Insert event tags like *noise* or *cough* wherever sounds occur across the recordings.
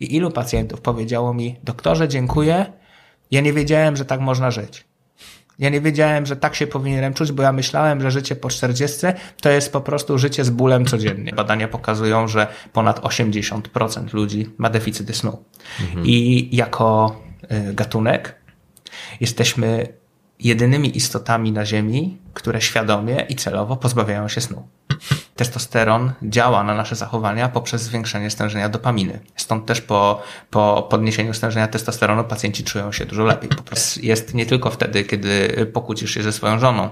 I ilu pacjentów powiedziało mi, doktorze, dziękuję, ja nie wiedziałem, że tak można żyć. Ja nie wiedziałem, że tak się powinienem czuć, bo ja myślałem, że życie po 40 to jest po prostu życie z bólem codziennie. Badania pokazują, że ponad 80% ludzi ma deficyty snu. Mhm. I jako y, gatunek jesteśmy jedynymi istotami na Ziemi, które świadomie i celowo pozbawiają się snu. Testosteron działa na nasze zachowania poprzez zwiększenie stężenia dopaminy. Stąd też po, po podniesieniu stężenia testosteronu pacjenci czują się dużo lepiej. Po prostu jest nie tylko wtedy, kiedy pokłócisz się ze swoją żoną,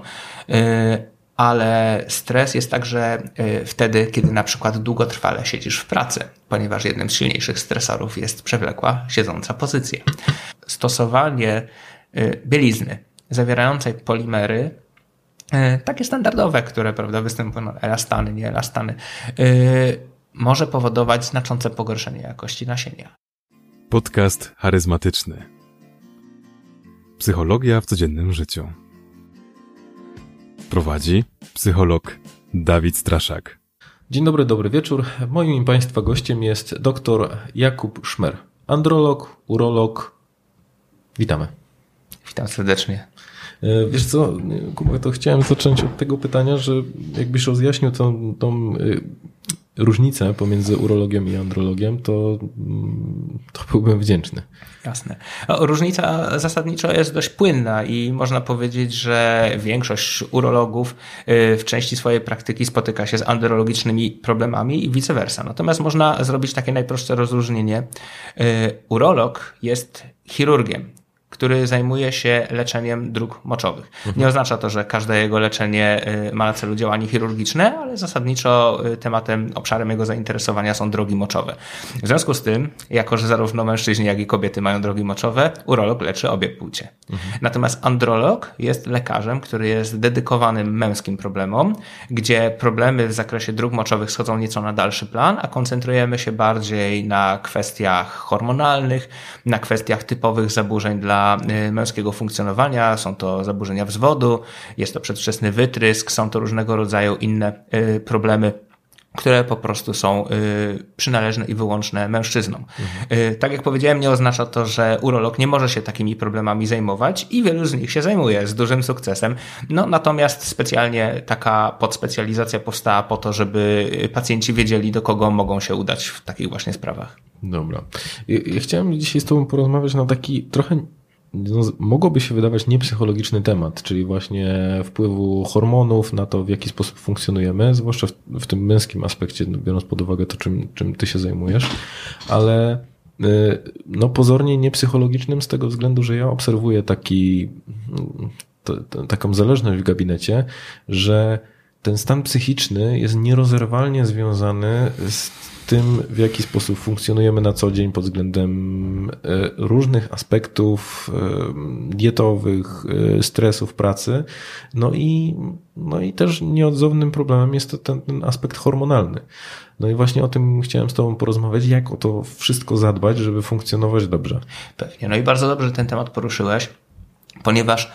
y, ale stres jest także y, wtedy, kiedy na przykład długotrwale siedzisz w pracy, ponieważ jednym z silniejszych stresorów jest przewlekła, siedząca pozycja. Stosowanie y, bielizny zawierającej polimery takie standardowe, które prawda, występują, no, elastany, nie elastany, e, może powodować znaczące pogorszenie jakości nasienia. Podcast charyzmatyczny. Psychologia w codziennym życiu. Prowadzi psycholog Dawid Straszak. Dzień dobry, dobry wieczór. Moim i Państwa gościem jest dr Jakub Szmer, androlog, urolog. Witamy. Witam serdecznie. E, wiesz co, Kuba, to chciałem zacząć od tego pytania, że jakbyś rozjaśnił tą, tą e, różnicę pomiędzy urologią i andrologiem, to, mm, to byłbym wdzięczny. Jasne. Różnica zasadniczo jest dość płynna i można powiedzieć, że większość urologów e, w części swojej praktyki spotyka się z andrologicznymi problemami i vice versa. Natomiast można zrobić takie najprostsze rozróżnienie. Urolog jest chirurgiem który zajmuje się leczeniem dróg moczowych. Mhm. Nie oznacza to, że każde jego leczenie y, ma na celu działanie chirurgiczne, ale zasadniczo y, tematem, obszarem jego zainteresowania są drogi moczowe. W związku z tym, jako że zarówno mężczyźni, jak i kobiety mają drogi moczowe, urolog leczy obie płcie. Mhm. Natomiast androlog jest lekarzem, który jest dedykowany męskim problemom, gdzie problemy w zakresie dróg moczowych schodzą nieco na dalszy plan, a koncentrujemy się bardziej na kwestiach hormonalnych, na kwestiach typowych zaburzeń dla Y, męskiego funkcjonowania, są to zaburzenia wzwodu, jest to przedwczesny wytrysk, są to różnego rodzaju inne y, problemy które po prostu są y, przynależne i wyłączne mężczyznom. Mhm. Tak jak powiedziałem, nie oznacza to, że urolog nie może się takimi problemami zajmować i wielu z nich się zajmuje z dużym sukcesem. No, natomiast specjalnie taka podspecjalizacja powstała po to, żeby pacjenci wiedzieli, do kogo mogą się udać w takich właśnie sprawach. Dobra. Ja chciałem dzisiaj z Tobą porozmawiać na taki trochę no, mogłoby się wydawać niepsychologiczny temat, czyli właśnie wpływu hormonów na to, w jaki sposób funkcjonujemy, zwłaszcza w, w tym męskim aspekcie, no, biorąc pod uwagę to, czym, czym ty się zajmujesz, ale y, no pozornie niepsychologicznym z tego względu, że ja obserwuję taki, to, to, taką zależność w gabinecie, że ten stan psychiczny jest nierozerwalnie związany z tym, w jaki sposób funkcjonujemy na co dzień pod względem e, różnych aspektów e, dietowych, e, stresów pracy. No i, no i też nieodzownym problemem jest ten, ten aspekt hormonalny. No i właśnie o tym chciałem z Tobą porozmawiać, jak o to wszystko zadbać, żeby funkcjonować dobrze. Pewnie. No i bardzo dobrze ten temat poruszyłeś, ponieważ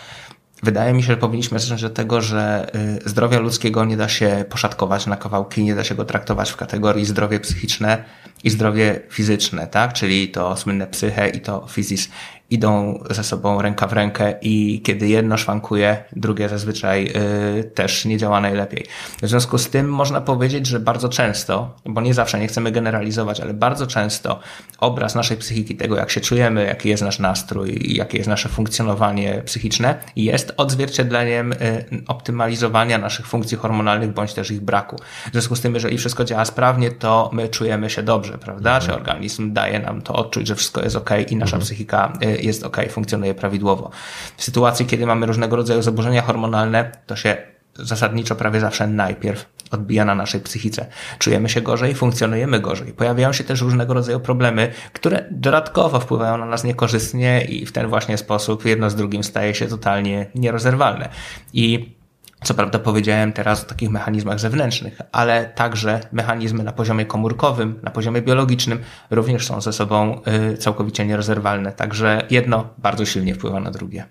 Wydaje mi się, że powinniśmy zacząć od tego, że y, zdrowia ludzkiego nie da się poszatkować na kawałki, nie da się go traktować w kategorii zdrowie psychiczne i zdrowie fizyczne, tak? Czyli to słynne psyche i to fizis idą ze sobą ręka w rękę i kiedy jedno szwankuje, drugie zazwyczaj y, też nie działa najlepiej. W związku z tym można powiedzieć, że bardzo często, bo nie zawsze nie chcemy generalizować, ale bardzo często obraz naszej psychiki, tego jak się czujemy, jaki jest nasz nastrój, jakie jest nasze funkcjonowanie psychiczne, jest odzwierciedleniem y, optymalizowania naszych funkcji hormonalnych bądź też ich braku. W związku z tym, jeżeli wszystko działa sprawnie, to my czujemy się dobrze, prawda? Mhm. Czy organizm daje nam to odczuć, że wszystko jest ok i nasza mhm. psychika y, jest ok, funkcjonuje prawidłowo. W sytuacji, kiedy mamy różnego rodzaju zaburzenia hormonalne, to się zasadniczo prawie zawsze najpierw odbija na naszej psychice. Czujemy się gorzej, funkcjonujemy gorzej. Pojawiają się też różnego rodzaju problemy, które dodatkowo wpływają na nas niekorzystnie i w ten właśnie sposób jedno z drugim staje się totalnie nierozerwalne. I co prawda powiedziałem teraz o takich mechanizmach zewnętrznych, ale także mechanizmy na poziomie komórkowym, na poziomie biologicznym również są ze sobą y, całkowicie nierozerwalne. Także jedno bardzo silnie wpływa na drugie.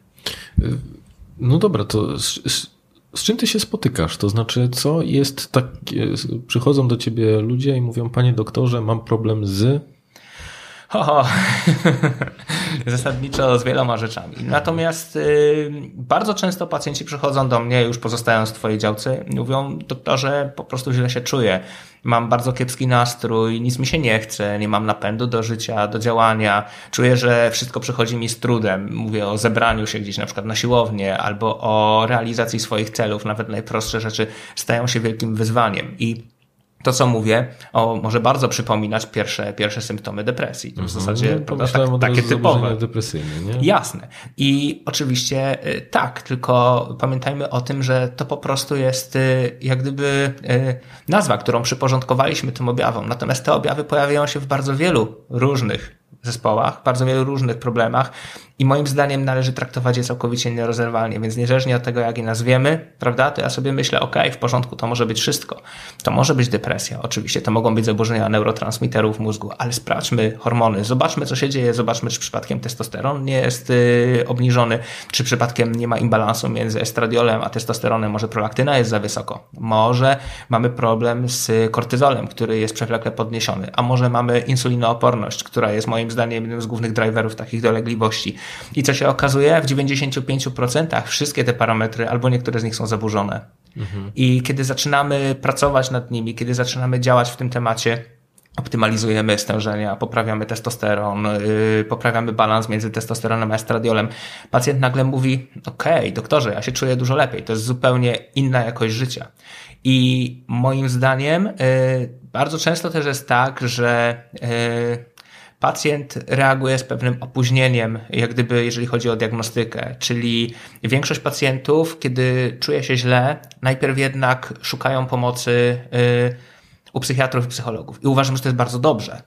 No dobra, to z, z, z czym ty się spotykasz? To znaczy, co jest tak, przychodzą do ciebie ludzie i mówią, panie doktorze, mam problem z Ho, *laughs* Zasadniczo z wieloma rzeczami. Natomiast y, bardzo często pacjenci przychodzą do mnie, już pozostając w Twojej działce, mówią, doktorze, po prostu źle się czuję. Mam bardzo kiepski nastrój, nic mi się nie chce, nie mam napędu do życia, do działania. Czuję, że wszystko przychodzi mi z trudem. Mówię o zebraniu się gdzieś na przykład na siłownię albo o realizacji swoich celów. Nawet najprostsze rzeczy stają się wielkim wyzwaniem. I to, co mówię, o, może bardzo przypominać pierwsze, pierwsze symptomy depresji. To w Mhm. zasadzie No, prawda, tak, takie typowe. depresyjne, nie? Jasne. I oczywiście y, tak, tylko pamiętajmy o tym, że to po prostu jest y, jak gdyby y, nazwa, którą przyporządkowaliśmy tym objawom. Natomiast te objawy pojawiają się w bardzo wielu różnych zespołach, bardzo wielu różnych problemach i moim zdaniem należy traktować je całkowicie nierozerwalnie, więc niezależnie od tego, jak je nazwiemy, prawda, to ja sobie myślę, ok, w porządku, to może być wszystko. To może być depresja, oczywiście, to mogą być zaburzenia neurotransmiterów mózgu, ale sprawdźmy hormony, zobaczmy, co się dzieje, zobaczmy, czy przypadkiem testosteron nie jest yy, obniżony, czy przypadkiem nie ma imbalansu między estradiolem a testosteronem, może prolaktyna jest za wysoko, może mamy problem z kortyzolem, który jest przewlekle podniesiony, a może mamy insulinooporność, która jest moim zdaniem jednym z głównych driverów takich dolegliwości. I co się okazuje? W 95% wszystkie te parametry, albo niektóre z nich są zaburzone. I kiedy zaczynamy pracować nad nimi, kiedy zaczynamy działać w tym temacie, optymalizujemy stężenia, poprawiamy testosteron, yy, poprawiamy balans między testosteronem a estradiolem. Pacjent nagle mówi, okej, doktorze, ja się czuję dużo lepiej, to jest zupełnie inna jakość życia. I moim zdaniem yy, bardzo często też jest tak, że yy, pacjent reaguje z pewnym opóźnieniem, jak gdyby, jeżeli chodzi o diagnostykę. Czyli większość pacjentów, kiedy czuje się źle, najpierw jednak szukają pomocy yy, u psychiatrów i psychologów. I uważam, że to jest bardzo dobrze.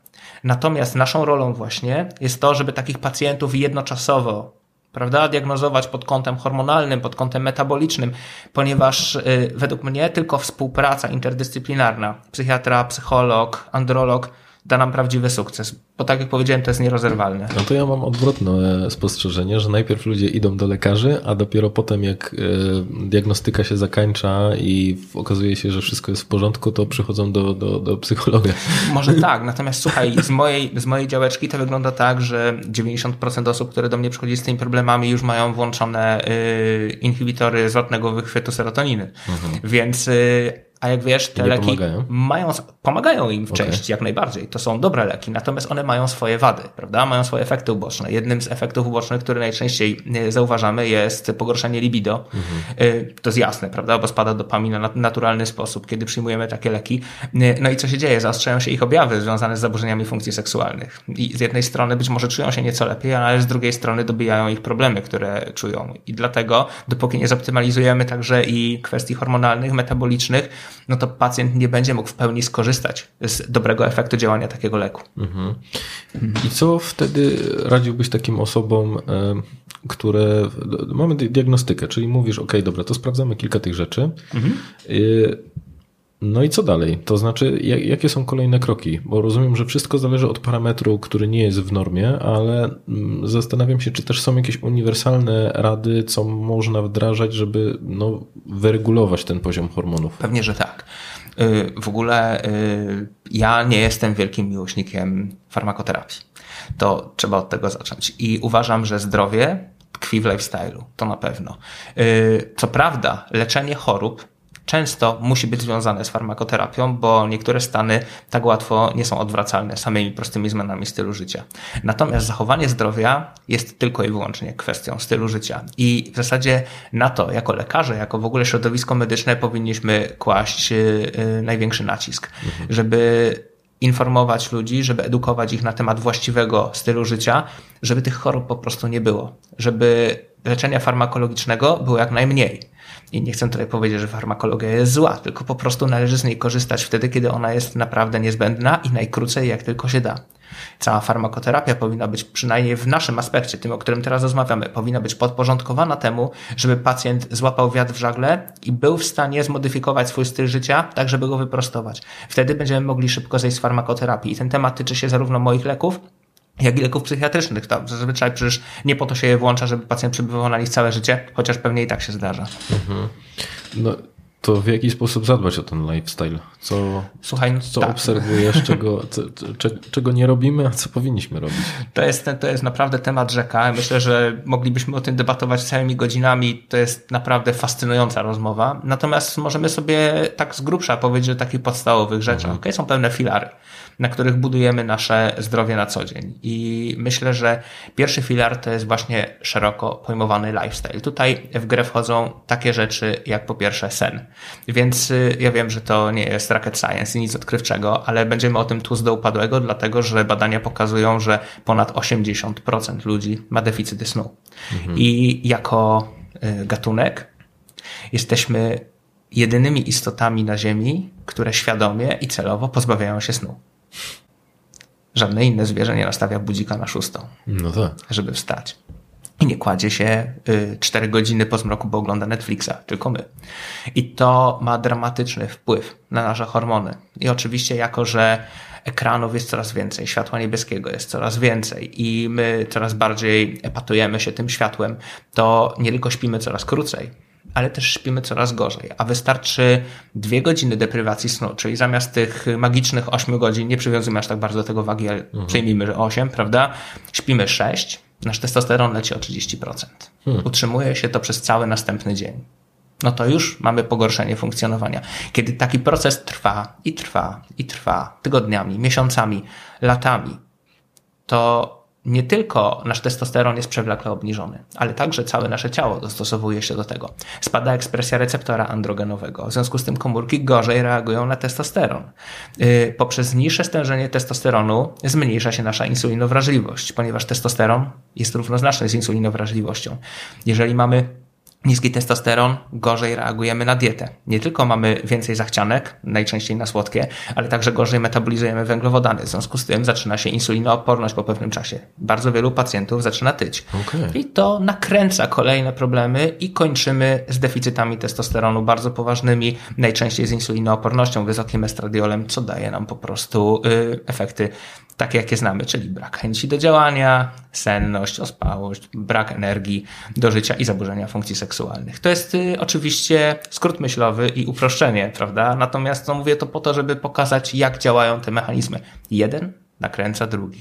Natomiast naszą rolą właśnie jest to, żeby takich pacjentów jednoczasowo prawda, diagnozować pod kątem hormonalnym, pod kątem metabolicznym, ponieważ y, według mnie tylko współpraca interdyscyplinarna, psychiatra, psycholog, androlog, da nam prawdziwy sukces. Bo tak jak powiedziałem, to jest nierozerwalne. No to ja mam odwrotne spostrzeżenie, że najpierw ludzie idą do lekarzy, a dopiero potem jak e, diagnostyka się zakańcza i okazuje się, że wszystko jest w porządku, to przychodzą do, do, do psychologa. Może *laughs* tak, natomiast słuchaj, z mojej, z mojej działeczki to wygląda tak, że 90% osób, które do mnie przychodzi z tymi problemami, już mają włączone y, inhibitory zwrotnego wychwytu serotoniny. Więc, y, a jak wiesz, te Mhm. leki pomagają? mają, pomagają im w Okej. części, jak najbardziej. To są dobre leki, natomiast one mają swoje wady, prawda? Mają swoje efekty uboczne. Jednym z efektów ubocznych, który najczęściej y, zauważamy, jest pogorszenie libido. Y, To jest jasne, prawda? Bo spada dopamina na naturalny sposób, kiedy przyjmujemy takie leki. Y, No i co się dzieje? Zaostrzają się ich objawy związane z zaburzeniami funkcji seksualnych. I z jednej strony być może czują się nieco lepiej, ale z drugiej strony dobijają ich problemy, które czują. I dlatego, dopóki nie zoptymalizujemy także i kwestii hormonalnych, metabolicznych, no to pacjent nie będzie mógł w pełni skorzystać z dobrego efektu działania takiego leku. I co wtedy radziłbyś takim osobom, które mamy di- diagnostykę, czyli mówisz, ok, dobra, to sprawdzamy kilka tych rzeczy. E, No i co dalej? To znaczy, jak- jakie są kolejne kroki? Bo rozumiem, że wszystko zależy od parametru, który nie jest w normie, ale mm, zastanawiam się, czy też są jakieś uniwersalne rady, co można wdrażać, żeby no, wyregulować ten poziom hormonów. Pewnie, że tak. Y, W ogóle y, ja nie jestem wielkim miłośnikiem farmakoterapii. To trzeba od tego zacząć. I uważam, że zdrowie tkwi w lifestyle'u. To na pewno. Y, Co prawda, leczenie chorób często musi być związane z farmakoterapią, bo niektóre stany tak łatwo nie są odwracalne samymi prostymi zmianami stylu życia. Natomiast zachowanie zdrowia jest tylko i wyłącznie kwestią stylu życia. I w zasadzie na to, jako lekarze, jako w ogóle środowisko medyczne, powinniśmy kłaść yy, yy, największy nacisk, żeby informować ludzi, żeby edukować ich na temat właściwego stylu życia, żeby tych chorób po prostu nie było, żeby leczenia farmakologicznego było jak najmniej. I nie chcę tutaj powiedzieć, że farmakologia jest zła, tylko po prostu należy z niej korzystać wtedy, kiedy ona jest naprawdę niezbędna i najkrócej jak tylko się da. Cała farmakoterapia powinna być, przynajmniej w naszym aspekcie, tym, o którym teraz rozmawiamy, powinna być podporządkowana temu, żeby pacjent złapał wiatr w żagle i był w stanie zmodyfikować swój styl życia, tak żeby go wyprostować. Wtedy będziemy mogli szybko zejść z farmakoterapii. I ten temat tyczy się zarówno moich leków, jak i leków psychiatrycznych. To zazwyczaj przecież nie po to się je włącza, żeby pacjent przebywał na nich całe życie, chociaż pewnie i tak się zdarza. No, To w jaki sposób zadbać o ten lifestyle? Co, Słuchaj, no co tak. obserwujesz, czego, co, co, czego nie robimy, a co powinniśmy robić? To jest, to jest naprawdę temat rzeka. Myślę, że moglibyśmy o tym debatować całymi godzinami. To jest naprawdę fascynująca rozmowa. Natomiast możemy sobie tak z grubsza powiedzieć o takich podstawowych rzeczach. Okay? Są pewne filary, na których budujemy nasze zdrowie na co dzień. I myślę, że pierwszy filar to jest właśnie szeroko pojmowany lifestyle. Tutaj w grę wchodzą takie rzeczy jak po pierwsze sen. Więc y, ja wiem, że to nie jest rocket science i nic odkrywczego, ale będziemy o tym tłus do upadłego, dlatego że badania pokazują, że ponad 80% ludzi ma deficyty snu. I jako y, gatunek jesteśmy jedynymi istotami na Ziemi, które świadomie i celowo pozbawiają się snu. Żadne inne zwierzę nie nastawia budzika na szóstą, No tak. żeby wstać. I nie kładzie się y, 4 godziny po zmroku, bo ogląda Netflixa, tylko my. I to ma dramatyczny wpływ na nasze hormony. I oczywiście, jako że ekranów jest coraz więcej, światła niebieskiego jest coraz więcej i my coraz bardziej epatujemy się tym światłem, to nie tylko śpimy coraz krócej, ale też śpimy coraz gorzej. A wystarczy dwie godziny deprywacji snu, czyli zamiast tych magicznych 8 godzin, nie przywiązujmy aż tak bardzo do tego wagi, ale przyjmijmy, że 8, prawda? Śpimy 6, nasz testosteron leci o 30%. Utrzymuje się to przez cały następny dzień. No to już mamy pogorszenie funkcjonowania. Kiedy taki proces trwa i trwa i trwa tygodniami, miesiącami, latami, to nie tylko nasz testosteron jest przewlekle obniżony, ale także całe nasze ciało dostosowuje się do tego. Spada ekspresja receptora androgenowego, w związku z tym komórki gorzej reagują na testosteron. Yy, poprzez niższe stężenie testosteronu zmniejsza się nasza insulinowrażliwość, ponieważ testosteron jest równoznaczny z insulinowrażliwością. Jeżeli mamy niski testosteron, gorzej reagujemy na dietę. Nie tylko mamy więcej zachcianek, najczęściej na słodkie, ale także gorzej metabolizujemy węglowodany. W związku z tym zaczyna się insulinooporność po pewnym czasie. Bardzo wielu pacjentów zaczyna tyć. Okej. I to nakręca kolejne problemy i kończymy z deficytami testosteronu bardzo poważnymi, najczęściej z insulinoopornością, wysokim estradiolem, co daje nam po prostu y, efekty takie, jakie znamy, czyli brak chęci do działania, senność, ospałość, brak energii do życia i zaburzenia funkcji seksualnych. To jest y, oczywiście skrót myślowy i uproszczenie, prawda? Natomiast no, mówię to po to, żeby pokazać, jak działają te mechanizmy. Jeden nakręca drugi.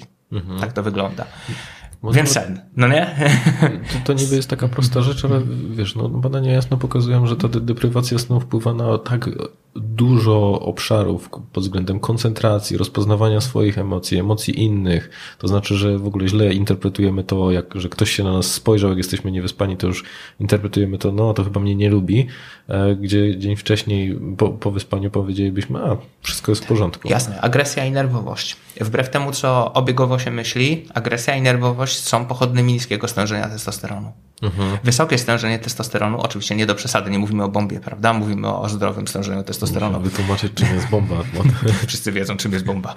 Tak to wygląda. Może Więc sen, no nie? *laughs* To, to niby jest taka prosta rzecz, ale wiesz, no, badania jasno pokazują, że ta de- deprywacja snu wpływa na tak dużo obszarów pod względem koncentracji, rozpoznawania swoich emocji, emocji innych. To znaczy, że w ogóle źle interpretujemy to, jak, że ktoś się na nas spojrzał, jak jesteśmy niewyspani, to już interpretujemy to, no to chyba mnie nie lubi, e, gdzie dzień wcześniej po, po wyspaniu powiedzielibyśmy, a wszystko jest w porządku. Jasne, agresja i nerwowość. Wbrew temu, co obiegowo się myśli, agresja i nerwowość są pochodnymi niskiego stężenia testosteronu. Wysokie stężenie testosteronu, oczywiście nie do przesady, nie mówimy o bombie, prawda? Mówimy o zdrowym stężeniu testosteronu. Wytłumaczyć, czym jest bomba. *laughs* No. Wszyscy wiedzą, czym jest bomba.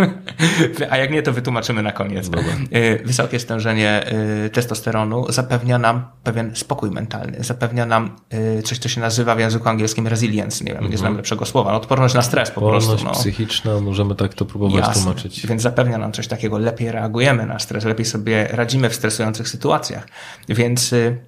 *laughs* A jak nie, to wytłumaczymy na koniec. Y, Wysokie stężenie y, testosteronu zapewnia nam pewien spokój mentalny, zapewnia nam y, coś, co się nazywa w języku angielskim resilience, nie wiem, nie znam lepszego słowa, no, odporność na stres po Odporność prostu. No. psychiczna, możemy tak to próbować Jasne. tłumaczyć. Więc zapewnia nam coś takiego, lepiej reagujemy na stres, lepiej sobie radzimy w stresujących sytuacjach. Więc y,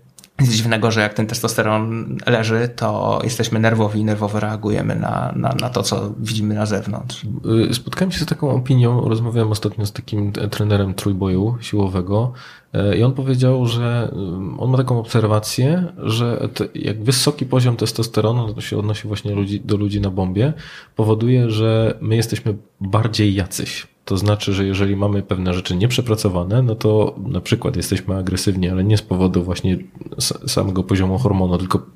nic dziwnego, że jak ten testosteron leży, to jesteśmy nerwowi nerwowo reagujemy na, na, na to, co widzimy na zewnątrz. Y, Spotkałem się z taką opinią, rozmawiałem ostatnio z takim trenerem trójboju siłowego e, i on powiedział, że y, on ma taką obserwację, że jak wysoki poziom testosteronu, no to się odnosi właśnie ludzi, do ludzi na bombie, powoduje, że my jesteśmy bardziej jacyś. To znaczy, że jeżeli mamy pewne rzeczy nieprzepracowane, no to na przykład jesteśmy agresywni, ale nie z powodu właśnie samego poziomu hormonu, tylko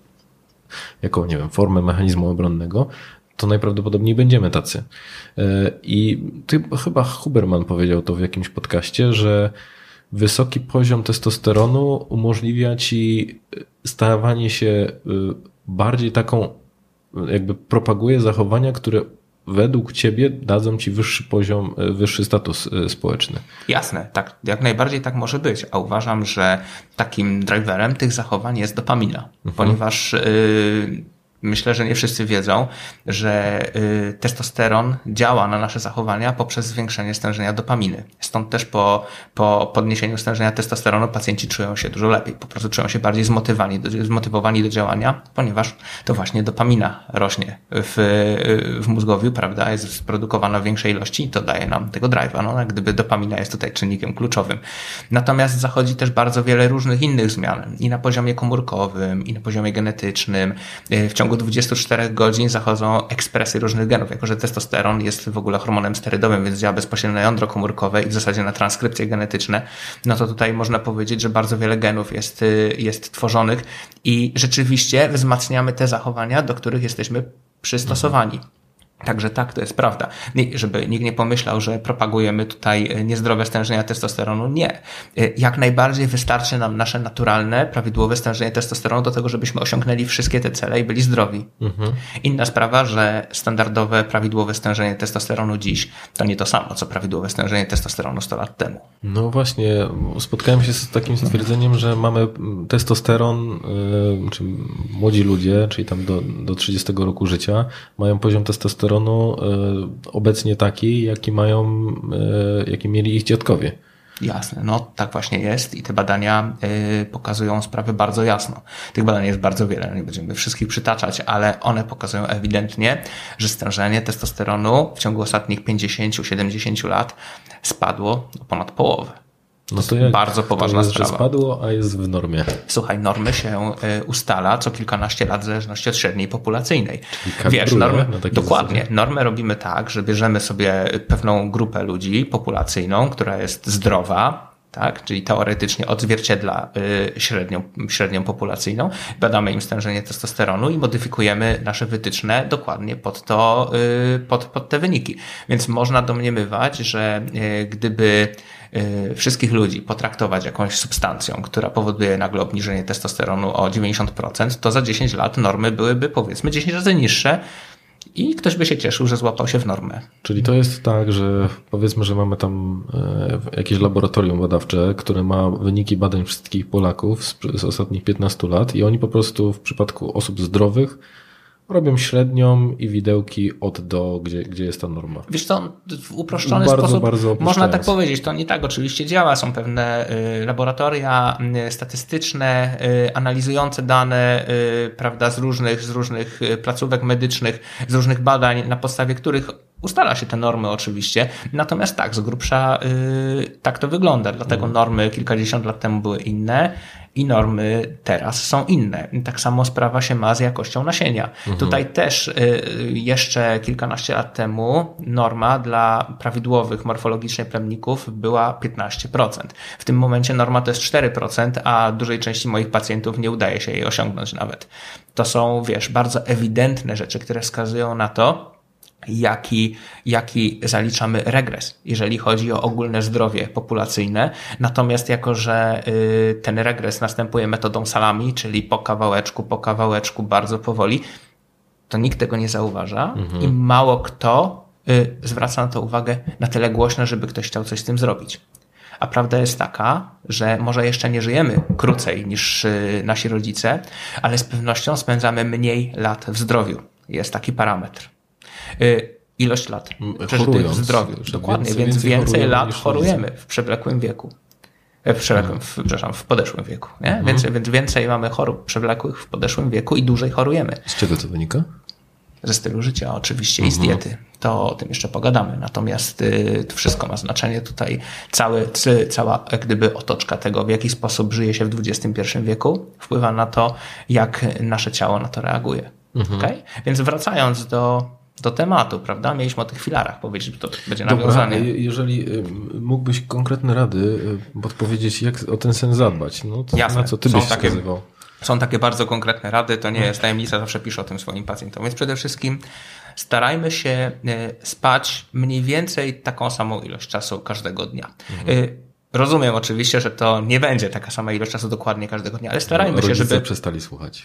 jako, nie wiem, formę mechanizmu obronnego, to najprawdopodobniej będziemy tacy. E, I chyba Huberman powiedział to w jakimś podcaście, że wysoki poziom testosteronu umożliwia ci stawanie się y, bardziej taką, jakby propaguje zachowania, które według ciebie dadzą ci wyższy poziom, y, wyższy status y, społeczny. Jasne, tak, jak najbardziej tak może być, a uważam, że takim driverem tych zachowań jest dopamina, ponieważ yy, myślę, że nie wszyscy wiedzą, że y, testosteron działa na nasze zachowania poprzez zwiększenie stężenia dopaminy. Stąd też po, po podniesieniu stężenia testosteronu pacjenci czują się dużo lepiej, po prostu czują się bardziej zmotywowani do, zmotywowani do działania, ponieważ to właśnie dopamina rośnie w, w mózgowiu, prawda, jest produkowana w większej ilości i to daje nam tego drive'a, no, jak gdyby dopamina jest tutaj czynnikiem kluczowym. Natomiast zachodzi też bardzo wiele różnych innych zmian i na poziomie komórkowym, i na poziomie genetycznym. Y, w ciągu 24 godzin zachodzą ekspresy różnych genów, jako że testosteron jest w ogóle hormonem sterydowym, więc działa bezpośrednio na jądro komórkowe i w zasadzie na transkrypcje genetyczne, no to tutaj można powiedzieć, że bardzo wiele genów jest, y, jest tworzonych i rzeczywiście wzmacniamy te zachowania, do których jesteśmy przystosowani. Także tak, to jest prawda. Żeby nikt nie pomyślał, że propagujemy tutaj e, niezdrowe stężenia testosteronu. Nie. E, jak najbardziej wystarczy nam nasze naturalne, prawidłowe stężenie testosteronu do tego, żebyśmy osiągnęli wszystkie te cele i byli zdrowi. Mhm. Inna sprawa, że standardowe, prawidłowe stężenie testosteronu dziś to nie to samo, co prawidłowe stężenie testosteronu 100 lat temu. No właśnie, spotkałem się z takim stwierdzeniem, że mamy testosteron, e, czy młodzi ludzie, czyli tam do, do 30 roku życia, mają poziom testosteronu e, obecnie taki, jaki mają, e, jaki mieli ich dziadkowie. Jasne, no tak właśnie jest i te badania y, pokazują sprawę bardzo jasno. Tych badań jest bardzo wiele, nie będziemy wszystkich przytaczać, ale one pokazują ewidentnie, że stężenie testosteronu w ciągu ostatnich 50-70 lat spadło o ponad połowę. No to jak bardzo poważna to jest, sprawa. Spadło, a jest w normie. Słuchaj, normy się y, ustala co kilkanaście lat w zależności od średniej populacyjnej. Wiesz, normy, dokładnie. Zasadzie. Normę robimy tak, że bierzemy sobie pewną grupę ludzi populacyjną, która jest zdrowa, tak? czyli teoretycznie odzwierciedla y, średnią, średnią populacyjną, badamy im stężenie testosteronu i modyfikujemy nasze wytyczne dokładnie pod to, y, pod, pod te wyniki. Więc można domniemywać, że gdyby Y, wszystkich ludzi potraktować jakąś substancją, która powoduje nagle obniżenie testosteronu o 90%, to za 10 lat normy byłyby powiedzmy 10 razy niższe i ktoś by się cieszył, że złapał się w normę. Czyli to jest tak, że powiedzmy, że mamy tam e, jakieś laboratorium badawcze, które ma wyniki badań wszystkich Polaków z, z ostatnich 15 lat i oni po prostu w przypadku osób zdrowych robią średnią i widełki od do, gdzie, gdzie jest ta norma. Wiesz to w uproszczony bardzo, sposób bardzo można tak powiedzieć. To nie tak oczywiście działa. Są pewne y, laboratoria y, statystyczne, y, analizujące dane prawda, z różnych, z różnych placówek medycznych, z różnych badań, na podstawie których ustala się te normy oczywiście. Natomiast tak, z grubsza tak to wygląda. Dlatego mhm. normy kilkadziesiąt lat temu były inne i normy teraz są inne. Tak samo sprawa się ma z jakością nasienia. Mhm. Tutaj też y, jeszcze kilkanaście lat temu norma dla prawidłowych morfologicznie plemników była 15%. W tym momencie norma to jest 4%, a dużej części moich pacjentów nie udaje się jej osiągnąć nawet. To są, wiesz, bardzo ewidentne rzeczy, które wskazują na to, jaki, jaki zaliczamy regres, jeżeli chodzi o ogólne zdrowie populacyjne. Natomiast jako, że y, ten regres następuje metodą salami, czyli po kawałeczku, po kawałeczku, bardzo powoli, to nikt tego nie zauważa mhm. i mało kto y, zwraca na to uwagę na tyle głośno, żeby ktoś chciał coś z tym zrobić. A prawda jest taka, że może jeszcze nie żyjemy krócej niż y, nasi rodzice, ale z pewnością spędzamy mniej lat w zdrowiu. Jest taki parametr. Y, ilość lat przeżytych w zdrowiu. Dokładnie, więcej, więc więcej, więcej lat chorujemy w przewlekłym wieku. E, w, przewlekłym, w, przepraszam, w podeszłym wieku. Nie? Mhm. Więc, więc więcej mamy chorób przewlekłych w podeszłym wieku i dłużej chorujemy. Z czego to wynika? Ze stylu życia oczywiście mhm. i z mhm. diety. To o tym jeszcze pogadamy. Natomiast y, to wszystko ma znaczenie tutaj. Cały, cała jak gdyby otoczka tego, w jaki sposób żyje się w XXI wieku, wpływa na to, jak nasze ciało na to reaguje. Mhm. Okay? Więc wracając do do tematu, prawda? Mieliśmy o tych filarach powiedzieć, to będzie nawiązanie. Dobra, jeżeli y, mógłbyś konkretne rady y, podpowiedzieć, jak o ten sen zadbać, no to Jasne. na co ty są byś takie, wskazywał? Są takie bardzo konkretne rady, to nie jest tajemnica, zawsze piszę o tym swoim pacjentom. Więc przede wszystkim starajmy się spać mniej więcej taką samą ilość czasu każdego dnia. Mhm. Rozumiem oczywiście, że to nie będzie taka sama ilość czasu dokładnie każdego dnia, ale starajmy no, się, żeby. przestali słuchać.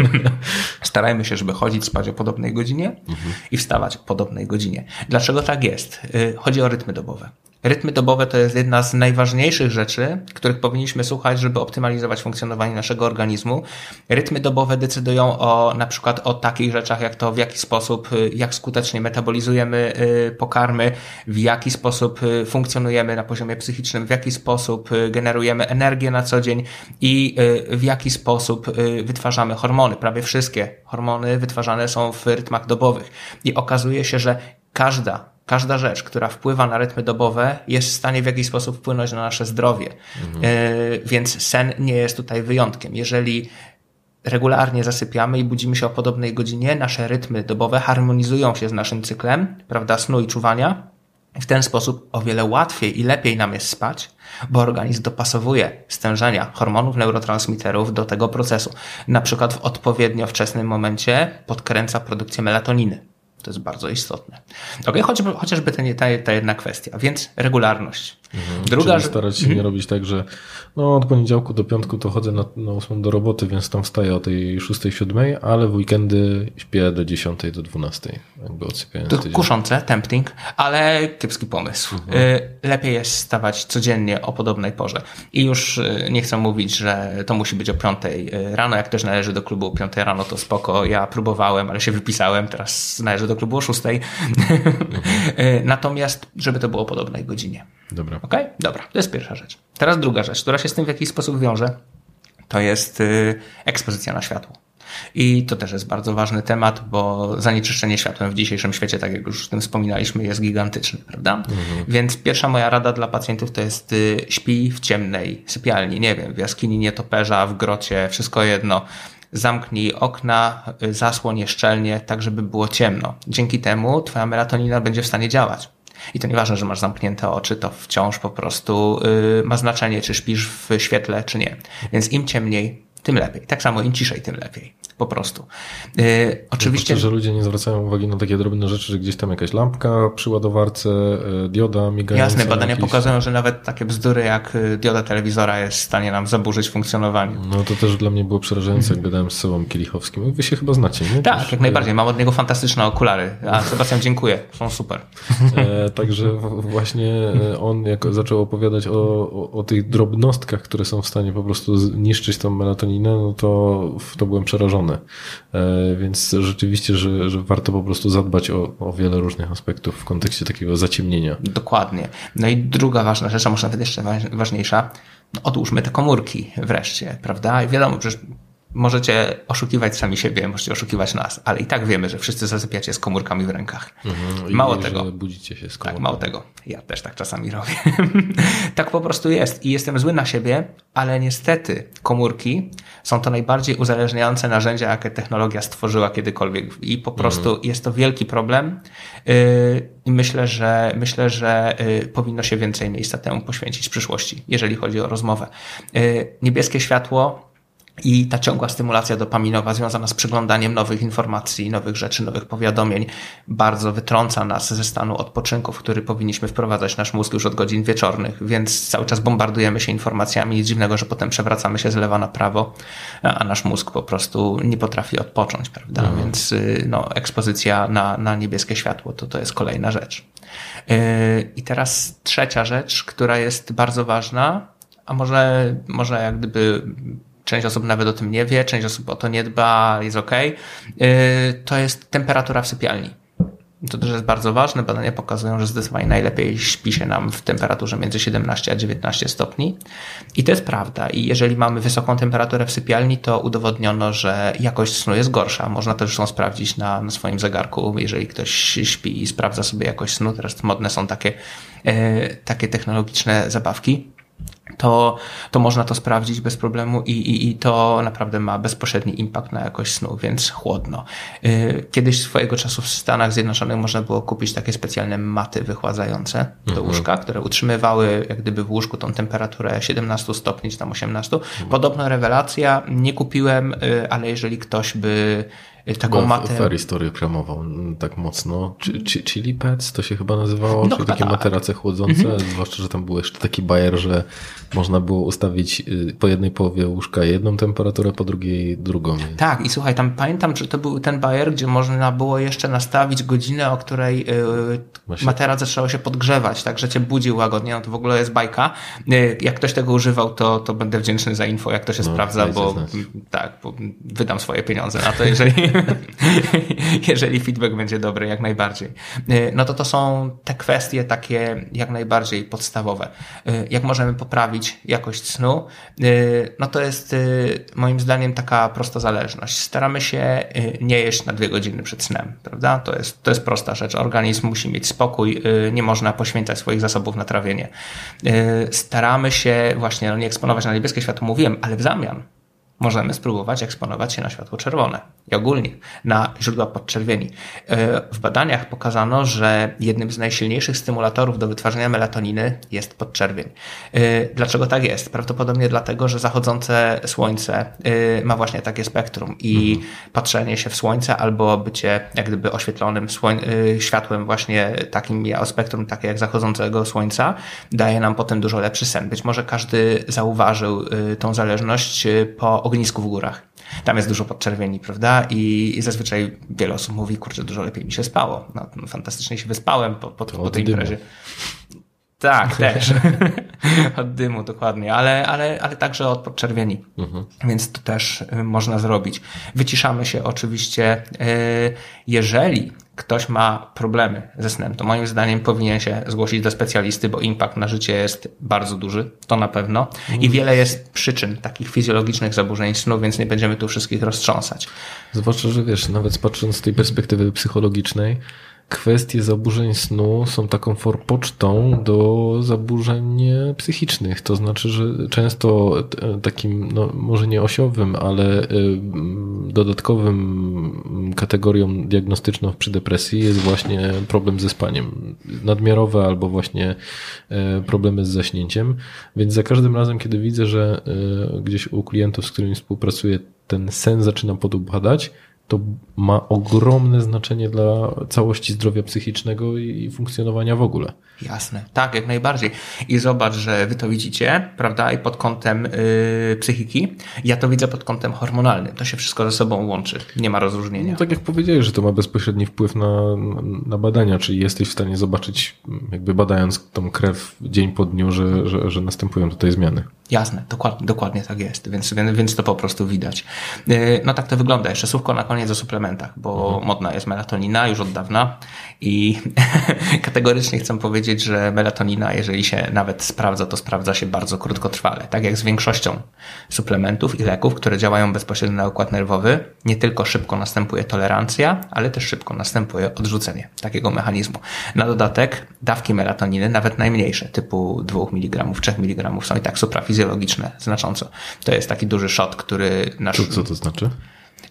*laughs* starajmy się, żeby chodzić spać o podobnej godzinie mhm. i wstawać o podobnej godzinie. Dlaczego tak jest? Y, chodzi o rytmy dobowe. Rytmy dobowe to jest jedna z najważniejszych rzeczy, których powinniśmy słuchać, żeby optymalizować funkcjonowanie naszego organizmu. Rytmy dobowe decydują o na przykład o takich rzeczach, jak to w jaki sposób, y, jak skutecznie metabolizujemy y, pokarmy, w jaki sposób y, funkcjonujemy na poziomie psychicznym, w jaki sposób generujemy energię na co dzień i w jaki sposób wytwarzamy hormony. Prawie wszystkie hormony wytwarzane są w rytmach dobowych. I okazuje się, że każda każda rzecz, która wpływa na rytmy dobowe, jest w stanie w jakiś sposób wpłynąć na nasze zdrowie. Mhm. Więc sen nie jest tutaj wyjątkiem. Jeżeli regularnie zasypiamy i budzimy się o podobnej godzinie, nasze rytmy dobowe harmonizują się z naszym cyklem, prawda, snu i czuwania. W ten sposób o wiele łatwiej i lepiej nam jest spać, bo organizm dopasowuje stężenia hormonów, neurotransmiterów do tego procesu. Na przykład w odpowiednio wczesnym momencie podkręca produkcję melatoniny. To jest bardzo istotne. Ok, chociażby, chociażby ta, ta, jedna kwestia, więc regularność. Mhm. Druga, Czyli starać się mhm. nie robić tak, że no od poniedziałku do piątku to chodzę na, na 8 do roboty, więc tam wstaję o tej 6, 7, ale w weekendy śpię do 10, do 12, jakby odsypiając To tydzień. kuszące, tempting, ale kiepski pomysł. Mhm. Y, lepiej jest stawać codziennie o podobnej porze. I już y, nie chcę mówić, że to musi być o 5 y, rano, jak też należy do klubu o 5 rano, to spoko. Ja próbowałem, ale się wypisałem, teraz należy do klubu o 6. Mhm. *laughs* Natomiast, żeby to było o podobnej godzinie. Dobra. Ok? Dobra, to jest pierwsza rzecz. Teraz druga rzecz, która się z tym w jakiś sposób wiąże, to jest y, ekspozycja na światło. I to też jest bardzo ważny temat, bo zanieczyszczenie światłem w dzisiejszym świecie, tak jak już o tym wspominaliśmy, jest gigantyczny, prawda? Mhm. Więc pierwsza moja rada dla pacjentów to jest y, śpi w ciemnej sypialni, nie wiem, w jaskini nietoperza, w grocie, wszystko jedno. Zamknij okna, y, zasłoń je szczelnie, tak żeby było ciemno. Dzięki temu twoja melatonina będzie w stanie działać. I to nieważne, że masz zamknięte oczy, to wciąż po prostu yy, ma znaczenie, czy śpisz w świetle, czy nie. Więc im ciemniej, tym lepiej. Tak samo im ciszej, tym lepiej po prostu. Yy, oczywiście. że ludzie nie zwracają uwagi na takie drobne rzeczy, że gdzieś tam jakaś lampka przy ładowarce, yy, dioda migająca. Jasne, badania jakiś... pokazują, że nawet takie bzdury jak y, dioda telewizora jest w stanie nam zaburzyć funkcjonowanie. No to też dla mnie było przerażające, jak gadałem z sobą Kielichowskim. Wy się chyba znacie, nie? Tak, też... jak najbardziej. Mam od niego fantastyczne okulary. A Sebastian, dziękuję. Są super. E, także właśnie e, on jak zaczął opowiadać o, o, o tych drobnostkach, które są w stanie po prostu zniszczyć tą melatoninę, no to, to byłem przerażony. E, więc rzeczywiście, że, że warto po prostu zadbać o, o wiele różnych aspektów w kontekście takiego zaciemnienia. Dokładnie. No i druga ważna rzecz, a może nawet jeszcze ważniejsza, no odłóżmy te komórki wreszcie, prawda? I wiadomo, przecież możecie oszukiwać sami siebie, możecie oszukiwać nas, ale i tak wiemy, że wszyscy zasypiacie z komórkami w rękach. Mhm, mało tego. budzicie się z komórkami. Tak, mało tego. Ja też tak czasami robię. *laughs* tak po prostu jest i jestem zły na siebie, ale niestety komórki są to najbardziej uzależniające narzędzia, jakie technologia stworzyła kiedykolwiek i po prostu mhm. jest to wielki problem y, i myślę, że myślę, że y, powinno się więcej miejsca temu poświęcić w przyszłości, jeżeli chodzi o rozmowę. Y, niebieskie światło i ta ciągła stymulacja dopaminowa związana z przeglądaniem nowych informacji, nowych rzeczy, nowych powiadomień bardzo wytrąca nas ze stanu odpoczynku, w który powinniśmy wprowadzać nasz mózg już od godzin wieczornych, więc cały czas bombardujemy się informacjami. Nic dziwnego, że potem przewracamy się z lewa na prawo, a nasz mózg po prostu nie potrafi odpocząć, prawda? Mhm. Więc y, no, ekspozycja na, na niebieskie światło to, to jest kolejna rzecz. Y, I teraz trzecia rzecz, która jest bardzo ważna, a może, może jak gdyby Część osób nawet o tym nie wie, część osób o to nie dba, jest ok. To jest temperatura w sypialni. To też jest bardzo ważne. Badania pokazują, że zdecydowanie najlepiej śpi się nam w temperaturze między 17 a 19 stopni. I to jest prawda. I jeżeli mamy wysoką temperaturę w sypialni, to udowodniono, że jakość snu jest gorsza. Można to zresztą sprawdzić na, na swoim zegarku, jeżeli ktoś śpi i sprawdza sobie jakość snu. Teraz modne są takie, e, takie technologiczne zabawki to, to można to sprawdzić bez problemu i, i, i to naprawdę ma bezpośredni impact na jakość snu, więc chłodno. Y, kiedyś swojego czasu w Stanach Zjednoczonych można było kupić takie specjalne maty wychładzające do mhm. łóżka, które utrzymywały jak gdyby w łóżku tą temperaturę 17 stopni czy tam 18. Mhm. Podobna rewelacja, nie kupiłem, y, ale jeżeli ktoś by y, taką matę. Fair historię kremował mm, tak mocno. Chili pads to się chyba nazywało, No czyli takie tak. materace chłodzące, zwłaszcza, że tam był jeszcze taki bajer, że można było ustawić y, po jednej połowie łóżka jedną temperaturę, po drugiej drugą. Tak, i słuchaj, tam pamiętam, że to był ten bajer, gdzie można było jeszcze nastawić godzinę, o której yy, materac zaczęło się podgrzewać, tak, że cię budził łagodnie, no to w ogóle jest bajka. Yy, jak ktoś tego używał, to, to będę wdzięczny za info, jak to się No, sprawdza, bo znać. tak, bo wydam swoje pieniądze na to, jeżeli, *laughs* jeżeli feedback będzie dobry, jak najbardziej. Yy, no to to są te kwestie takie jak najbardziej podstawowe. Yy, jak możemy poprawić jakość snu? Yy, no to jest moim zdaniem taka prosta zależność. Staramy się nie jeść na dwie godziny przed snem, prawda? To jest, to jest prosta rzecz. Organizm musi mieć spokój, nie można poświęcać swoich zasobów na trawienie. Staramy się właśnie no, nie eksponować na niebieskie światło, mówiłem, ale w zamian możemy spróbować eksponować się na światło czerwone i ogólnie na źródła podczerwieni. E, W badaniach pokazano, że jednym z najsilniejszych stymulatorów do wytwarzania melatoniny jest podczerwień. E, Dlaczego tak jest? Prawdopodobnie dlatego, że zachodzące słońce e, ma właśnie takie spektrum i patrzenie się w słońce albo bycie jak gdyby oświetlonym światłem właśnie takim o spektrum takie jak zachodzącego słońca daje nam potem dużo lepszy sen. Być może każdy zauważył tą zależność po ognisku w górach. Tam jest dużo podczerwieni, prawda? I, i zazwyczaj wiele osób mówi, kurczę, dużo lepiej mi się spało. No, fantastycznie się wyspałem po, po, po tej dymu. imprezie. Tak, *laughs* też. od dymu, dokładnie, ale, ale, ale także od podczerwieni. Więc to też y, można zrobić. Wyciszamy się oczywiście, y, jeżeli ktoś ma problemy ze snem, to moim zdaniem powinien się zgłosić do specjalisty, bo impact na życie jest bardzo duży, to na pewno. I wiele jest przyczyn takich fizjologicznych zaburzeń snu, więc nie będziemy tu wszystkich roztrząsać. Zwłaszcza, że wiesz, nawet patrząc z tej perspektywy psychologicznej, kwestie zaburzeń snu są taką forpocztą do zaburzeń psychicznych. To znaczy, że często takim, no, może nie osiowym, ale m, dodatkowym kategorią diagnostyczną przy depresji jest właśnie problem ze spaniem. Nadmiarowe albo właśnie e, problemy z zaśnięciem. Więc za każdym razem, kiedy widzę, że e, gdzieś u klientów, z którymi współpracuję, ten sen zaczyna podubadać, to ma ogromne znaczenie dla całości zdrowia psychicznego i funkcjonowania w ogóle. Jasne, tak, jak najbardziej. I zobacz, że wy to widzicie, prawda, i pod kątem yy, psychiki. Ja to widzę pod kątem hormonalnym. To się wszystko ze sobą łączy. Nie ma rozróżnienia. No, tak jak powiedziałeś, że to ma bezpośredni wpływ na, na badania, czyli jesteś w stanie zobaczyć, jakby badając tą krew dzień po dniu, że, że, że następują tutaj zmiany. Jasne, dokładnie, dokładnie tak jest, więc, więc, to po prostu widać. Yy, No tak to wygląda. Jeszcze słówko na koniec o suplementach, bo modna jest melatonina już od dawna i *laughs* kategorycznie chcę powiedzieć, że melatonina, jeżeli się nawet sprawdza, to sprawdza się bardzo krótkotrwale. Tak jak z większością suplementów i leków, które działają bezpośrednio na układ nerwowy, nie tylko szybko następuje tolerancja, ale też szybko następuje odrzucenie takiego mechanizmu. Na dodatek dawki melatoniny, nawet najmniejsze, typu 2 mg, 3 mg są i tak suprafizjologiczne znacząco. To jest taki duży shot, który nasz... Co, co to znaczy?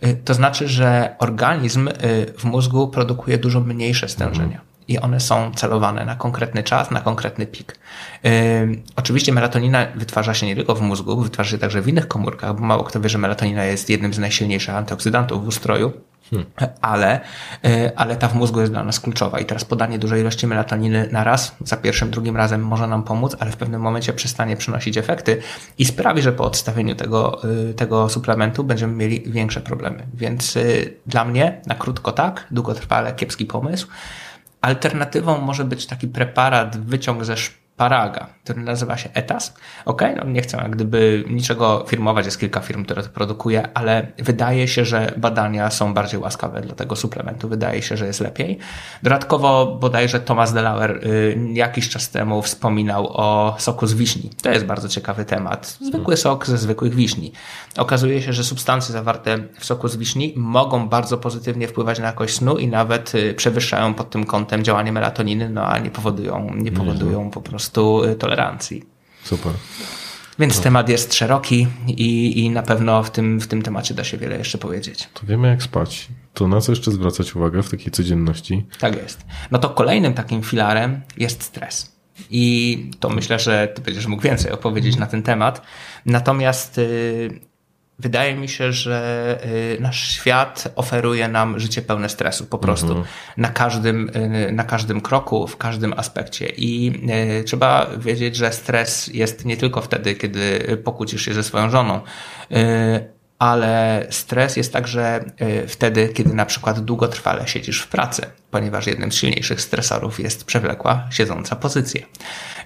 Y, To znaczy, że organizm y, w mózgu produkuje dużo mniejsze stężenia. I one są celowane na konkretny czas, na konkretny pik. Ym, oczywiście melatonina wytwarza się nie tylko w mózgu, wytwarza się także w innych komórkach, bo mało kto wie, że melatonina jest jednym z najsilniejszych antyoksydantów w ustroju. Ale, y, ale ta w mózgu jest dla nas kluczowa. I teraz podanie dużej ilości melatoniny na raz, za pierwszym, drugim razem może nam pomóc, ale w pewnym momencie przestanie przynosić efekty i sprawi, że po odstawieniu tego, y, tego suplementu będziemy mieli większe problemy. Więc y, dla mnie na krótko tak, długotrwale kiepski pomysł. Alternatywą może być taki preparat, wyciąg ze szparaga, który nazywa się ETAS. Ok, no nie chcę jak gdyby niczego firmować, jest kilka firm, które to produkuje, ale wydaje się, że badania są bardziej łaskawe dla tego suplementu. Wydaje się, że jest lepiej. Dodatkowo bodajże Thomas Delauer y, jakiś czas temu wspominał o soku z wiśni. To jest bardzo ciekawy temat. Zwykły sok ze zwykłych wiśni. Okazuje się, że substancje zawarte w soku z wiśni mogą bardzo pozytywnie wpływać na jakość snu i nawet y, przewyższają pod tym kątem działanie melatoniny, no a nie powodują, nie powodują po prostu y, tolerancji. Super. Więc temat jest szeroki i, i na pewno w tym, w tym temacie da się wiele jeszcze powiedzieć. To wiemy jak spać. To na co jeszcze zwracać uwagę w takiej codzienności? Tak jest. No to kolejnym takim filarem jest stres. I to myślę, że ty będziesz mógł więcej opowiedzieć na ten temat. Natomiast y, wydaje mi się, że y, nasz świat oferuje nam życie pełne stresu po prostu Mhm. na każdym, y, na każdym kroku, w każdym aspekcie. I y, trzeba wiedzieć, że stres jest nie tylko wtedy, kiedy pokłócisz się ze swoją żoną, ale stres jest także y, wtedy, kiedy na przykład długotrwale siedzisz w pracy, ponieważ jednym z silniejszych stresorów jest przewlekła, siedząca pozycja.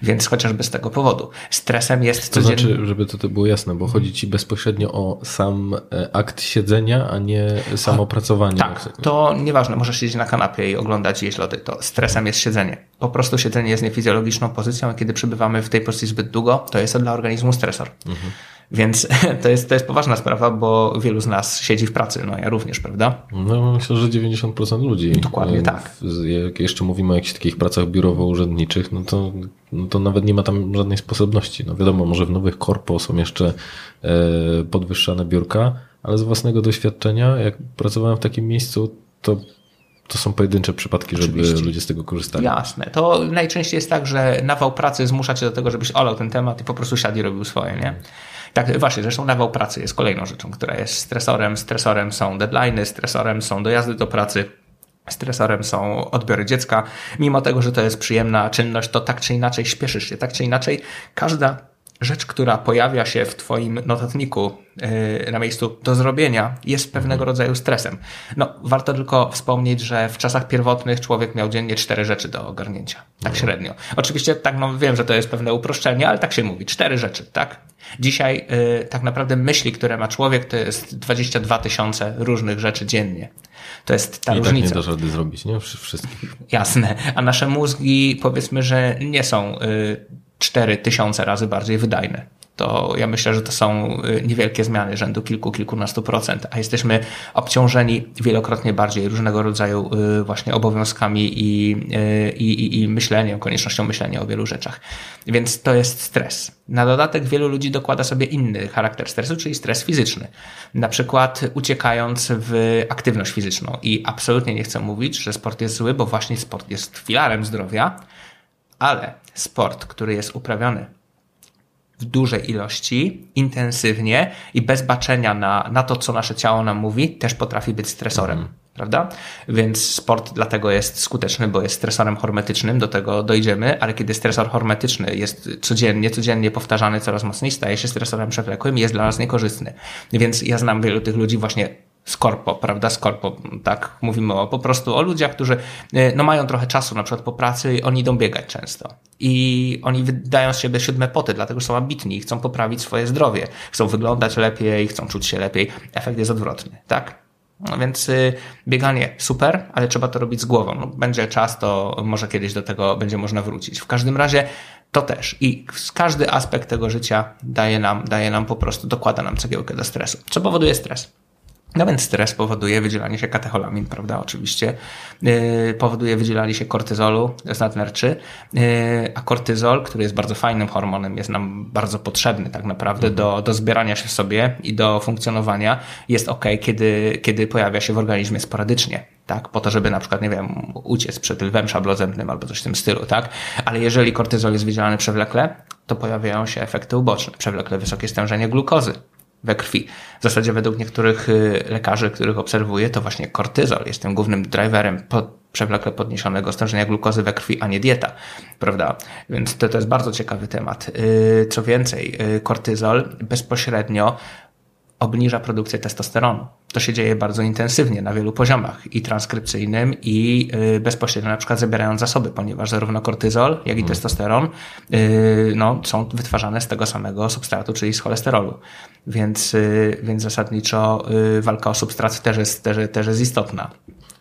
Więc chociażby z tego powodu. Stresem jest To codziennie... znaczy, żeby to, to było jasne, bo chodzi ci bezpośrednio o sam e, akt siedzenia, a nie samo pracowanie. Tak, to nieważne, możesz siedzieć na kanapie i oglądać jeść lody, to stresem jest siedzenie. Po prostu siedzenie jest niefizjologiczną pozycją, a kiedy przebywamy w tej pozycji zbyt długo, to jest to dla organizmu stresor. Więc *laughs* to jest, to jest poważna sprawa, bo wielu z nas siedzi w pracy, no ja również, prawda? No myślę, że 90% ludzi. Dokładnie e, tak. Jak jeszcze mówimy o jakichś takich pracach biurowo-urzędniczych, no to, no to nawet nie ma tam żadnej sposobności. No wiadomo, może w nowych korpo są jeszcze e, podwyższane biurka, ale z własnego doświadczenia, jak pracowałem w takim miejscu, to, to są pojedyncze przypadki, żeby Oczywiście. ludzie z tego korzystali. Jasne. To najczęściej jest tak, że nawał pracy zmusza cię do tego, żebyś olał ten temat i po prostu siadł i robił swoje, nie? Tak, właśnie, zresztą nawał pracy jest kolejną rzeczą, która jest stresorem. Stresorem są deadlines, stresorem są dojazdy do pracy. Stresorem są odbiory dziecka. Mimo tego, że to jest przyjemna czynność, to tak czy inaczej śpieszysz się. Tak czy inaczej, każda rzecz, która pojawia się w Twoim notatniku yy, na miejscu do zrobienia, jest pewnego rodzaju stresem. No, warto tylko wspomnieć, że w czasach pierwotnych człowiek miał dziennie cztery rzeczy do ogarnięcia. Tak średnio. Oczywiście, tak, no wiem, że to jest pewne uproszczenie, ale tak się mówi. Cztery rzeczy, tak? Dzisiaj yy, tak naprawdę myśli, które ma człowiek, to jest 22 tysiące różnych rzeczy dziennie. To jest ta I tak różnica. nie dasz rady zrobić, nie? Wszy- Wszystkich. Jasne. A nasze mózgi, powiedzmy, że nie są y, 4000 razy bardziej wydajne. To ja myślę, że to są y, niewielkie zmiany rzędu kilku, kilkunastu procent, a jesteśmy obciążeni wielokrotnie bardziej różnego rodzaju y, właśnie obowiązkami i, y, i, i, i myśleniem, koniecznością myślenia o wielu rzeczach. Więc to jest stres. Na dodatek wielu ludzi dokłada sobie inny charakter stresu, czyli stres fizyczny. Na przykład uciekając w aktywność fizyczną. I absolutnie nie chcę mówić, że sport jest zły, bo właśnie sport jest filarem zdrowia, ale sport, który jest uprawiany w dużej ilości, intensywnie i bez baczenia na, na to, co nasze ciało nam mówi, też potrafi być stresorem. Prawda? Więc sport dlatego jest skuteczny, bo jest stresorem hormetycznym, do tego dojdziemy, ale kiedy stresor hormetyczny jest codziennie, codziennie powtarzany coraz mocniej, staje się stresorem przewlekłym i jest dla nas niekorzystny. Więc ja znam wielu tych ludzi właśnie z korpo, prawda, z korpo, tak, mówimy o, po prostu o ludziach, którzy y, no, mają trochę czasu na przykład po pracy i oni idą biegać często. I oni wydają z siebie siódme poty, dlatego są ambitni i chcą poprawić swoje zdrowie. Chcą wyglądać lepiej, chcą czuć się lepiej. Efekt jest odwrotny, tak? No więc y, bieganie super, ale trzeba to robić z głową. No, będzie czas, to może kiedyś do tego będzie można wrócić. W każdym razie to też. I każdy aspekt tego życia daje nam, daje nam po prostu, dokłada nam cegiełkę do stresu. Co powoduje stres? No więc stres powoduje wydzielanie się katecholamin, prawda, oczywiście. Yy, powoduje wydzielanie się kortyzolu z nadnerczy, yy, a kortyzol, który jest bardzo fajnym hormonem, jest nam bardzo potrzebny tak naprawdę do, do zbierania się w sobie i do funkcjonowania. Jest ok, kiedy, kiedy pojawia się w organizmie sporadycznie, tak, po to, żeby na przykład, nie wiem, uciec przed lwem szablozębnym albo coś w tym stylu, tak. Ale jeżeli kortyzol jest wydzielany przewlekle, to pojawiają się efekty uboczne, przewlekle wysokie stężenie glukozy, we krwi. W zasadzie według niektórych y, lekarzy, których obserwuję, to właśnie kortyzol jest tym głównym driverem pod, przewlekle podniesionego stężenia glukozy we krwi, a nie dieta, prawda? Więc to, to jest bardzo ciekawy temat. Y, Co więcej, y, kortyzol bezpośrednio obniża produkcję testosteronu. To się dzieje bardzo intensywnie na wielu poziomach i transkrypcyjnym i y, bezpośrednio na przykład zabierając zasoby, ponieważ zarówno kortyzol, jak i testosteron y, no, są wytwarzane z tego samego substratu, czyli z cholesterolu. Więc, y, więc zasadniczo walka o substrat też jest, też, też jest istotna.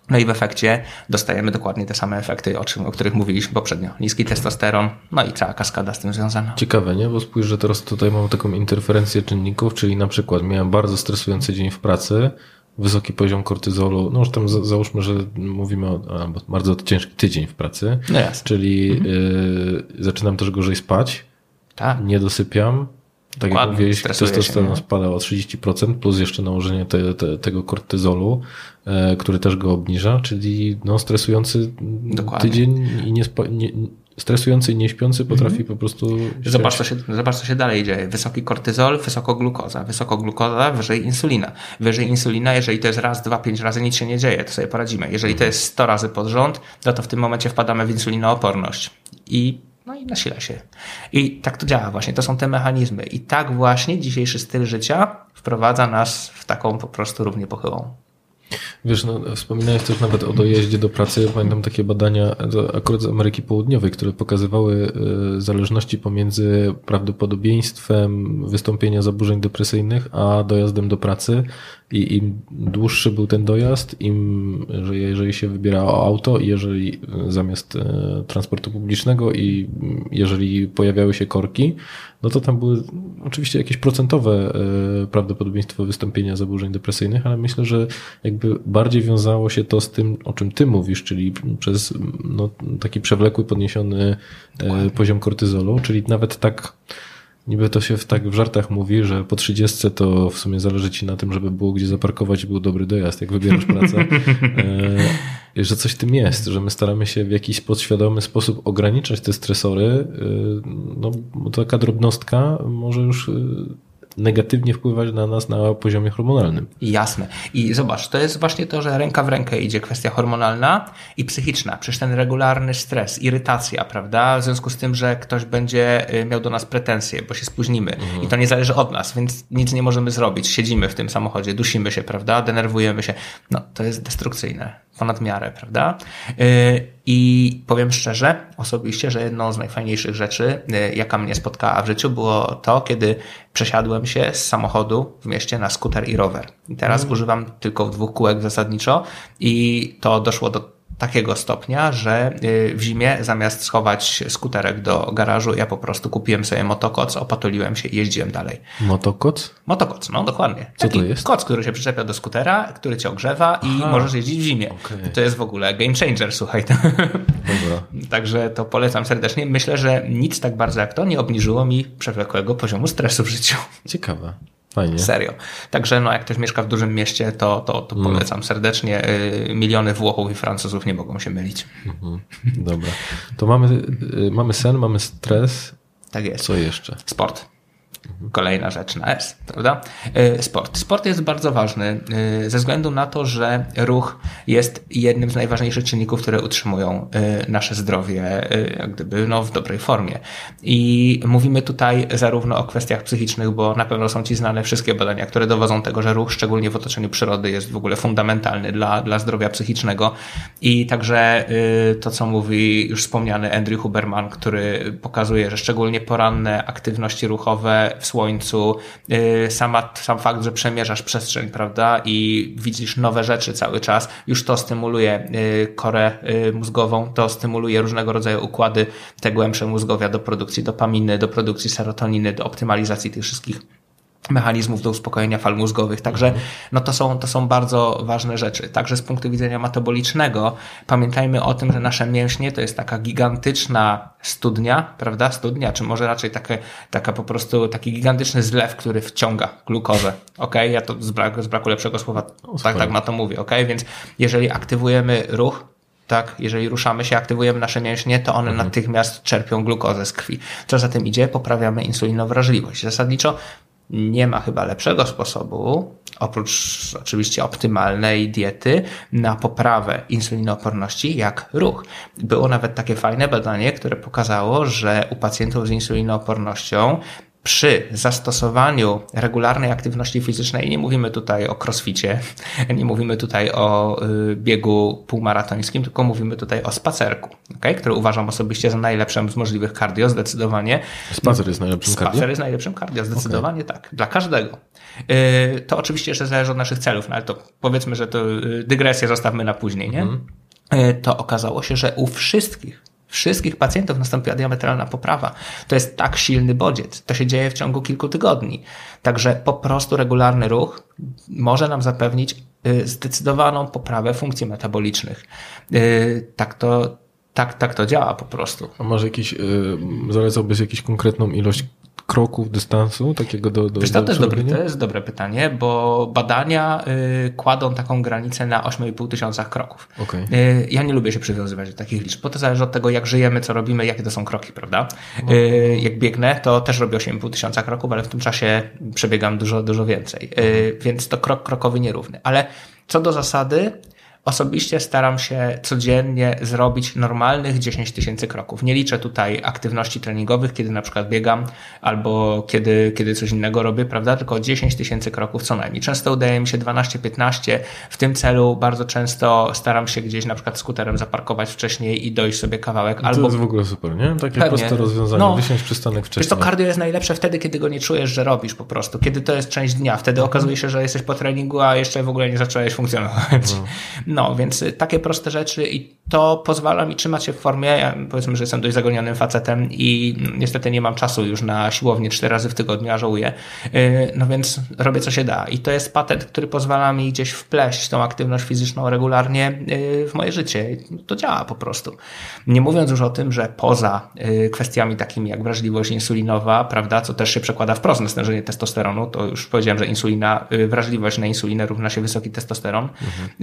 No i w efekcie dostajemy dokładnie te same efekty, o, czym, o których mówiliśmy poprzednio. Niski testosteron, no i cała kaskada z tym związana. Ciekawe, nie? Bo spójrz, że teraz tutaj mam taką interferencję czynników, czyli na przykład miałem bardzo stresujący dzień w pracy, wysoki poziom kortyzolu, no już tam za, załóżmy, że mówimy o albo bardzo ciężki tydzień w pracy, No czyli y, zaczynam też gorzej spać, Tak. nie dosypiam, tak jak Dokładnie, mówiłeś, stresuje się, testosteron spada o 30%, plus jeszcze nałożenie te, te, tego kortyzolu, e, który też go obniża, czyli no, stresujący Dokładnie. tydzień i nie, nie, stresujący i nieśpiący potrafi po prostu... Zobacz co, się, zobacz, co się dalej dzieje. Wysoki kortyzol, wysoko glukoza. Wysoko glukoza, wyżej insulina. Wyżej insulina, jeżeli to jest raz, dwa, pięć razy, nic się nie dzieje, to sobie poradzimy. Jeżeli to jest 100 razy pod rząd, no to w tym momencie wpadamy w insulinooporność. I no i nasila się. I tak to działa właśnie. To są te mechanizmy. I tak właśnie dzisiejszy styl życia wprowadza nas w taką po prostu równie pochyłą. Wiesz, no, wspominałeś też nawet o dojeździe do pracy. Pamiętam takie badania akurat z Ameryki Południowej, które pokazywały y, zależności pomiędzy prawdopodobieństwem wystąpienia zaburzeń depresyjnych, a dojazdem do pracy. I im dłuższy był ten dojazd, im, że jeżeli się wybierało auto, jeżeli zamiast e, transportu publicznego i jeżeli pojawiały się korki, no to tam były oczywiście jakieś procentowe e, prawdopodobieństwo wystąpienia zaburzeń depresyjnych, ale myślę, że jakby bardziej wiązało się to z tym, o czym ty mówisz, czyli przez no, taki przewlekły, podniesiony e, Dokładnie. poziom kortyzolu, czyli nawet tak Niby to się w, tak w żartach mówi, że po 30 to w sumie zależy ci na tym, żeby było gdzie zaparkować i był dobry dojazd, jak wybierasz pracę. *laughs* E, że coś tym jest, że my staramy się w jakiś podświadomy sposób ograniczać te stresory. E, no, taka drobnostka może już e, negatywnie wpływać na nas na poziomie hormonalnym. Jasne. I zobacz, to jest właśnie to, że ręka w rękę idzie kwestia hormonalna i psychiczna. Przecież ten regularny stres, irytacja, prawda? W związku z tym, że ktoś będzie y, miał do nas pretensje, bo się spóźnimy. Mhm. I to nie zależy od nas, więc nic nie możemy zrobić. Siedzimy w tym samochodzie, dusimy się, prawda? Denerwujemy się. No, to jest destrukcyjne. Ponad miarę, prawda? Y, I powiem szczerze, osobiście, że jedną z najfajniejszych rzeczy, y, jaka mnie spotkała w życiu, było to, kiedy przesiadłem się z samochodu w mieście na skuter i rower. I teraz mm. używam tylko dwóch kółek zasadniczo i to doszło do takiego stopnia, że y, w zimie zamiast schować skuterek do garażu, ja po prostu kupiłem sobie motokoc, opatuliłem się i jeździłem dalej. Motokoc? Motokoc, no dokładnie. Co Taki to jest? Koc, który się przyczepia do skutera, który cię ogrzewa i Aha. możesz jeździć w zimie. Okay. To jest w ogóle game changer, słuchaj. *laughs* Dobra. Także to polecam serdecznie. Myślę, że nic tak bardzo jak to nie obniżyło mi przewlekłego poziomu stresu w życiu. Ciekawe. Fajnie. Serio. Także no, jak ktoś mieszka w dużym mieście, to, to, to mm. polecam serdecznie. Y, miliony Włochów i Francuzów nie mogą się mylić. Mhm. Dobra. To mamy, y, mamy sen, mamy stres. Tak jest. Co jeszcze? Sport. Kolejna rzecz na S, prawda? Y, sport. Sport jest bardzo ważny y, ze względu na to, że ruch jest jednym z najważniejszych czynników, które utrzymują y, nasze zdrowie jak gdyby no, w dobrej formie. I mówimy tutaj zarówno o kwestiach psychicznych, bo na pewno są Ci znane wszystkie badania, które dowodzą tego, że ruch, szczególnie w otoczeniu przyrody, jest w ogóle fundamentalny dla, dla zdrowia psychicznego. I także to, co mówi już wspomniany Andrew Huberman, który pokazuje, że szczególnie poranne aktywności ruchowe w słońcu, y, sama, sam fakt, że przemierzasz przestrzeń, prawda, i widzisz nowe rzeczy cały czas, już to stymuluje y, korę y, mózgową, to stymuluje różnego rodzaju układy te głębsze mózgowia do produkcji dopaminy, do produkcji serotoniny, do optymalizacji tych wszystkich mechanizmów do uspokojenia fal mózgowych. Także no to, są, to są bardzo ważne rzeczy. Także z punktu widzenia metabolicznego pamiętajmy o tym, że nasze mięśnie to jest taka gigantyczna studnia, prawda? Studnia, czy może raczej takie, taka po prostu taki gigantyczny zlew, który wciąga glukozę. Ok, ja to z braku, z braku lepszego słowa tak, tak na to mówię. Ok, więc jeżeli aktywujemy ruch, tak, jeżeli ruszamy się, aktywujemy nasze mięśnie, to one mhm. natychmiast czerpią glukozę z krwi. Co za tym idzie? Poprawiamy insulinowrażliwość. Zasadniczo nie ma chyba lepszego sposobu, oprócz oczywiście optymalnej diety, na poprawę insulinooporności jak ruch. Było nawet takie fajne badanie, które pokazało, że u pacjentów z insulinoopornością przy zastosowaniu regularnej aktywności fizycznej, nie mówimy tutaj o crossficie, *laughs* nie mówimy tutaj o y, biegu półmaratońskim, tylko mówimy tutaj o spacerku, okay? który uważam osobiście za najlepszym z możliwych cardio, zdecydowanie. Spacer jest najlepszym cardio? Spacer jest najlepszym cardio, zdecydowanie okay. tak, dla każdego. Y, to oczywiście jeszcze zależy od naszych celów, no ale to powiedzmy, że to y, dygresję zostawmy na później, nie? Mm. To okazało się, że u wszystkich wszystkich pacjentów nastąpiła diametralna poprawa. To jest tak silny bodziec. To się dzieje w ciągu kilku tygodni. Także po prostu regularny ruch może nam zapewnić y, zdecydowaną poprawę funkcji metabolicznych. Y, tak to, tak, tak to działa po prostu. A może jakiś, yy, zalecałbyś jakąś konkretną ilość kroków dystansu takiego do, do, Wiesz, do to, jest dobre, to jest dobre pytanie, bo badania y, kładą taką granicę na 8,5 tysiąca kroków. Okej. Y, ja nie lubię się przywiązywać do takich liczb, bo to zależy od tego, jak żyjemy, co robimy, jakie to są kroki, prawda? No. Y, jak biegnę, to też robię 8,5 tysiąca kroków, ale w tym czasie przebiegam dużo, dużo więcej. Y, więc to krok krokowy nierówny. Ale co do zasady, Osobiście staram się codziennie zrobić normalnych 10 tysięcy kroków. Nie liczę tutaj aktywności treningowych, kiedy na przykład biegam albo kiedy, kiedy coś innego robię, prawda? Tylko 10 tysięcy kroków co najmniej. Często udaje mi się 12-15. W tym celu bardzo często staram się gdzieś na przykład skuterem zaparkować wcześniej i dojść sobie kawałek. To albo jest w ogóle super, nie? Takie Pewnie. proste rozwiązanie. No. Wysiąść przystanek Wiesz wcześniej. co, cardio jest najlepsze wtedy, kiedy go nie czujesz, że robisz po prostu. Kiedy to jest część dnia. Wtedy Mhm. okazuje się, że jesteś po treningu, a jeszcze w ogóle nie zacząłeś funkcjonować. No, *laughs* więc y, takie proste rzeczy i to pozwala mi trzymać się w formie. Ja powiedzmy, że jestem dość zagonionym facetem i mm, niestety nie mam czasu już na siłownię cztery razy w tygodniu, a żałuję. Y, No więc robię co się da. I to jest patent, który pozwala mi gdzieś wpleść tą aktywność fizyczną regularnie y, w moje życie. To działa po prostu. Nie mówiąc już o tym, że poza kwestiami takimi jak wrażliwość insulinowa, prawda, co też się przekłada wprost na stężenie testosteronu, to już powiedziałem, że insulina, wrażliwość na insulinę równa się wysoki testosteron,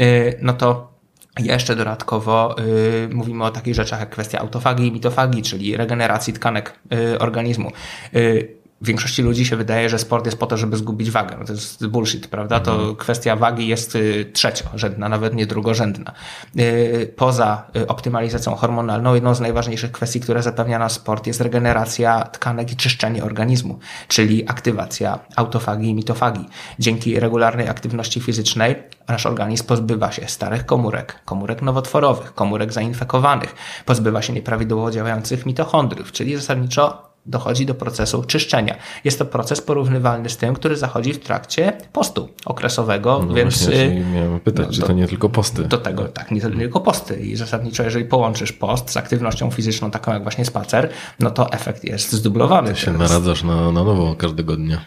y, no to jeszcze dodatkowo y, mówimy o takich rzeczach jak kwestia autofagii i mitofagii, czyli regeneracji tkanek y, organizmu. Y, Większości ludzi się wydaje, że sport jest po to, żeby zgubić wagę. No to jest bullshit, prawda? To kwestia wagi jest y, trzeciorzędna, nawet nie drugorzędna. Y, Poza y, optymalizacją hormonalną, jedną z najważniejszych kwestii, które zapewnia nas sport, jest regeneracja tkanek i czyszczenie organizmu, czyli aktywacja autofagii i mitofagii. Dzięki regularnej aktywności fizycznej nasz organizm pozbywa się starych komórek, komórek nowotworowych, komórek zainfekowanych, pozbywa się nieprawidłowo działających mitochondriów, czyli zasadniczo dochodzi do procesu czyszczenia. Jest to proces porównywalny z tym, który zachodzi w trakcie postu okresowego, No więc właśnie, y, miałem pytać, no czy to- to nie tylko posty. do tego tak, nie tylko posty. I zasadniczo, jeżeli połączysz post z aktywnością fizyczną, taką jak właśnie spacer, no to efekt jest zdublowany. się To jest- naradzasz na, na nowo każdego dnia.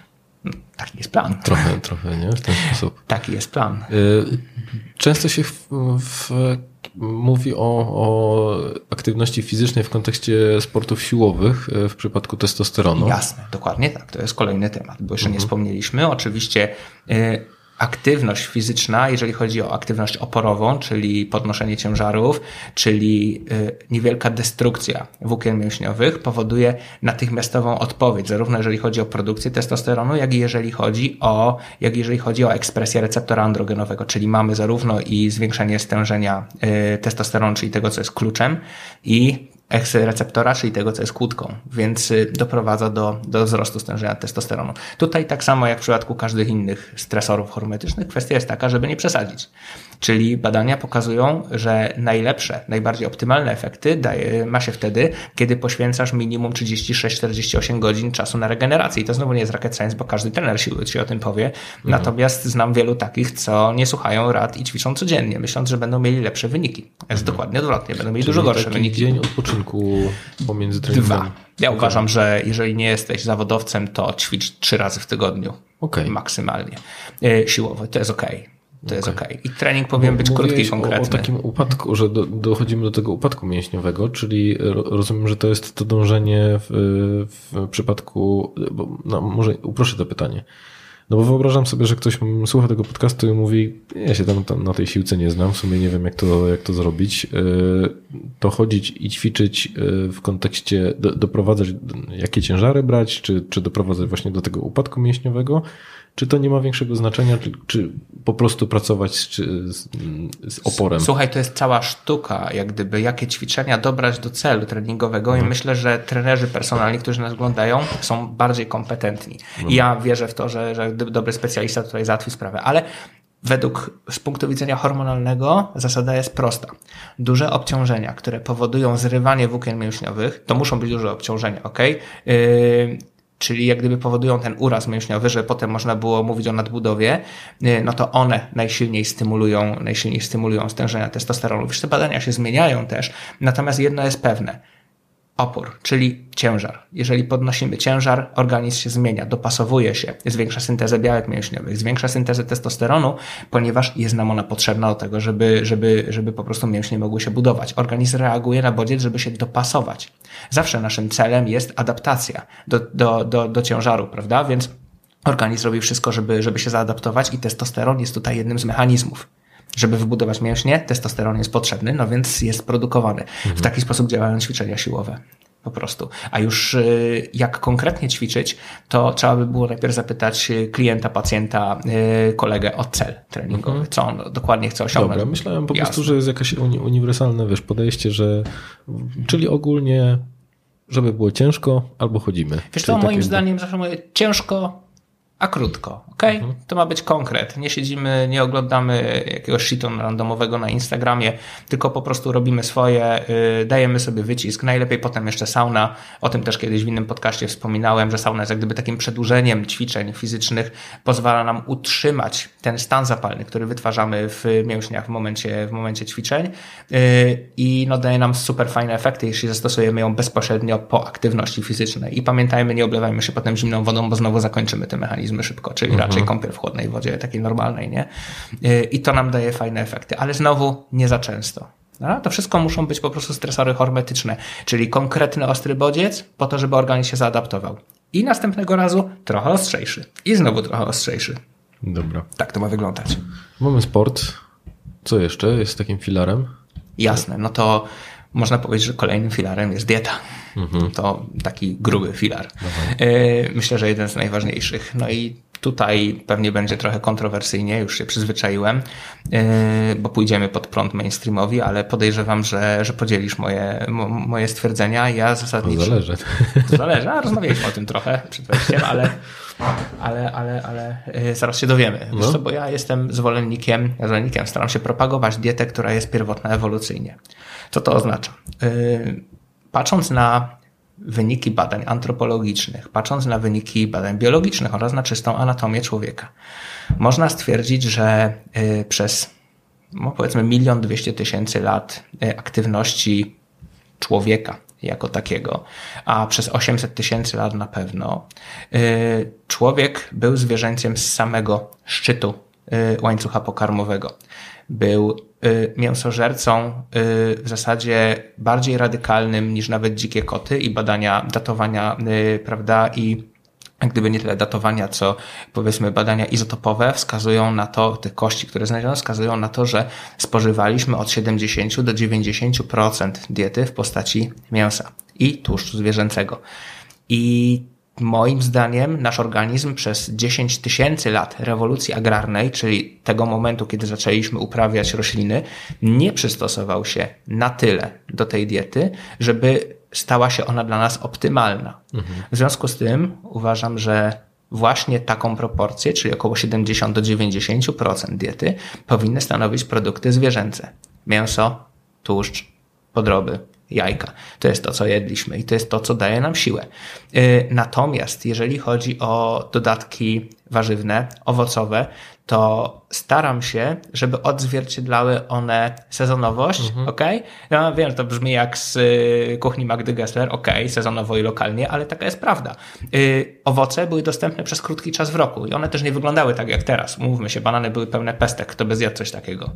Taki jest plan. Trochę, trochę, nie? W ten sposób. Taki jest plan. Y, Często się w, w, mówi o, o aktywności fizycznej w kontekście sportów siłowych y, w przypadku testosteronu. Jasne, dokładnie tak. To jest kolejny temat, bo jeszcze nie Mhm. wspomnieliśmy. Oczywiście y, aktywność fizyczna, jeżeli chodzi o aktywność oporową, czyli podnoszenie ciężarów, czyli y, niewielka destrukcja włókien mięśniowych, powoduje natychmiastową odpowiedź, zarówno jeżeli chodzi o produkcję testosteronu, jak i jeżeli chodzi o, jak jeżeli chodzi o ekspresję receptora androgenowego, czyli mamy zarówno i zwiększenie stężenia y, testosteronu, czyli tego, co jest kluczem, i receptora, czyli tego, co jest kłódką, więc y, doprowadza do, do wzrostu stężenia testosteronu. Tutaj tak samo jak w przypadku każdych innych stresorów hormonetycznych, kwestia jest taka, żeby nie przesadzić. Czyli badania pokazują, że najlepsze, najbardziej optymalne efekty daje, ma się wtedy, kiedy poświęcasz minimum 36-48 godzin czasu na regenerację. I to znowu nie jest rocket science, bo każdy trener siły ci o tym powie. Natomiast znam wielu takich, co nie słuchają rad i ćwiczą codziennie, myśląc, że będą mieli lepsze wyniki. Jest dokładnie odwrotnie, będą mieli dużo Czyli gorsze taki wyniki. dzień odpoczynku pomiędzy treningami. Dwa. Ja uważam, że jeżeli nie jesteś zawodowcem, to ćwicz trzy razy w tygodniu. Okej. Maksymalnie. E, Siłowo. To jest okej. To jest okej. I trening powinien być krótki i konkretny. O, o takim upadku, że do, dochodzimy do tego upadku mięśniowego, czyli ro, rozumiem, że to jest to dążenie w, w przypadku, bo, no, może uproszę to pytanie. No bo wyobrażam sobie, że ktoś słucha tego podcastu i mówi, ja się tam, tam na tej siłce nie znam, w sumie nie wiem jak to, jak to zrobić. Yy, To chodzić i ćwiczyć yy, w kontekście, do, doprowadzać, jakie ciężary brać, czy, czy doprowadzać właśnie do tego upadku mięśniowego, czy to nie ma większego znaczenia, czy, czy po prostu pracować z, z, oporem? Słuchaj, to jest cała sztuka, jak gdyby, jakie ćwiczenia dobrać do celu treningowego Mhm. i myślę, że trenerzy personalni, którzy nas oglądają, są bardziej kompetentni. Mhm. I ja wierzę w to, że, że gdyby dobry specjalista tutaj załatwi sprawę, ale według, z punktu widzenia hormonalnego, zasada jest prosta. Duże obciążenia, które powodują zrywanie włókien mięśniowych, to muszą być duże obciążenia, ok? Yy, czyli jak gdyby powodują ten uraz mięśniowy, że potem można było mówić o nadbudowie, yy, no to one najsilniej stymulują, najsilniej stymulują stężenia testosteronu. Wiesz, te badania się zmieniają też, natomiast jedno jest pewne. Opór, czyli ciężar. Jeżeli podnosimy ciężar, organizm się zmienia, dopasowuje się, zwiększa syntezę białek mięśniowych, zwiększa syntezę testosteronu, ponieważ jest nam ona potrzebna do tego, żeby, żeby, żeby po prostu mięśnie mogły się budować. Organizm reaguje na bodziec, żeby się dopasować. Zawsze naszym celem jest adaptacja do, do, do, do ciężaru, prawda? Więc organizm robi wszystko, żeby, żeby się zaadaptować i testosteron jest tutaj jednym z mechanizmów. Żeby wybudować mięśnie, testosteron jest potrzebny, no więc jest produkowany. Mhm. W taki sposób działają ćwiczenia siłowe. Po prostu. A już y, jak konkretnie ćwiczyć, to trzeba by było najpierw zapytać y, klienta, pacjenta, y, kolegę o cel treningowy, mhm. co on dokładnie chce osiągnąć. Dobra, myślałem po Jasne. prostu, że jest jakieś uniwersalne wiesz, podejście, że czyli ogólnie, żeby było ciężko, albo chodzimy. Wiesz co, moim zdaniem zawsze mówię ciężko, a krótko. ok? Mhm. To ma być konkret. Nie siedzimy, nie oglądamy jakiegoś shiton randomowego na Instagramie, tylko po prostu robimy swoje, yy, dajemy sobie wycisk. Najlepiej potem jeszcze sauna. O tym też kiedyś w innym podcaście wspominałem, że sauna jest jak gdyby takim przedłużeniem ćwiczeń fizycznych. Pozwala nam utrzymać ten stan zapalny, który wytwarzamy w mięśniach w momencie, w momencie ćwiczeń yy, i no, daje nam super fajne efekty, jeśli zastosujemy ją bezpośrednio po aktywności fizycznej. I pamiętajmy, nie oblewajmy się potem zimną wodą, bo znowu zakończymy te mechanizmy szybko, czyli mhm. raczej kąpiel w chłodnej wodzie, takiej normalnej, nie? Y, I to nam daje fajne efekty, ale znowu nie za często. No, to wszystko muszą być po prostu stresory hormetyczne, czyli konkretny ostry bodziec po to, żeby organizm się zaadaptował. I następnego razu trochę ostrzejszy. I znowu trochę ostrzejszy. Dobra. Tak to ma wyglądać. Mamy sport. Co jeszcze jest takim filarem? Jasne, no to można powiedzieć, że kolejnym filarem jest dieta. Mhm. To taki gruby filar. Aha. Y, myślę, że jeden z najważniejszych. No i tutaj pewnie będzie trochę kontrowersyjnie, już się przyzwyczaiłem, y, bo pójdziemy pod prąd mainstreamowi, ale podejrzewam, że, że podzielisz moje, moje stwierdzenia. Ja zasadniczo... To zależy. To zależy, a rozmawialiśmy o tym trochę przed wejściem, ale, *laughs* ale, ale, ale y, zaraz się dowiemy. No. Bo ja jestem zwolennikiem, ja zwolennikiem, staram się propagować dietę, która jest pierwotna ewolucyjnie. Co to oznacza? Y, patrząc na wyniki badań antropologicznych, patrząc na wyniki badań biologicznych oraz na czystą anatomię człowieka, można stwierdzić, że y, przez no powiedzmy milion dwieście tysięcy lat aktywności człowieka jako takiego, a przez 800 tysięcy lat na pewno, człowiek był zwierzęciem z samego szczytu łańcucha pokarmowego. Był y, mięsożercą y, w zasadzie bardziej radykalnym niż nawet dzikie koty i badania datowania, y, prawda, i gdyby nie tyle datowania, co powiedzmy badania izotopowe wskazują na to, te kości, które znaleziono, wskazują na to, że spożywaliśmy od 70 do 90% diety w postaci mięsa i tłuszczu zwierzęcego. I Moim zdaniem nasz organizm przez 10 tysięcy lat rewolucji agrarnej, czyli tego momentu, kiedy zaczęliśmy uprawiać rośliny, nie przystosował się na tyle do tej diety, żeby stała się ona dla nas optymalna. Mhm. W związku z tym uważam, że właśnie taką proporcję, czyli około 70 do 90% diety, powinny stanowić produkty zwierzęce. Mięso, tłuszcz, podroby, jajka. To jest to, co jedliśmy i to jest to, co daje nam siłę. Y, natomiast jeżeli chodzi o dodatki warzywne, owocowe, to staram się, żeby odzwierciedlały one sezonowość, mhm. ok? Ja wiem, że to brzmi jak z y, kuchni Magdy Gessler, ok, sezonowo i lokalnie, ale taka jest prawda. Y, owoce były dostępne przez krótki czas w roku i one też nie wyglądały tak jak teraz. Mówmy się, banany były pełne pestek, kto by zjadł coś takiego.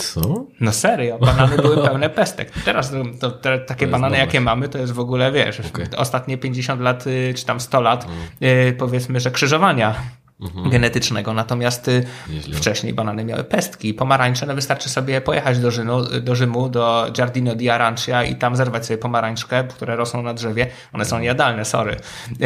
Co? No serio, banany były pełne pestek. Teraz to, te, takie to banany, jakie mamy, to jest w ogóle, wiesz, okay. ostatnie 50 lat, y, czy tam 100 lat, mm. powiedzmy, że krzyżowania mhm. genetycznego. Natomiast y, Nieźle. wcześniej banany miały pestki. Pomarańcze, no wystarczy sobie pojechać do, Rzymu, do Rzymu, do Giardino di Arancia i tam zerwać sobie pomarańczkę, które rosną na drzewie. One są jadalne, sorry.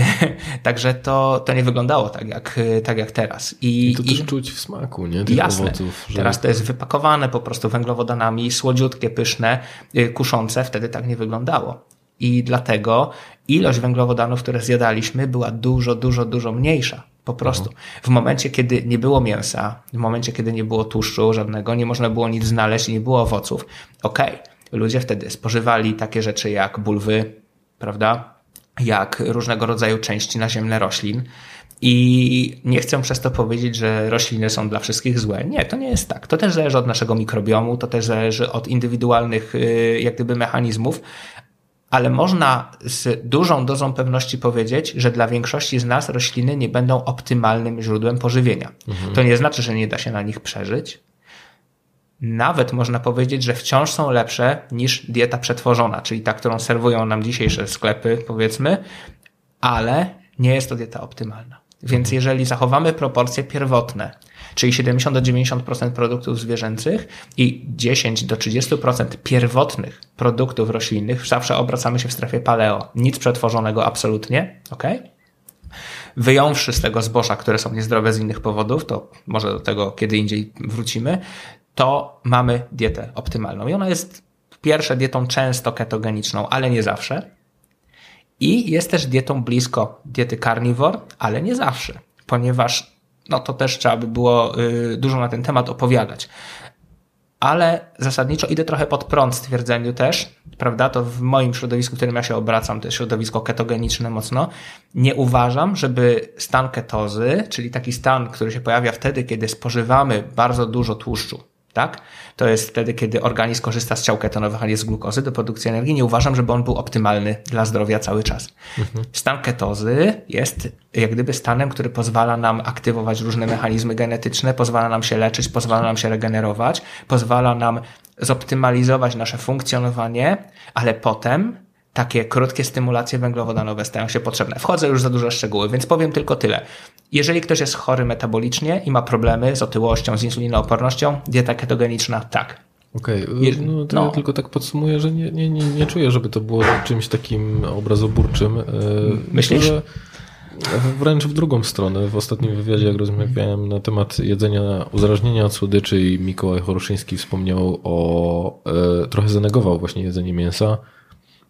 *laughs* Także to, to nie wyglądało tak jak, tak jak teraz. I, I to też i, czuć w smaku, nie? Tych jasne. Owoców, że... Teraz to jest wypakowane po prostu węglowodanami, słodziutkie, pyszne, y, kuszące. Wtedy tak nie wyglądało. I dlatego ilość węglowodanów, które zjadaliśmy, była dużo, dużo, dużo mniejsza. Po prostu. W momencie, kiedy nie było mięsa, w momencie, kiedy nie było tłuszczu żadnego, nie można było nic znaleźć nie było owoców, okej, okay. ludzie wtedy spożywali takie rzeczy jak bulwy, prawda? Jak różnego rodzaju części naziemne roślin. I nie chcę przez to powiedzieć, że rośliny są dla wszystkich złe. Nie, to nie jest tak. To też zależy od naszego mikrobiomu, to też zależy od indywidualnych, y, jak gdyby, mechanizmów, ale można z dużą dozą pewności powiedzieć, że dla większości z nas rośliny nie będą optymalnym źródłem pożywienia. To nie znaczy, że nie da się na nich przeżyć. Nawet można powiedzieć, że wciąż są lepsze niż dieta przetworzona, czyli ta, którą serwują nam dzisiejsze sklepy, powiedzmy, ale nie jest to dieta optymalna. Więc jeżeli zachowamy proporcje pierwotne, czyli 70 do 90% produktów zwierzęcych i 10 do 30% pierwotnych produktów roślinnych, zawsze obracamy się w strefie paleo. Nic przetworzonego absolutnie, ok? Wyjąwszy z tego zboża, które są niezdrowe z innych powodów, to może do tego kiedy indziej wrócimy, to mamy dietę optymalną. I ona jest pierwsze dietą często ketogeniczną, ale nie zawsze. I jest też dietą blisko diety carnivore, ale nie zawsze, ponieważ no to też trzeba by było y, dużo na ten temat opowiadać. Ale zasadniczo idę trochę pod prąd stwierdzeniu też, prawda? To w moim środowisku, w którym ja się obracam, to jest środowisko ketogeniczne mocno. Nie uważam, żeby stan ketozy, czyli taki stan, który się pojawia wtedy, kiedy spożywamy bardzo dużo tłuszczu, tak? To jest wtedy, kiedy organizm korzysta z ciał ketonowych, a nie z glukozy do produkcji energii. Nie uważam, żeby on był optymalny dla zdrowia cały czas. Mhm. Stan ketozy jest jak gdyby stanem, który pozwala nam aktywować różne mechanizmy genetyczne, pozwala nam się leczyć, pozwala nam się regenerować, pozwala nam zoptymalizować nasze funkcjonowanie, ale potem takie krótkie stymulacje węglowodanowe stają się potrzebne. Wchodzę już za dużo szczegóły, więc powiem tylko tyle. Jeżeli ktoś jest chory metabolicznie i ma problemy z otyłością, z insulinoopornością, dieta ketogeniczna tak. Okej, okay. no no. ja tylko tak podsumuję, że nie, nie, nie, nie czuję, żeby to było czymś takim obrazoburczym. E, Myślisz? Że wręcz w drugą stronę. W ostatnim wywiadzie, jak rozmawiałem na temat jedzenia, uzależnienia od słodyczy i Mikołaj Choroszyński wspomniał o, e, trochę zanegował właśnie jedzenie mięsa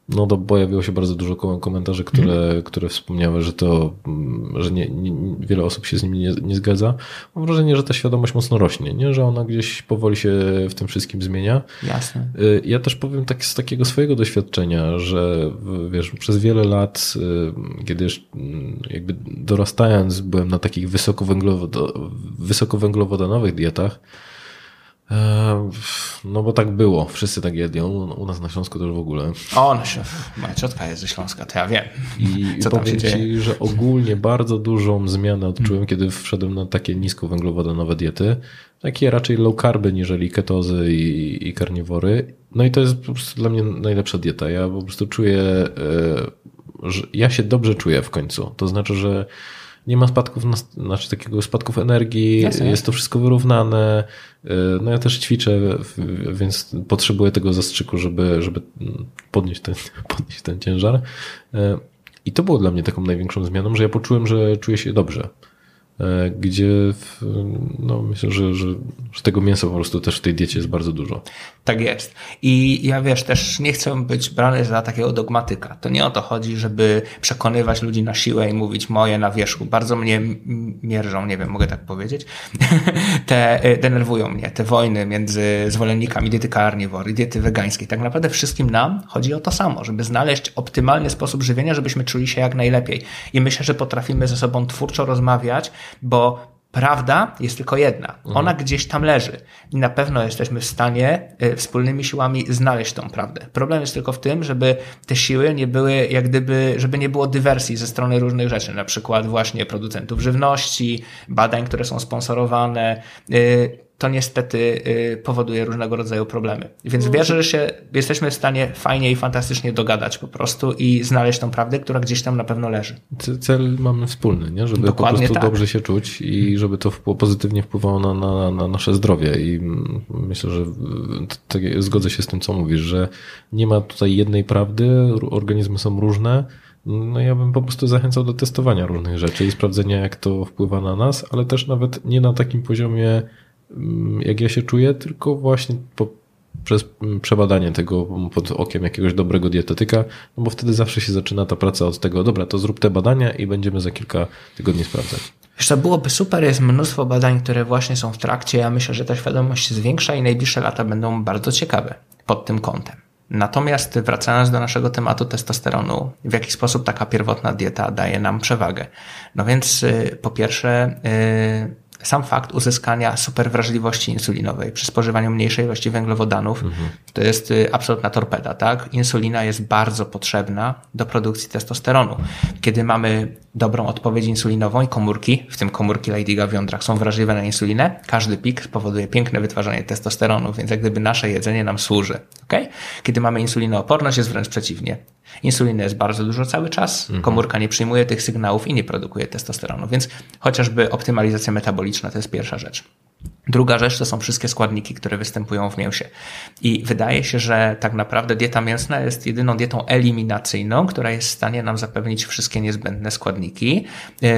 no to pojawiło się bardzo dużo komentarzy, które, mhm. które wspomniały, że to, mm, że nie, nie, wiele osób się z nimi nie, nie zgadza. Mam wrażenie, że ta świadomość mocno rośnie, nie? że ona gdzieś powoli się w tym wszystkim zmienia. Jasne. Y, ja też powiem tak z takiego swojego doświadczenia, że wiesz, przez wiele lat, y, kiedy mm, jakby dorastając, byłem na takich wysokowęglowodanowych dietach, no bo tak było, wszyscy tak jedli, u nas na Śląsku też w ogóle. O, no się, moja ciotka jest ze Śląska, to ja wiem. I *laughs* co tam powiem ci, dzieje. że ogólnie bardzo dużą zmianę odczułem, kiedy wszedłem na takie niskowęglowodanowe diety, takie raczej low carby niżeli ketozy i, i karniwory. No i to jest po prostu dla mnie najlepsza dieta. Ja po prostu czuję, e, że ja się dobrze czuję w końcu. To znaczy, że nie ma spadków, na, znaczy takiego spadków energii, Jasne. jest to wszystko wyrównane. Y, no ja też ćwiczę, więc potrzebuję tego zastrzyku, żeby, żeby podnieść ten, *laughs* podnieść ten ciężar. Y, I to było dla mnie taką największą zmianą, że ja poczułem, że czuję się dobrze. E, gdzie w, no myślę, że, że, że, tego mięsa po prostu też w tej diecie jest bardzo dużo. Tak jest. I ja wiesz, też nie chcę być brany za takiego dogmatyka. To nie o to chodzi, żeby przekonywać ludzi na siłę i mówić moje na wierzchu. Bardzo mnie mierzą, nie wiem, mogę tak powiedzieć. *laughs* te e, denerwują mnie, te wojny między zwolennikami diety carnivore i diety wegańskiej. Tak naprawdę wszystkim nam chodzi o to samo, żeby znaleźć optymalny sposób żywienia, żebyśmy czuli się jak najlepiej. I myślę, że potrafimy ze sobą twórczo rozmawiać, bo prawda jest tylko jedna. Mhm. Ona gdzieś tam leży i na pewno jesteśmy w stanie y, wspólnymi siłami znaleźć tą prawdę. Problem jest tylko w tym, żeby te siły nie były, jak gdyby, żeby nie było dywersji ze strony różnych rzeczy, na przykład właśnie producentów żywności, badań, które są sponsorowane, y, to niestety y, powoduje różnego rodzaju problemy. Więc wierzę, że się jesteśmy w stanie fajnie i fantastycznie dogadać po prostu i znaleźć tą prawdę, która gdzieś tam na pewno leży. Cel mamy wspólny, nie? żeby Dokładnie po prostu tak. dobrze się czuć i żeby to pozytywnie wpływało na, na, na nasze zdrowie. I myślę, że tak, zgodzę się z tym, co mówisz, że nie ma tutaj jednej prawdy, organizmy są różne. No ja bym po prostu zachęcał do testowania różnych rzeczy i sprawdzenia, jak to wpływa na nas, ale też nawet nie na takim poziomie jak ja się czuję, tylko właśnie po, przez mm, przebadanie tego pod okiem jakiegoś dobrego dietetyka, no bo wtedy zawsze się zaczyna ta praca od tego, dobra, to zrób te badania i będziemy za kilka tygodni sprawdzać. To byłoby super, jest mnóstwo badań, które właśnie są w trakcie. Ja myślę, że ta świadomość się zwiększa i najbliższe lata będą bardzo ciekawe pod tym kątem. Natomiast wracając do naszego tematu testosteronu, w jaki sposób taka pierwotna dieta daje nam przewagę? No więc y, po pierwsze, y, sam fakt uzyskania superwrażliwości insulinowej przy spożywaniu mniejszej ilości węglowodanów mhm. to jest y, absolutna torpeda, tak? Insulina jest bardzo potrzebna do produkcji testosteronu. Kiedy mamy dobrą odpowiedź insulinową i komórki, w tym komórki Leydiga w jądrach są wrażliwe na insulinę, każdy pik spowoduje piękne wytwarzanie testosteronu, więc jak gdyby nasze jedzenie nam służy. Okay? Kiedy mamy insulinooporność, jest wręcz przeciwnie. Insuliny jest bardzo dużo cały czas, mhm. komórka nie przyjmuje tych sygnałów i nie produkuje testosteronu, więc chociażby optymalizacja metaboliczna to jest pierwsza rzecz. Druga rzecz to są wszystkie składniki, które występują w mięsie. I wydaje się, że tak naprawdę dieta mięsna jest jedyną dietą eliminacyjną, która jest w stanie nam zapewnić wszystkie niezbędne składniki. Yy,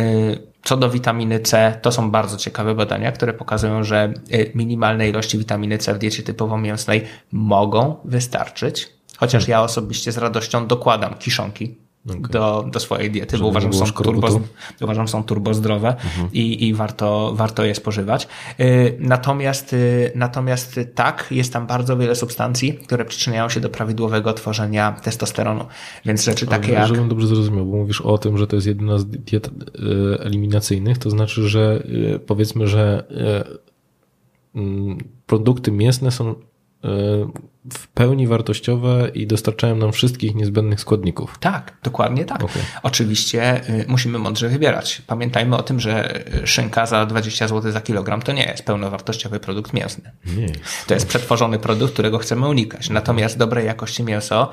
co do witaminy C, to są bardzo ciekawe badania, które pokazują, że yy, minimalne ilości witaminy C w diecie typowo mięsnej mogą wystarczyć. Chociaż ja osobiście z radością dokładam kiszonki okay. do, do swojej diety, Żeby bo uważam, że są turbo, uważam, są turbo zdrowe mhm. i, i warto, warto je spożywać. Y, natomiast, y, natomiast tak, jest tam bardzo wiele substancji, które przyczyniają się do prawidłowego tworzenia testosteronu. Więc rzeczy takie jak... Żebym dobrze zrozumiał, bo mówisz o tym, że to jest jedna z diet y, eliminacyjnych, to znaczy, że powiedzmy, że mm, produkty mięsne są w pełni wartościowe i dostarczają nam wszystkich niezbędnych składników. Tak, dokładnie tak. Okay. Oczywiście y, musimy mądrze wybierać. Pamiętajmy o tym, że y, szynka za 20 zł za kilogram to nie jest pełnowartościowy produkt mięsny. Nie To jest przetworzony produkt, którego chcemy unikać. Natomiast dobrej jakości mięso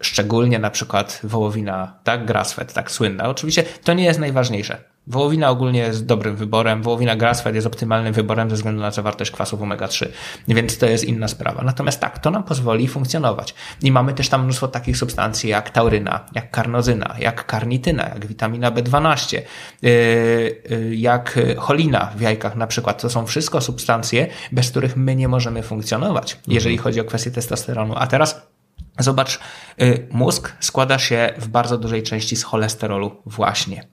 szczególnie na przykład wołowina, tak, grassfed, tak słynna. Oczywiście to nie jest najważniejsze. Wołowina ogólnie jest dobrym wyborem, wołowina grassfed jest optymalnym wyborem ze względu na zawartość kwasów omega-3, więc to jest inna sprawa. Natomiast tak, to nam pozwoli funkcjonować. I mamy też tam mnóstwo takich substancji jak tauryna, jak karnozyna, jak karnityna, jak witamina B12, yy, yy, jak cholina w jajkach na przykład. To są wszystko substancje, bez których my nie możemy funkcjonować, jeżeli mhm. chodzi o kwestię testosteronu. A teraz Zobacz, yy, mózg składa się w bardzo dużej części z cholesterolu właśnie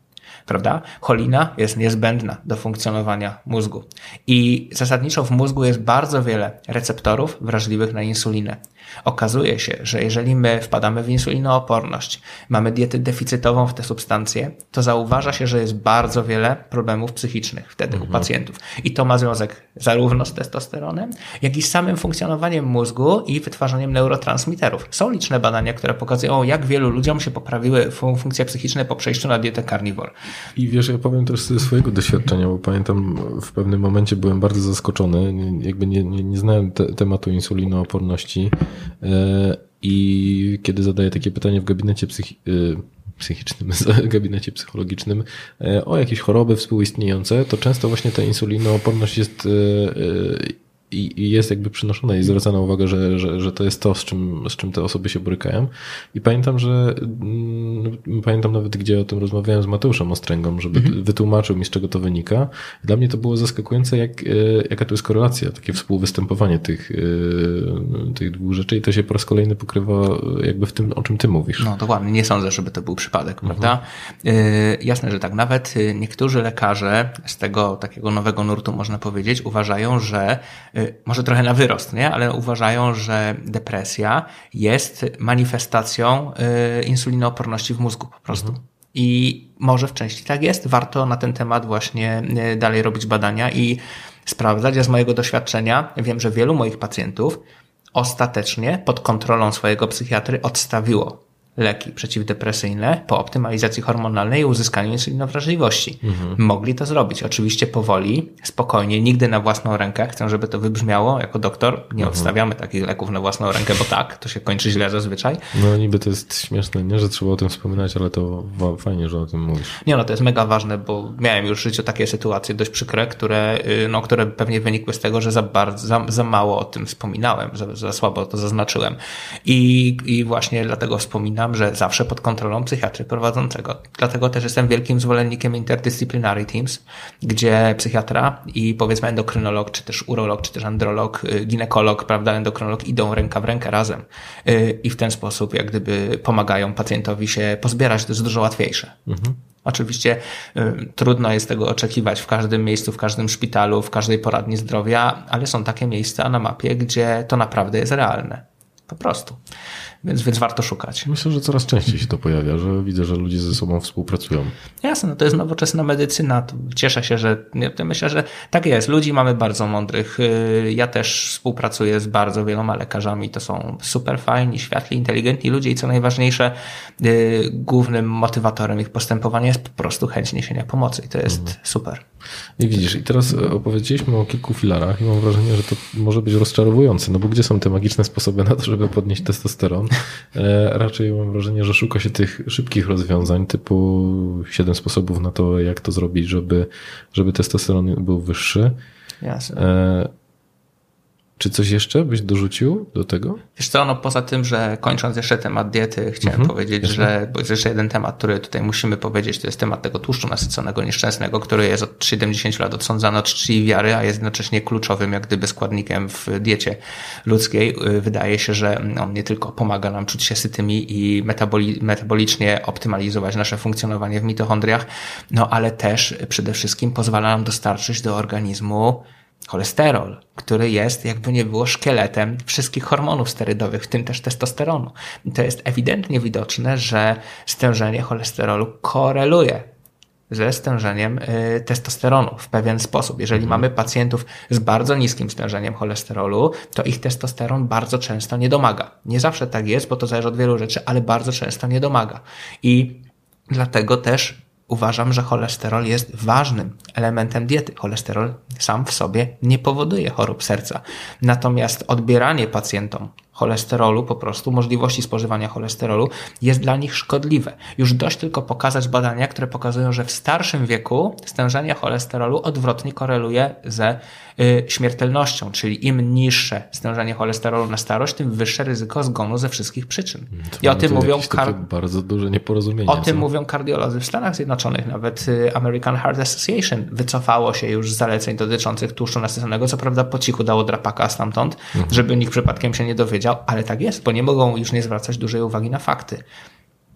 prawda? Cholina jest niezbędna do funkcjonowania mózgu. I zasadniczo w mózgu jest bardzo wiele receptorów wrażliwych na insulinę. Okazuje się, że jeżeli my wpadamy w insulinooporność, mamy dietę deficytową w te substancje, to zauważa się, że jest bardzo wiele problemów psychicznych wtedy mhm. u pacjentów. I to ma związek zarówno z testosteronem, jak i z samym funkcjonowaniem mózgu i wytwarzaniem neurotransmiterów. Są liczne badania, które pokazują, jak wielu ludziom się poprawiły funkcje psychiczne po przejściu na dietę carnivore. I wiesz, ja powiem też ze swojego doświadczenia, bo pamiętam w pewnym momencie byłem bardzo zaskoczony, jakby nie, nie, nie znałem te, tematu insulinooporności i kiedy zadaję takie pytanie w gabinecie psychi e, psychicznym, *laughs* gabinecie psychologicznym e, o jakieś choroby współistniejące, to często właśnie ta insulinooporność jest i, i jest jakby przynoszona i zwracana uwaga, że, że, że to jest to, z czym, z czym te osoby się borykają. I pamiętam, że mm, pamiętam nawet, gdzie o tym rozmawiałem z Mateuszem Ostręgą, żeby mhm. wytłumaczył mi, z czego to wynika. Dla mnie to było zaskakujące, jak, e, jaka to jest korelacja, takie współwystępowanie tych, e, tych dwóch rzeczy i to się po raz kolejny pokrywa jakby w tym, o czym ty mówisz. No dokładnie, nie sądzę, żeby to był przypadek, mhm. prawda? Yy, jasne, że tak. Nawet niektórzy lekarze z tego takiego nowego nurtu, można powiedzieć, uważają, że może trochę na wyrost, nie? ale uważają, że depresja jest manifestacją y, insulinooporności w mózgu po prostu. Mhm. I może w części tak jest. Warto na ten temat właśnie y, dalej robić badania i sprawdzać. Ja z mojego doświadczenia wiem, że wielu moich pacjentów ostatecznie pod kontrolą swojego psychiatry odstawiło leki przeciwdepresyjne po optymalizacji hormonalnej i uzyskaniu insulinowrażliwości. Mhm. Mogli to zrobić. Oczywiście powoli, spokojnie, nigdy na własną rękę. Chcę, żeby to wybrzmiało. Jako doktor nie mhm. odstawiamy takich leków na własną rękę, bo tak, to się kończy źle zazwyczaj. No niby to jest śmieszne, nie, że trzeba o tym wspominać, ale to fajnie, że o tym mówisz. Nie no, to jest mega ważne, bo miałem już w życiu takie sytuacje dość przykre, które, y, no, które pewnie wynikły z tego, że za, bardzo, za, za mało o tym wspominałem, za, za słabo to zaznaczyłem. I, I właśnie dlatego wspominam, że zawsze pod kontrolą psychiatry prowadzącego. Dlatego też jestem wielkim zwolennikiem interdisciplinary teams, gdzie psychiatra i powiedzmy endokrynolog, czy też urolog, czy też androlog, y, ginekolog, prawda, endokrynolog idą ręka w rękę razem y, i w ten sposób jak gdyby pomagają pacjentowi się pozbierać, to jest dużo łatwiejsze. Mhm. Oczywiście y, trudno jest tego oczekiwać w każdym miejscu, w każdym szpitalu, w każdej poradni zdrowia, ale są takie miejsca na mapie, gdzie to naprawdę jest realne. Po prostu. Więc, więc warto szukać. Myślę, że coraz częściej się to pojawia, że widzę, że ludzie ze sobą współpracują. Jasne, no to jest nowoczesna medycyna. Cieszę się, że myślę, że tak jest. Ludzi mamy bardzo mądrych. Y, ja też współpracuję z bardzo wieloma lekarzami. To są super fajni, światli, inteligentni ludzie i co najważniejsze, y, głównym motywatorem ich postępowania jest po prostu chęć niesienia pomocy i to jest mhm. super. I widzisz, i teraz opowiedzieliśmy o kilku filarach i mam wrażenie, że to może być rozczarowujące, no bo gdzie są te magiczne sposoby na to, żeby podnieść testosteron? E, raczej mam wrażenie, że szuka się tych szybkich rozwiązań, typu siedem sposobów na to, jak to zrobić, żeby, żeby testosteron był wyższy. Jasne. Czy coś jeszcze byś dorzucił do tego? Wiesz co, no poza tym, że kończąc jeszcze temat diety, chciałem mhm, powiedzieć, jasne. że bo jest jeszcze jeden temat, który tutaj musimy powiedzieć, to jest temat tego tłuszczu nasyconego nieszczęsnego, który jest od 70 lat odsądzany od czci i wiary, a jest jednocześnie kluczowym jak gdyby składnikiem w diecie ludzkiej. Y, wydaje się, że on nie tylko pomaga nam czuć się sytymi i metaboli metabolicznie optymalizować nasze funkcjonowanie w mitochondriach, no ale też przede wszystkim pozwala nam dostarczyć do organizmu cholesterol, który jest, jakby nie było, szkieletem wszystkich hormonów sterydowych, w tym też testosteronu. I to jest ewidentnie widoczne, że stężenie cholesterolu koreluje ze stężeniem y, testosteronu w pewien sposób. Jeżeli mhm. mamy pacjentów z bardzo niskim stężeniem cholesterolu, to ich testosteron bardzo często nie domaga. Nie zawsze tak jest, bo to zależy od wielu rzeczy, ale bardzo często nie domaga. I dlatego też uważam, że cholesterol jest ważnym elementem diety. Cholesterol sam w sobie nie powoduje chorób serca. Natomiast odbieranie pacjentom cholesterolu, po prostu możliwości spożywania cholesterolu jest dla nich szkodliwe. Już dość tylko pokazać badania, które pokazują, że w starszym wieku stężenie cholesterolu odwrotnie koreluje ze y, śmiertelnością, czyli im niższe stężenie cholesterolu na starość, tym wyższe ryzyko zgonu ze wszystkich przyczyn. Mm, to I o tym mówią kar... bardzo duże nieporozumienie. O tym mówią kardiolodzy w Stanach Zjednoczonych, nawet y, American Heart Association wycofało się już z zaleceń dotyczących tłuszczu nasyconego, co prawda po cichu dało drapaka stamtąd, mhm. żeby nikt przypadkiem się nie dowiedział, powiedział, ale tak jest, bo nie mogą już nie zwracać dużej uwagi na fakty.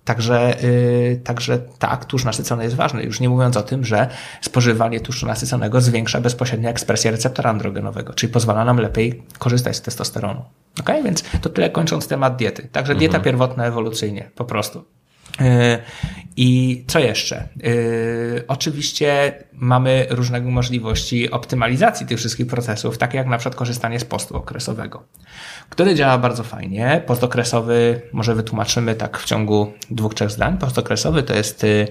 Także, yy, także tak, tłuszcz nasycony jest ważny. Już nie mówiąc o tym, że spożywanie tłuszczu nasyconego zwiększa bezpośrednio ekspresję receptora androgenowego, czyli pozwala nam lepiej korzystać z testosteronu. Ok, więc to tyle kończąc temat diety. Także dieta mhm. pierwotna ewolucyjnie, po prostu. Yy, I co jeszcze? Yy, oczywiście mamy różne możliwości optymalizacji tych wszystkich procesów, takie jak na przykład korzystanie z postu okresowego, który działa bardzo fajnie. Post okresowy może wytłumaczymy tak w ciągu dwóch, trzech zdań. Post okresowy to jest yy,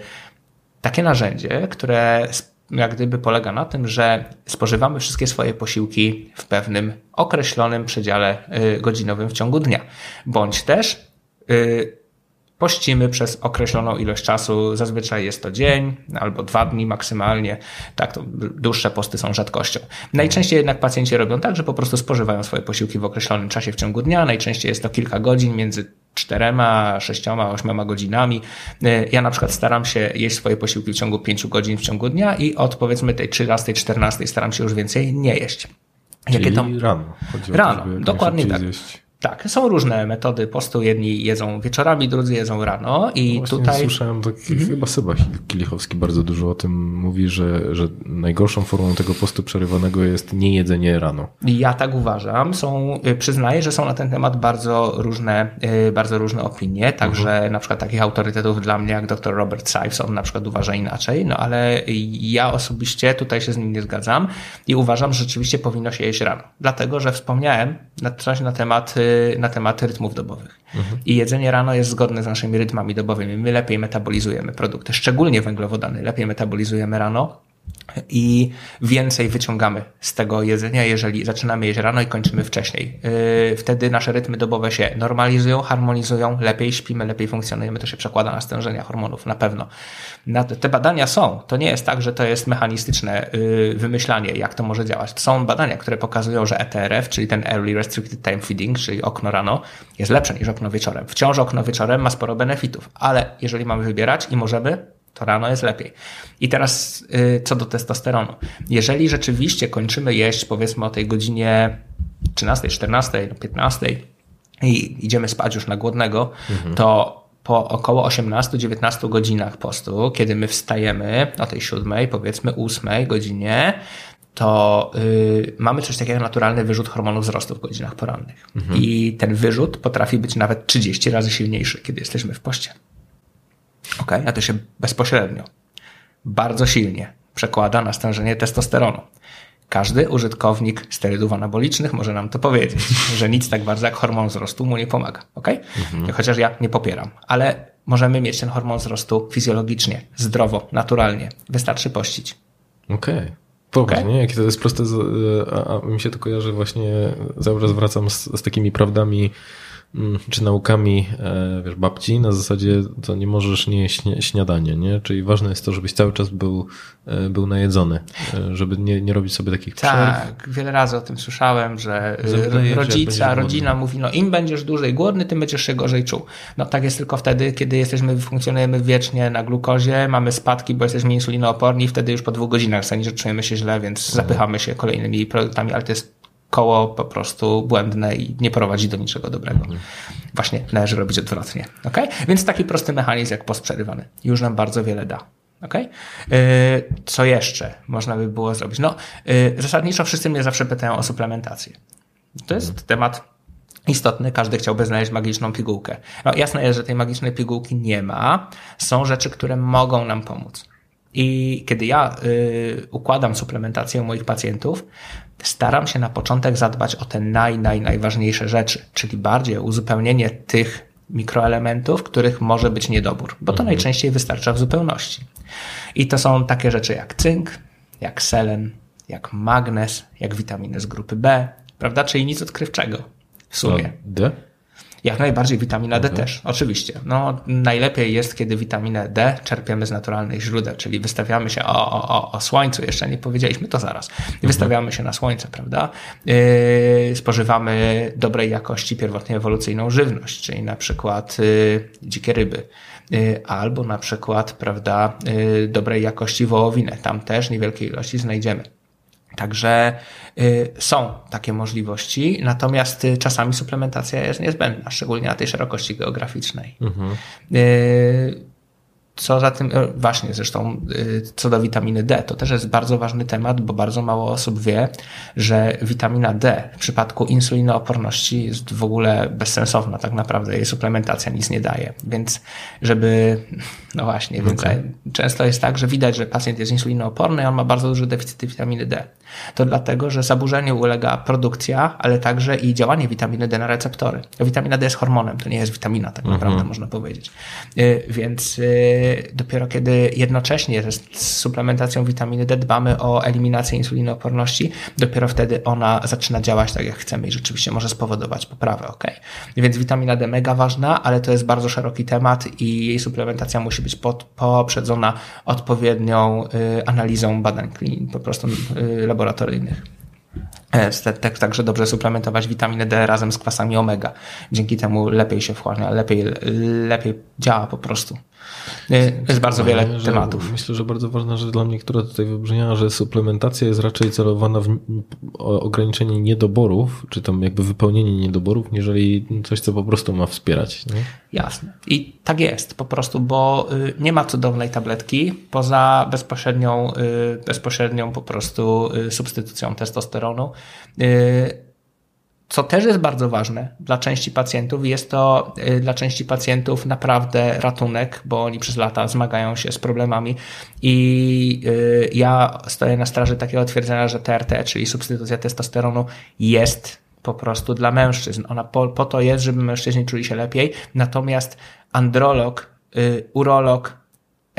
takie narzędzie, które jak gdyby polega na tym, że spożywamy wszystkie swoje posiłki w pewnym określonym przedziale godzinowym w ciągu dnia, bądź też pościmy przez określoną ilość czasu. Zazwyczaj jest to dzień albo dwa dni maksymalnie. Tak, to dłuższe posty są rzadkością. Najczęściej jednak pacjenci robią tak, że po prostu spożywają swoje posiłki w określonym czasie w ciągu dnia. Najczęściej jest to kilka godzin między czterema, sześcioma, ośmioma godzinami. Ja na przykład staram się jeść swoje posiłki w ciągu pięciu godzin w ciągu dnia i od powiedzmy tej 13, 14 staram się już więcej nie jeść. Jakie to... rano. Rano, dokładnie tak. Tak, są różne metody postu. Jedni jedzą wieczorami, drudzy jedzą rano i no tutaj... Słyszałem, tak, mhm. chyba Seba Kilichowski bardzo dużo o tym mówi, że, że najgorszą formą tego postu przerywanego jest niejedzenie rano. Ja tak uważam. Są, y, przyznaję, że są na ten temat bardzo różne, y, bardzo różne opinie, także mhm. na przykład takich autorytetów dla mnie jak dr Robert Sipes, on na przykład uważa inaczej, no ale ja osobiście tutaj się z nim nie zgadzam i uważam, że rzeczywiście powinno się jeść rano. Dlatego, że wspomniałem na, na temat y, na temat rytmów dobowych. Mhm. I jedzenie rano jest zgodne z naszymi rytmami dobowymi. My lepiej metabolizujemy produkty, szczególnie węglowodany, lepiej metabolizujemy rano i więcej wyciągamy z tego jedzenia, jeżeli zaczynamy jeść rano i kończymy wcześniej. Yy, wtedy nasze rytmy dobowe się normalizują, harmonizują, lepiej śpimy, lepiej funkcjonujemy, to się przekłada na stężenia hormonów, na pewno. Te badania są. To nie jest tak, że to jest mechanistyczne yy, wymyślanie, jak to może działać. Są badania, które pokazują, że ETRF, czyli ten Early Restricted Time Feeding, czyli okno rano, jest lepsze niż okno wieczorem. Wciąż okno wieczorem ma sporo benefitów, ale jeżeli mamy wybierać i możemy, to rano jest lepiej. I teraz yy, co do testosteronu. Jeżeli rzeczywiście kończymy jeść powiedzmy o tej godzinie 13, 14, 15 i idziemy spać już na głodnego, mhm. to po około 18-19 godzinach postu, kiedy my wstajemy o tej 7, powiedzmy 8 godzinie, to y, mamy coś takiego jak naturalny wyrzut hormonu wzrostu w godzinach porannych. I ten wyrzut potrafi być nawet 30 razy silniejszy, kiedy jesteśmy w poście. Ok, a to się bezpośrednio, bardzo silnie przekłada na stężenie testosteronu. Każdy użytkownik sterydów anabolicznych może nam to powiedzieć, *laughs* że nic tak bardzo jak hormon wzrostu mu nie pomaga. Ok? Chociaż ja nie popieram, ale możemy mieć ten hormon wzrostu fizjologicznie, zdrowo, naturalnie. Wystarczy pościć. Okej. Powiedz, Okej. nie? Jakie to jest proste, a, a mi się to kojarzy właśnie, cały czas wracam z, z takimi prawdami czy naukami e, wiesz, babci, na zasadzie to nie możesz nie jeść śnia- śniadanie, nie? Czyli ważne jest to, żebyś cały czas był, e, był najedzony, e, żeby nie, nie robić sobie takich przerw. Tak, wiele razy o tym słyszałem, że rodzica, rodzina mówi, no im będziesz dłużej głodny, tym będziesz się gorzej czuł. No tak jest tylko wtedy, kiedy jesteśmy, funkcjonujemy wiecznie na glukozie, mamy spadki, bo jesteśmy insulinooporni, wtedy już po dwóch godzinach stanie, że czujemy się źle, więc Mhm. zapychamy się kolejnymi produktami, ale to jest koło po prostu błędne i nie prowadzi do niczego dobrego. Mhm. Właśnie należy robić odwrotnie. Okay? Więc taki prosty mechanizm jak post przerywany już nam bardzo wiele da. Okay? Co jeszcze można by było zrobić? No, yy, zasadniczo wszyscy mnie zawsze pytają o suplementację. To jest temat istotny, każdy chciałby znaleźć magiczną pigułkę. No, jasne jest, że tej magicznej pigułki nie ma. Są rzeczy, które mogą nam pomóc. I kiedy ja y, układam suplementację moich pacjentów, staram się na początek zadbać o te naj, naj, najważniejsze rzeczy, czyli bardziej uzupełnienie tych mikroelementów, których może być niedobór, bo to najczęściej wystarcza w zupełności. I to są takie rzeczy jak cynk, jak selen, jak magnez, jak witaminy z grupy B, prawda? Czyli nic odkrywczego w sumie. D? Jak najbardziej witamina D też, oczywiście. No, najlepiej jest, kiedy witaminę D czerpiemy z naturalnych źródeł, czyli wystawiamy się o, o, o, o słońcu, jeszcze nie powiedzieliśmy to zaraz. Wystawiamy się na słońce, prawda? Yy, spożywamy dobrej jakości pierwotnie ewolucyjną żywność, czyli na przykład yy, dzikie ryby. Yy, Albo na przykład, prawda, yy, dobrej jakości wołowinę. Tam też niewielkiej ilości znajdziemy. Także y, są takie możliwości, natomiast y, czasami suplementacja jest niezbędna, szczególnie na tej szerokości geograficznej. Y, co za tym, e, właśnie zresztą, y, co do witaminy D, to też jest bardzo ważny temat, bo bardzo mało osób wie, że witamina D w przypadku insulinooporności jest w ogóle bezsensowna, tak naprawdę jej suplementacja nic nie daje. Więc, żeby, no właśnie, więc często jest tak, że widać, że pacjent jest insulinooporny on ma bardzo duży deficyt witaminy D. To dlatego, że zaburzeniu ulega produkcja, ale także i działanie witaminy D na receptory. Witamina D jest hormonem, to nie jest witamina, tak naprawdę można powiedzieć. Y, Więc dopiero kiedy jednocześnie z suplementacją witaminy D dbamy o eliminację insulinooporności, dopiero wtedy ona zaczyna działać tak, jak chcemy i rzeczywiście może spowodować poprawę, ok? Więc witamina D mega ważna, ale to jest bardzo szeroki temat i jej suplementacja musi być pod, poprzedzona odpowiednią y, analizą badań po prostu y, laboratoryjnych. E, te- Także dobrze suplementować witaminę D razem z kwasami omega. Dzięki temu lepiej się wchłania, lepiej, lepiej działa po prostu. Y, Jest bardzo wiele że tematów. Myślę, że bardzo ważna rzecz dla mnie, która tutaj wybrzmiała, że suplementacja jest raczej celowana w ograniczenie niedoborów, czy tam jakby wypełnienie niedoborów, niżeli coś, co po prostu ma wspierać. Nie? Jasne. I tak jest po prostu, bo y, nie ma cudownej tabletki poza bezpośrednią, y, bezpośrednią po prostu y, substytucją testosteronu. Co też jest bardzo ważne dla części pacjentów, jest to y, dla części pacjentów naprawdę ratunek, bo oni przez lata zmagają się z problemami i y, ja stoję na straży takiego twierdzenia, że TRT, czyli substytucja testosteronu jest po prostu dla mężczyzn. Ona po, po to jest, żeby mężczyźni czuli się lepiej, natomiast androlog, y, urolog,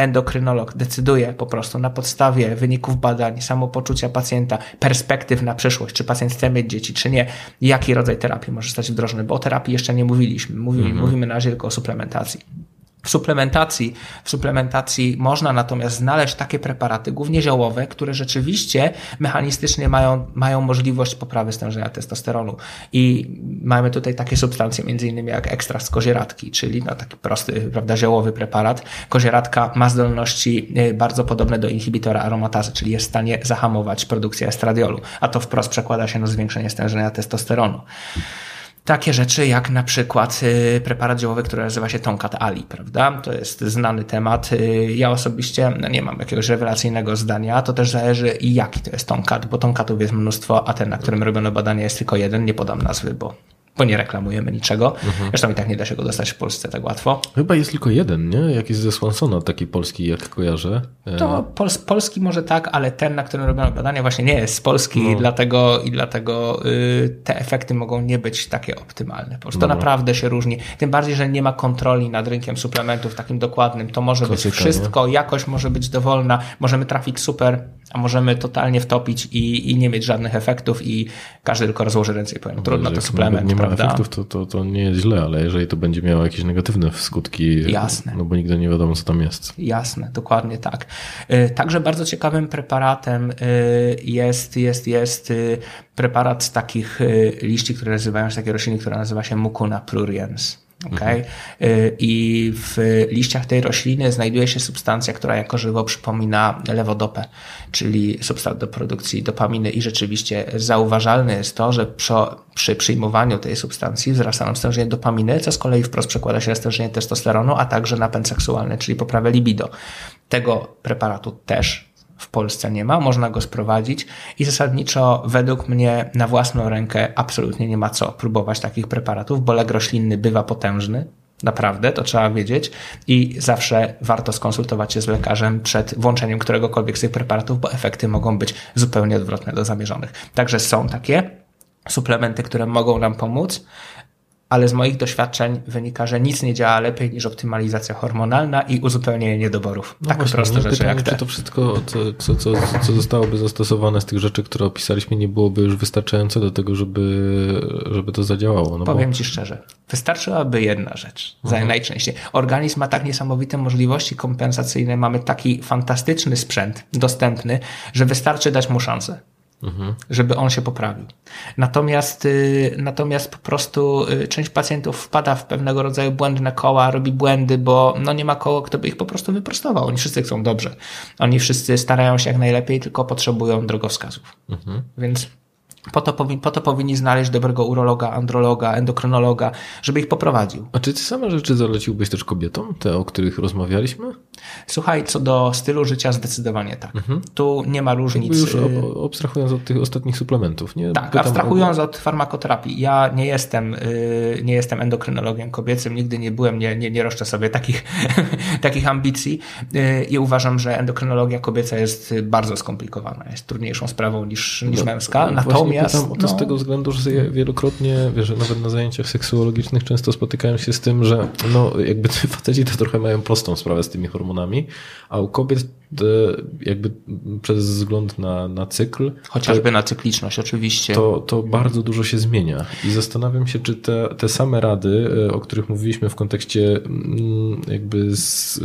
endokrynolog decyduje po prostu na podstawie wyników badań, samopoczucia pacjenta, perspektyw na przyszłość, czy pacjent chce mieć dzieci, czy nie, jaki rodzaj terapii może zostać wdrożony, bo o terapii jeszcze nie mówiliśmy. Mówimy, mówimy na razie tylko o suplementacji. W suplementacji, w suplementacji można natomiast znaleźć takie preparaty, głównie ziołowe, które rzeczywiście mechanistycznie mają, mają możliwość poprawy stężenia testosteronu. I mamy tutaj takie substancje, innymi jak ekstrakt z kozieradki, czyli no, taki prosty, prawda, ziołowy preparat. Kozieradka ma zdolności y, bardzo podobne do inhibitora aromatazy, czyli jest w stanie zahamować produkcję estradiolu, a to wprost przekłada się na zwiększenie stężenia testosteronu. Takie rzeczy jak na przykład y, preparat ziołowy, który nazywa się Tonkat Ali, prawda? To jest znany temat. Y, ja osobiście no nie mam jakiegoś rewelacyjnego zdania. To też zależy jaki to jest Tonkat, bo Tonkatów jest mnóstwo, a ten, na którym robiono badania jest tylko jeden. Nie podam nazwy, bo bo nie reklamujemy niczego. Mhm. Zresztą i tak nie da się go dostać w Polsce tak łatwo. Chyba jest tylko jeden, nie? Jakiś ze Swansona, taki polski, jak kojarzę. E, to Pols polski może tak, ale ten, na którym robiono badania, właśnie nie jest z Polski no. i dlatego, i dlatego y, te efekty mogą nie być takie optymalne. Po prostu to naprawdę się różni. Tym bardziej, że nie ma kontroli nad rynkiem suplementów takim dokładnym. To może Klasyka, być wszystko, nie? jakość może być dowolna, możemy trafić super a możemy totalnie wtopić i, i nie mieć żadnych efektów i każdy tylko rozłoży ręce i powie, no, trudno, to suplement? Efektów, to, to, to nie jest źle, ale jeżeli to będzie miało jakieś negatywne skutki, Jasne. no bo nigdy nie wiadomo, co tam jest. Jasne, dokładnie tak. Y, także bardzo ciekawym preparatem y, jest, jest, jest y, preparat z takich liści, które nazywają się takie rośliny, która nazywa się Mucuna pruriens. Okay? Mhm. I w liściach tej rośliny znajduje się substancja, która jako żywo przypomina lewodopę, czyli substat do produkcji dopaminy i rzeczywiście zauważalne jest to, że przy, przy przyjmowaniu tej substancji wzrasta nam stężenie dopaminy, co z kolei wprost przekłada się na stężenie testosteronu, a także napęd seksualny, czyli poprawę libido. Tego preparatu też w Polsce nie ma, można go sprowadzić i zasadniczo według mnie na własną rękę absolutnie nie ma co próbować takich preparatów, bo lek roślinny bywa potężny, Naprawdę, to trzeba wiedzieć i zawsze warto skonsultować się z lekarzem przed włączeniem któregokolwiek z tych preparatów, bo efekty mogą być zupełnie odwrotne do zamierzonych. Także są takie suplementy, które mogą nam pomóc, ale z moich doświadczeń wynika, że nic nie działa lepiej niż optymalizacja hormonalna i uzupełnienie niedoborów. No tak właśnie, proste no, rzeczy pytanie, jak te. Czy to wszystko, co, co, co zostałoby zastosowane z tych rzeczy, które opisaliśmy, nie byłoby już wystarczające do tego, żeby, żeby to zadziałało? No Powiem bo... Ci szczerze, wystarczyłaby jedna rzecz, mhm. najczęściej. Organizm ma tak niesamowite możliwości kompensacyjne, mamy taki fantastyczny sprzęt dostępny, że wystarczy dać mu szansę mhm. żeby on się poprawił. Natomiast, y, natomiast po prostu y, część pacjentów wpada w pewnego rodzaju błędne koła, robi błędy, bo no nie ma koło, kto by ich po prostu wyprostował. Oni wszyscy chcą dobrze. Oni wszyscy starają się jak najlepiej, tylko potrzebują drogowskazów. Mhm. Więc po to, po to powinni znaleźć dobrego urologa, androloga, endokrynologa, żeby ich poprowadził. A czy ty same rzeczy zaleciłbyś też kobietom, te, o których rozmawialiśmy? Słuchaj, co do stylu życia zdecydowanie tak. Mhm. Tu nie ma różnic. Już abstrahując od tych ostatnich suplementów, nie? Tak, Pytam abstrahując o... od farmakoterapii. Ja nie jestem, yy, nie jestem endokrynologiem kobiecym, nigdy nie byłem, nie, nie, nie roszczę sobie takich, *laughs* takich ambicji yy, i uważam, że endokrynologia kobieca jest bardzo skomplikowana, jest trudniejszą sprawą niż, niż no, męska. Natomiast Natomiast, pytam o to no... z tego względu, że wielokrotnie, wiesz, nawet na zajęciach seksuologicznych często spotykają się z tym, że no, jakby *laughs* faceci to trochę mają prostą sprawę z tymi hormonami, a u kobiet jakby przez wzgląd na, na cykl. Chociażby to, na cykliczność, oczywiście. To, to bardzo dużo się zmienia. I zastanawiam się, czy te, te same rady, e, o których mówiliśmy w kontekście mm, jakby z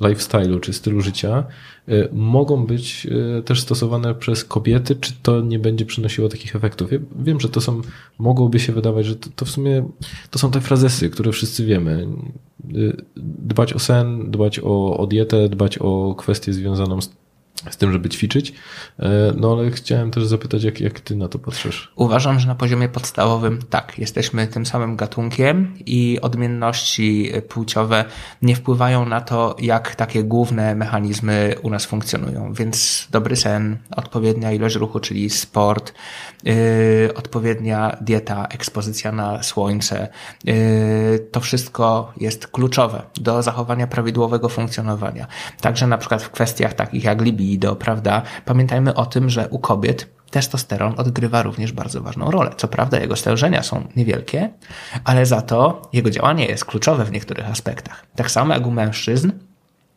e, lifestyle'u czy stylu życia, e, mogą być też stosowane przez kobiety, czy to nie będzie przynosiło takich efektów? Ja wiem, że to są, mogłoby się wydawać, że to, to w sumie to są te frazesy, które wszyscy wiemy. Dbać o sen, dbać o, o dietę, dbać o kwestię związaną z z tym, żeby ćwiczyć. E, no ale chciałem też zapytać, jak, jak ty na to patrzysz? Uważam, że na poziomie podstawowym tak, jesteśmy tym samym gatunkiem i odmienności płciowe nie wpływają na to, jak takie główne mechanizmy u nas funkcjonują. Więc dobry sen, odpowiednia ilość ruchu, czyli sport, yy, odpowiednia dieta, ekspozycja na słońce, yy, to wszystko jest kluczowe do zachowania prawidłowego funkcjonowania. Także na przykład w kwestiach takich jak libido, prawda? Pamiętajmy o tym, że u kobiet testosteron odgrywa również bardzo ważną rolę. Co prawda jego stężenia są niewielkie, ale za to jego działanie jest kluczowe w niektórych aspektach. Tak samo jak u mężczyzn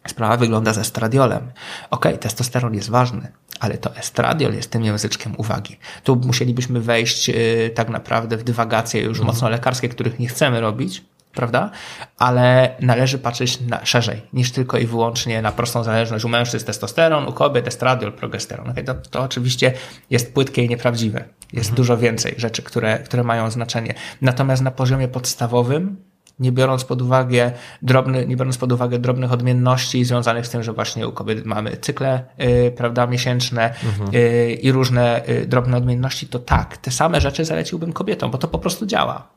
sprawa wygląda z estradiolem. Ok, testosteron jest ważny, ale to estradiol jest tym języczkiem uwagi. Tu musielibyśmy wejść yy, tak naprawdę w dywagacje już mhm. mocno lekarskie, których nie chcemy robić, prawda? Ale należy patrzeć na, szerzej niż tylko i wyłącznie na prostą zależność. U mężczyzn testosteron, u kobiet estradiol, progesteron. Okay? To, to oczywiście jest płytkie i nieprawdziwe. Jest mhm. dużo więcej rzeczy, które, które mają znaczenie. Natomiast na poziomie podstawowym nie biorąc pod uwagę drobny, nie biorąc pod uwagę drobnych odmienności związanych z tym, że właśnie u kobiet mamy cykle, yy, prawda, miesięczne yy, i różne yy, drobne odmienności, to tak, te same rzeczy zaleciłbym kobietom, bo to po prostu działa.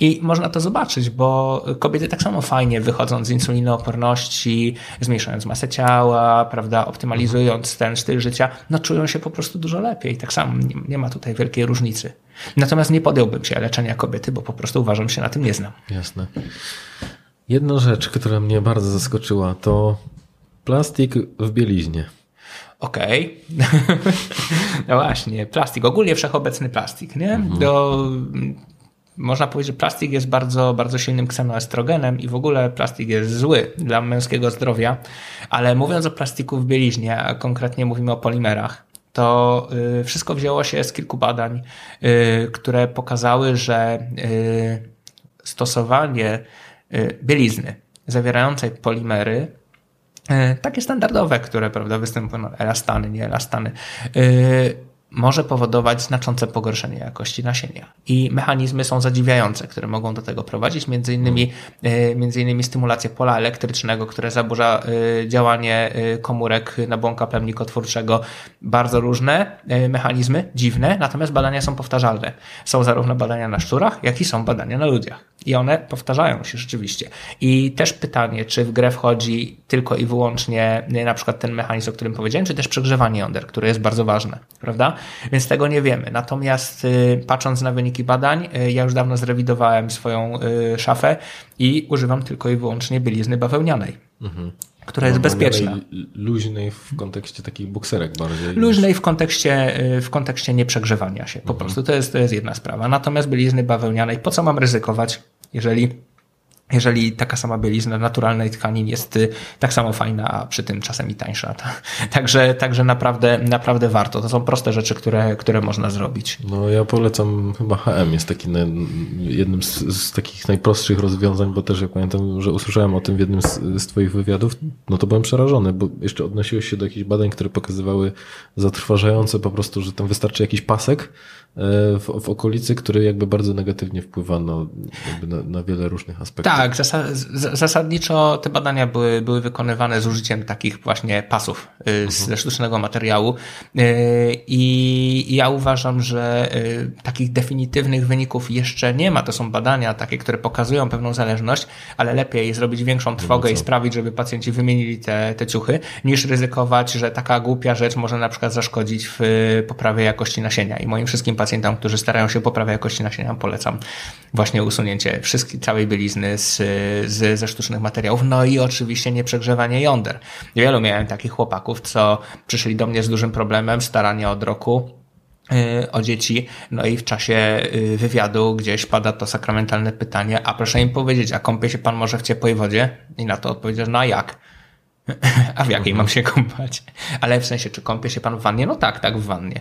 I można to zobaczyć, bo kobiety tak samo fajnie wychodząc z insulinooporności, zmniejszając masę ciała, prawda, optymalizując ten styl życia, no czują się po prostu dużo lepiej. Tak samo nie, nie ma tutaj wielkiej różnicy. Natomiast nie podjąłbym się leczenia kobiety, bo po prostu uważam, że się na tym nie znam. Jasne. Jedna rzecz, która mnie bardzo zaskoczyła, to plastik w bieliźnie. Okej. Okay. *laughs* no właśnie, plastik. Ogólnie wszechobecny plastik, nie? Mhm. Do można powiedzieć, że plastik jest bardzo, bardzo silnym ksenoestrogenem i w ogóle plastik jest zły dla męskiego zdrowia, ale mówiąc o plastiku w bieliźnie, a konkretnie mówimy o polimerach, to y, wszystko wzięło się z kilku badań, y, które pokazały, że y, stosowanie bielizny zawierającej polimery takie standardowe, które prawda, występują, no, elastany, nie elastany, może powodować znaczące pogorszenie jakości nasienia. I mechanizmy są zadziwiające, które mogą do tego prowadzić, między innymi, e, między innymi stymulacja pola elektrycznego, które zaburza e, działanie e, komórek nabłonka plemnikotwórczego. Bardzo różne mechanizmy, dziwne, natomiast badania są powtarzalne. Są zarówno badania na szczurach, jak i są badania na ludziach. I one powtarzają się rzeczywiście. I też pytanie, czy w grę wchodzi tylko i wyłącznie na przykład ten mechanizm, o którym powiedziałem, czy też przegrzewanie jąder, które jest bardzo ważne, prawda? Więc tego nie wiemy. Natomiast y, patrząc na wyniki badań, y, ja już dawno zrewidowałem swoją y, szafę i używam tylko i wyłącznie bielizny bawełnianej. Mhm która jest bezpieczna. Luźnej w kontekście takich bukserek bardziej. Luźnej niż... w kontekście, w kontekście nieprzegrzewania się. Po mhm. prostu to jest, to jest jedna sprawa. Natomiast bielizny bawełnianej, po co mam ryzykować, jeżeli jeżeli taka sama bielizna naturalnej tkanin jest y, tak samo fajna, a przy tym czasem i tańsza. *laughs* Także, także naprawdę, naprawdę warto. To są proste rzeczy, które, które można zrobić. No ja polecam, chyba HM jest taki jednym z, z, takich najprostszych rozwiązań, bo też jak pamiętam, że usłyszałem o tym w jednym z, z Twoich wywiadów, no to byłem przerażony, bo jeszcze odnosiłeś się do jakichś badań, które pokazywały zatrważające po prostu, że tam wystarczy jakiś pasek, w, w okolicy, który jakby bardzo negatywnie wpływa no, na, na wiele różnych aspektów. Tak, zasadniczo te badania były, były wykonywane z użyciem takich właśnie pasów y, mhm. ze sztucznego materiału y, i ja uważam, że y, takich definitywnych wyników jeszcze nie ma. To są badania takie, które pokazują pewną zależność, ale lepiej zrobić większą trwogę i sprawić, żeby pacjenci wymienili te, te ciuchy, niż ryzykować, że taka głupia rzecz może na przykład zaszkodzić w poprawie jakości nasienia. I moim wszystkim pacjentom, którzy starają się poprawiać jakości nasienia, polecam właśnie usunięcie wszystkiej, całej bielizny z, z, ze sztucznych materiałów. No i oczywiście nieprzegrzewanie jąder. Wielu miałem takich chłopaków, co przyszli do mnie z dużym problemem, starania od roku, y, o dzieci, no i w czasie y, wywiadu gdzieś pada to sakramentalne pytanie, a proszę im powiedzieć, a kąpie się pan może w ciepłej wodzie? I na to odpowiedział, no a jak? *laughs* A w jakiej mam się kąpać? Ale w sensie, czy kąpie się pan w wannie? No tak, tak, w wannie.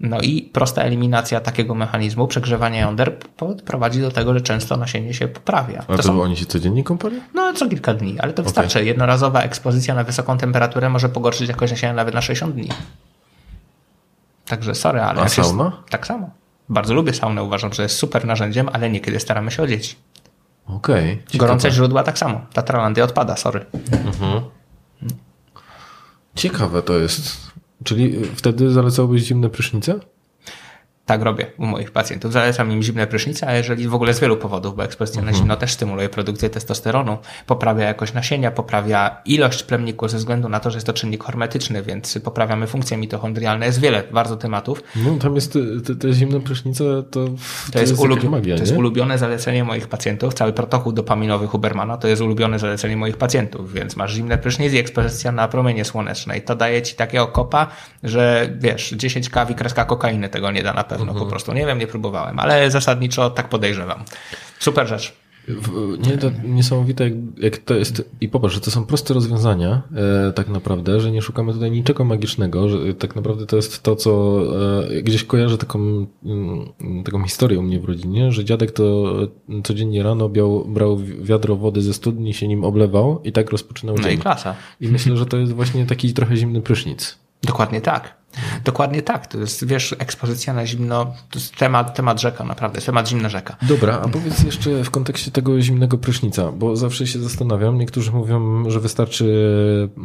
No i prosta eliminacja takiego mechanizmu, przegrzewania jąder prowadzi do tego, że często nasienie się poprawia. A to, to są... oni się codziennie kąpali? No, co kilka dni, ale to wystarczy. Okay. Jednorazowa ekspozycja na wysoką temperaturę może pogorszyć jakość nasienia nawet na 60 dni. Także sorry, ale... A sauna? Jest... Tak samo. Bardzo lubię saunę, uważam, że jest super narzędziem, ale niekiedy staramy się o dzieci. Okej. Okay. Gorące źródła tak samo. Tatralandia odpada, sorry. Mhm. Ciekawe to jest. Czyli wtedy zalecałbyś zimne prysznice? Tak robię u moich pacjentów. Zalecam im zimne prysznice, a jeżeli w ogóle z wielu powodów, bo ekspozycja mhm. na zimno też stymuluje produkcję testosteronu, poprawia jakość nasienia, poprawia ilość plemniku ze względu na to, że jest to czynnik hormetyczny, więc poprawiamy funkcje mitochondrialne. Jest wiele bardzo tematów. No tam jest te, te zimne prysznice, to, to, to jest, jest, ulub... magia, to jest ulubione zalecenie moich pacjentów. Cały protokół dopaminowy Hubermana to jest ulubione zalecenie moich pacjentów, więc masz zimne prysznic i ekspozycja na promienie słoneczne i to daje ci takiego kopa, że wiesz, 10 kawi kreska kokainy tego nie da na pewno pewno mhm. po prostu. Nie wiem, nie próbowałem, ale zasadniczo tak podejrzewam. Super rzecz. Nie, to niesamowite, jak, jak, to jest. I popatrz, że to są proste rozwiązania, e, tak naprawdę, że nie szukamy tutaj niczego magicznego, że tak naprawdę to jest to, co e, gdzieś kojarzę taką, m, mm, taką historię u mnie w rodzinie, że dziadek to codziennie rano biał, brał wiadro wody ze studni, się nim oblewał i tak rozpoczynał no dzień. i klasa. I myślę, że to jest właśnie taki trochę zimny prysznic. Dokładnie tak. Dokładnie tak. To jest, wiesz, ekspozycja na zimno, to jest temat, temat rzeka, naprawdę, temat zimna rzeka. Dobra, a powiedz jeszcze w kontekście tego zimnego prysznica, bo zawsze się zastanawiam, niektórzy mówią, że wystarczy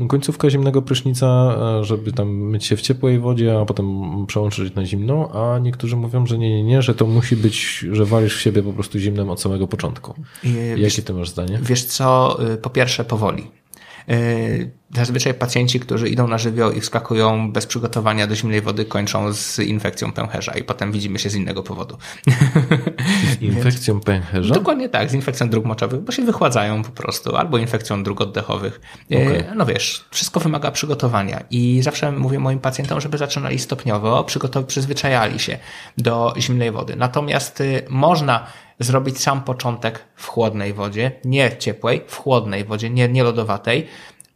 końcówka zimnego prysznica, żeby tam myć się w ciepłej wodzie, a potem przełączyć na zimną, a niektórzy mówią, że nie, nie, nie, że to musi być, że walisz w siebie po prostu zimnem od samego początku. Jakie ty masz zdanie? Wiesz co, y, po pierwsze powoli. Y, zazwyczaj pacjenci, którzy idą na żywioł i wskakują bez przygotowania do zimnej wody, kończą z infekcją pęcherza i potem widzimy się z innego powodu. Z infekcją pęcherza? Dokładnie tak, z infekcją dróg moczowych, bo się wychładzają po prostu, albo infekcją dróg oddechowych. Y, okay. No wiesz, wszystko wymaga przygotowania i zawsze mówię moim pacjentom, żeby zaczynali stopniowo, przyzwyczajali się do zimnej wody. Natomiast można zrobić sam początek w chłodnej wodzie, nie ciepłej, w chłodnej wodzie, nie, nie lodowatej,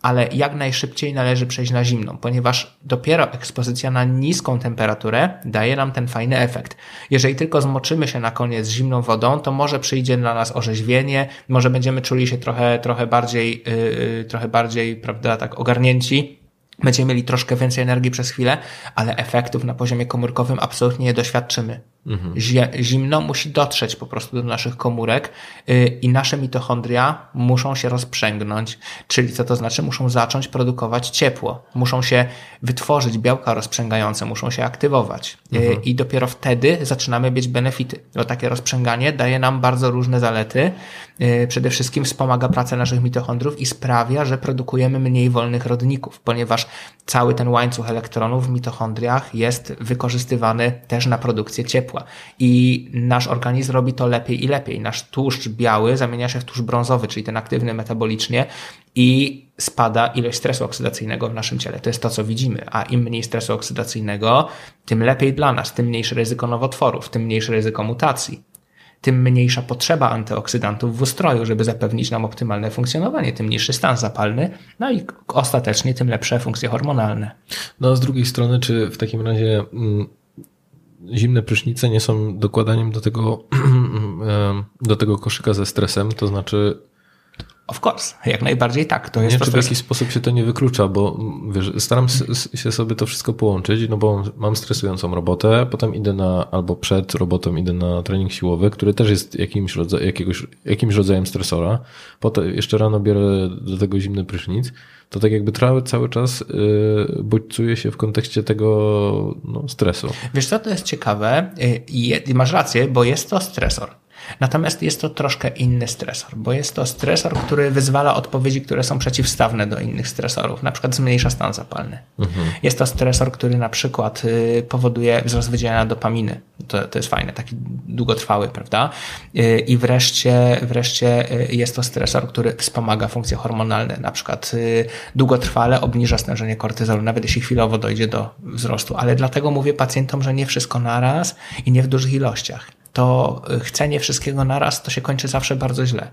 ale jak najszybciej należy przejść na zimną, ponieważ dopiero ekspozycja na niską temperaturę daje nam ten fajny efekt. Jeżeli tylko zmoczymy się na koniec zimną wodą, to może przyjdzie na nas orzeźwienie, może będziemy czuli się trochę, trochę bardziej, yy, trochę bardziej, prawda, tak ogarnięci, Będziemy mieli troszkę więcej energii przez chwilę, ale efektów na poziomie komórkowym absolutnie nie doświadczymy. Mhm. Zimno musi dotrzeć po prostu do naszych komórek yy, i nasze mitochondria muszą się rozprzęgnąć. Czyli co to znaczy? Muszą zacząć produkować ciepło. Muszą się wytworzyć białka rozprzęgające, muszą się aktywować. Yy, mhm. I dopiero wtedy zaczynamy mieć benefity. Bo takie rozprzęganie daje nam bardzo różne zalety. Yy, przede wszystkim wspomaga pracę naszych mitochondrów i sprawia, że produkujemy mniej wolnych rodników, ponieważ cały ten łańcuch elektronów w mitochondriach jest wykorzystywany też na produkcję ciepła. I nasz organizm robi to lepiej i lepiej. Nasz tłuszcz biały zamienia się w tłuszcz brązowy, czyli ten aktywny metabolicznie i spada ilość stresu oksydacyjnego w naszym ciele. To jest to, co widzimy. A im mniej stresu oksydacyjnego, tym lepiej dla nas, tym mniejsze ryzyko nowotworów, tym mniejsze ryzyko mutacji tym mniejsza potrzeba antyoksydantów w ustroju, żeby zapewnić nam optymalne funkcjonowanie, tym niższy stan zapalny, no i ostatecznie tym lepsze funkcje hormonalne. No a z drugiej strony, czy w takim razie mm, zimne prysznice nie są dokładaniem do tego, *clears throat* do tego koszyka ze stresem, to znaczy Of course, jak najbardziej tak. To jest nie, to, czy w jakiś sposób się to nie wyklucza, bo wiesz, staram się sobie to wszystko połączyć, no bo mam stresującą robotę, potem idę na, albo przed robotą idę na trening siłowy, który też jest jakimś, rodzaj, jakiegoś, jakimś rodzajem stresora. Potem jeszcze rano biorę do tego zimny prysznic. To tak jakby cały, cały czas yy, bodźcuje się w kontekście tego no, stresu. Wiesz co, to jest ciekawe i y, masz rację, bo jest to stresor. Natomiast jest to troszkę inny stresor, bo jest to stresor, który wyzwala odpowiedzi, które są przeciwstawne do innych stresorów, na przykład zmniejsza stan zapalny. Mhm. Jest to stresor, który na przykład y, powoduje wzrost wydzielania dopaminy. To, to jest fajne, taki długotrwały, prawda? Y, I wreszcie, wreszcie y, jest to stresor, który wspomaga funkcje hormonalne, na przykład długotrwale obniża stężenie kortyzolu, nawet jeśli chwilowo dojdzie do wzrostu. Ale dlatego mówię pacjentom, że nie wszystko naraz i nie w dużych ilościach to chcenie wszystkiego naraz to się kończy zawsze bardzo źle.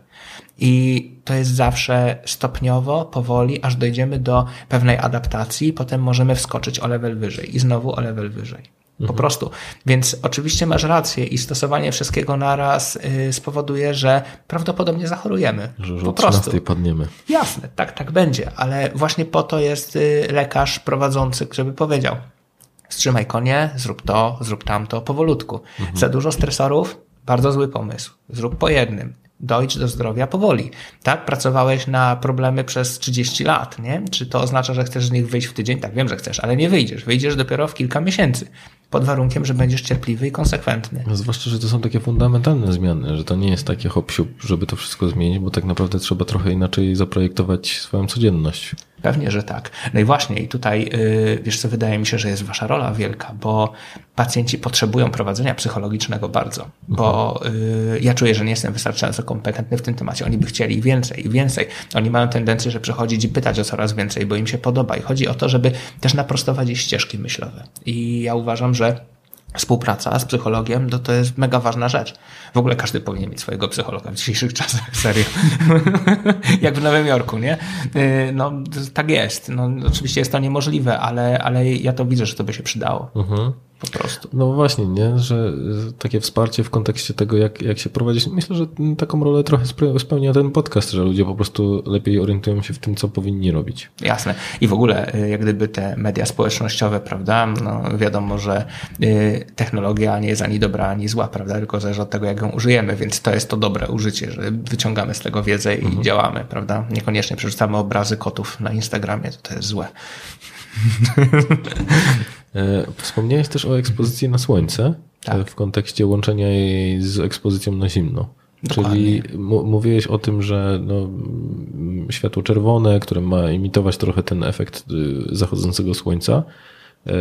I to jest zawsze stopniowo, powoli, aż dojdziemy do pewnej adaptacji, potem możemy wskoczyć o level wyżej i znowu o level wyżej. Po mhm. prostu. Więc oczywiście masz rację i stosowanie wszystkiego naraz yy, spowoduje, że prawdopodobnie zachorujemy. Że, po prostu. padniemy. Jasne, tak, tak będzie, ale właśnie po to jest yy, lekarz prowadzący, żeby powiedział, Wstrzymaj konie, zrób to, zrób tamto, powolutku. Mhm. Za dużo stresorów, bardzo zły pomysł. Zrób po jednym. Dojdź do zdrowia powoli. Tak? Pracowałeś na problemy przez 30 lat, nie? Czy to oznacza, że chcesz z nich wyjść w tydzień? Tak, wiem, że chcesz, ale nie wyjdziesz. Wyjdziesz dopiero w kilka miesięcy. Pod warunkiem, że będziesz cierpliwy i konsekwentny. No, zwłaszcza, że to są takie fundamentalne zmiany, że to nie jest takie hop żeby to wszystko zmienić, bo tak naprawdę trzeba trochę inaczej zaprojektować swoją codzienność. Pewnie, że tak. No i właśnie, i tutaj, yy, wiesz co, wydaje mi się, że jest wasza rola wielka, bo pacjenci potrzebują prowadzenia psychologicznego bardzo, bo yy, ja czuję, że nie jestem wystarczająco kompetentny w tym temacie. Oni by chcieli więcej i więcej. Oni mają tendencję, że przychodzić i pytać o coraz więcej, bo im się podoba. I chodzi o to, żeby też naprostować ich ścieżki myślowe. I ja uważam, że współpraca z psychologiem, to, to jest mega ważna rzecz. W ogóle każdy powinien mieć swojego psychologa w dzisiejszych czasach, *laughs* serio. Jak w Nowym Jorku, nie? Y, no, tak jest. No, oczywiście jest to niemożliwe, ale, ale ja to widzę, że to by się przydało. Mhm. Po prostu. No właśnie, nie? Że takie wsparcie w kontekście tego, jak, jak się prowadzić. Myślę, że taką rolę trochę spełnia ten podcast, że ludzie po prostu lepiej orientują się w tym, co powinni robić. Jasne. I w ogóle, y, jak gdyby te media społecznościowe, prawda? No wiadomo, że y, technologia nie jest ani dobra, ani zła, prawda? Tylko zależy od tego, jak ją użyjemy, więc to jest to dobre użycie, że wyciągamy z tego wiedzę i mhm. działamy, prawda? Niekoniecznie przerzucamy obrazy kotów na Instagramie, to to jest złe. *laughs* E, wspomniałeś też o ekspozycji na słońce tak. w kontekście łączenia jej z ekspozycją na zimno. Dokładnie. Czyli mówiłeś o tym, że no, światło czerwone, które ma imitować trochę ten efekt y, zachodzącego słońca, e,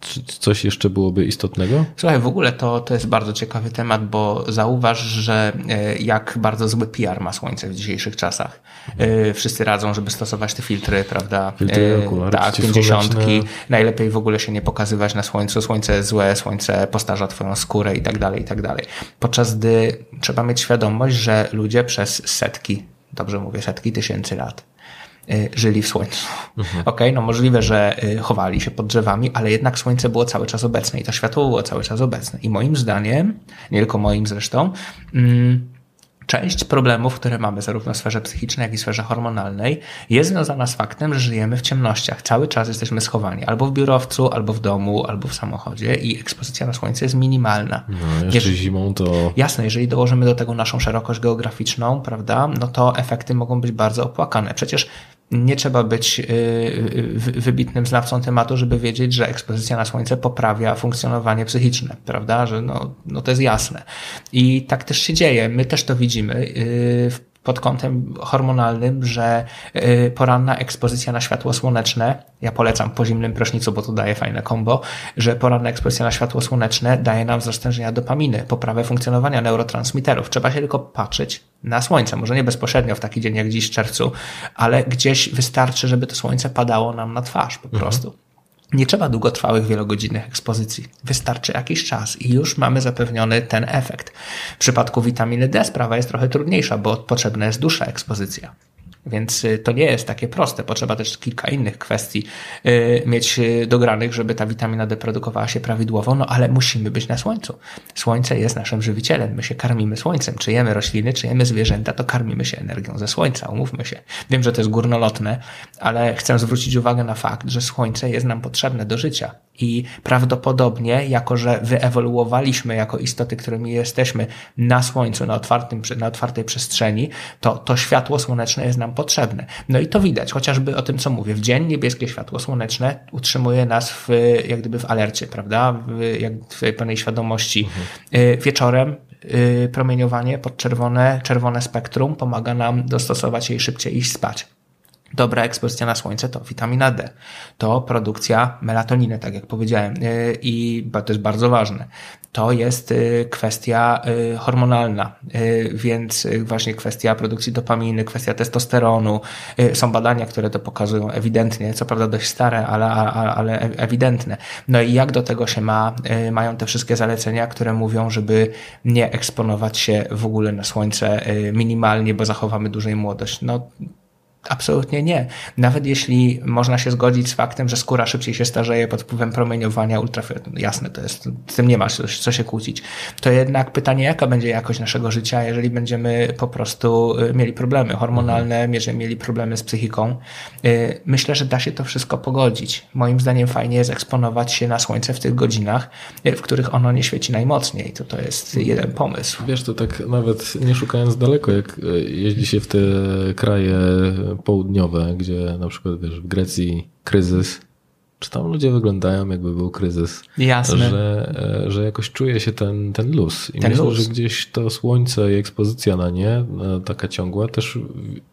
czy coś jeszcze byłoby istotnego? Słuchaj, w ogóle to, to jest bardzo ciekawy temat, bo zauważ, że e, jak bardzo zły PR ma słońce w dzisiejszych czasach. E, wszyscy radzą, żeby stosować te filtry, prawda? Filtry, e, okulary, tak, pięćdziesiątki. Najlepiej w ogóle się nie pokazywać na słońcu. Słońce jest złe, słońce postarza twoją skórę i tak dalej, i tak dalej. Podczas gdy trzeba mieć świadomość, że ludzie przez setki, dobrze mówię, setki tysięcy lat żyli w słońcu. Mhm. Okej, okay, no możliwe, że y, chowali się pod drzewami, ale jednak słońce było cały czas obecne i to światło było cały czas obecne. I moim zdaniem, nie tylko moim zresztą, mm, Część problemów, które mamy zarówno w sferze psychicznej, jak i w sferze hormonalnej, jest związana z faktem, że żyjemy w ciemnościach. Cały czas jesteśmy schowani albo w biurowcu, albo w domu, albo w samochodzie i ekspozycja na słońce jest minimalna. No, jeszcze jeżeli, zimą to. Jasne, jeżeli dołożymy do tego naszą szerokość geograficzną, prawda, no to efekty mogą być bardzo opłakane. Przecież nie trzeba być y, y, wybitnym znawcą tematu, żeby wiedzieć, że ekspozycja na słońce poprawia funkcjonowanie psychiczne, prawda? Że no, no to jest jasne. I tak też się dzieje. My też to widzimy y, pod kątem hormonalnym, że y, poranna ekspozycja na światło słoneczne, ja polecam po zimnym prysznicu, bo to daje fajne kombo, że poranna ekspozycja na światło słoneczne daje nam wzrost dopaminy, poprawę funkcjonowania neurotransmiterów. Trzeba się tylko patrzeć na słońce, może nie bezpośrednio w taki dzień jak dziś w czerwcu, ale gdzieś wystarczy, żeby to słońce padało nam na twarz po mhm. Nie trzeba długotrwałych, wielogodzinnych ekspozycji. Wystarczy jakiś czas i już mamy zapewniony ten efekt. W przypadku witaminy D sprawa jest trochę trudniejsza, bo potrzebna jest dłuższa ekspozycja. Więc y, to nie jest takie proste. Potrzeba też kilka innych kwestii y, mieć y, dogranych, żeby ta witamina D produkowała się prawidłowo, no ale musimy być na słońcu. Słońce jest naszym żywicielem. My się karmimy słońcem. Czy jemy rośliny, czy jemy zwierzęta, to karmimy się energią ze słońca. Umówmy się. Wiem, że to jest górnolotne, ale chcę zwrócić uwagę na fakt, że słońce jest nam potrzebne do życia. I prawdopodobnie, jako że wyewoluowaliśmy jako istoty, którymi jesteśmy na słońcu, na, otwartym, na otwartej przestrzeni, to to światło słoneczne jest nam potrzebne. No i to widać, chociażby o tym, co mówię. W dzień niebieskie światło słoneczne utrzymuje nas w, jak gdyby w alercie, prawda? W, jak w pełnej świadomości. Mhm. Wieczorem y, promieniowanie podczerwone, czerwone spektrum pomaga nam dostosować i szybciej iść spać. Dobra ekspozycja na słońce to witamina D, to produkcja melatoniny, tak jak powiedziałem, y, i to jest bardzo ważne. To jest y, kwestia y, hormonalna, więc właśnie kwestia produkcji dopaminy, kwestia testosteronu. Są badania, które to pokazują ewidentnie, co prawda dość stare, ale, ale ewidentne. No i jak do tego się ma, mają te wszystkie zalecenia, które mówią, żeby nie eksponować się w ogóle na słońce minimalnie, bo zachowamy dłużej młodość. No, Absolutnie nie. Nawet jeśli można się zgodzić z faktem, że skóra szybciej się starzeje pod wpływem promieniowania ultrafioletowego, jasne to jest, z tym nie ma co, co się kłócić, to jednak pytanie, jaka będzie jakość naszego życia, jeżeli będziemy po prostu y, mieli problemy hormonalne, mhm. jeżeli mieli problemy z psychiką. Y, myślę, że da się to wszystko pogodzić. Moim zdaniem fajnie jest eksponować się na słońce w tych godzinach, y, w których ono nie świeci najmocniej. To to jest jeden pomysł. Wiesz, to tak nawet nie szukając daleko, jak jeździ się w te kraje południowe, gdzie na przykład wiesz, w Grecji kryzys, czy tam ludzie wyglądają, jakby był kryzys. Jasne. Że, e, że jakoś czuje się ten, ten luz. I ten myślę, luz. że gdzieś to słońce i ekspozycja na nie, e, taka ciągła, też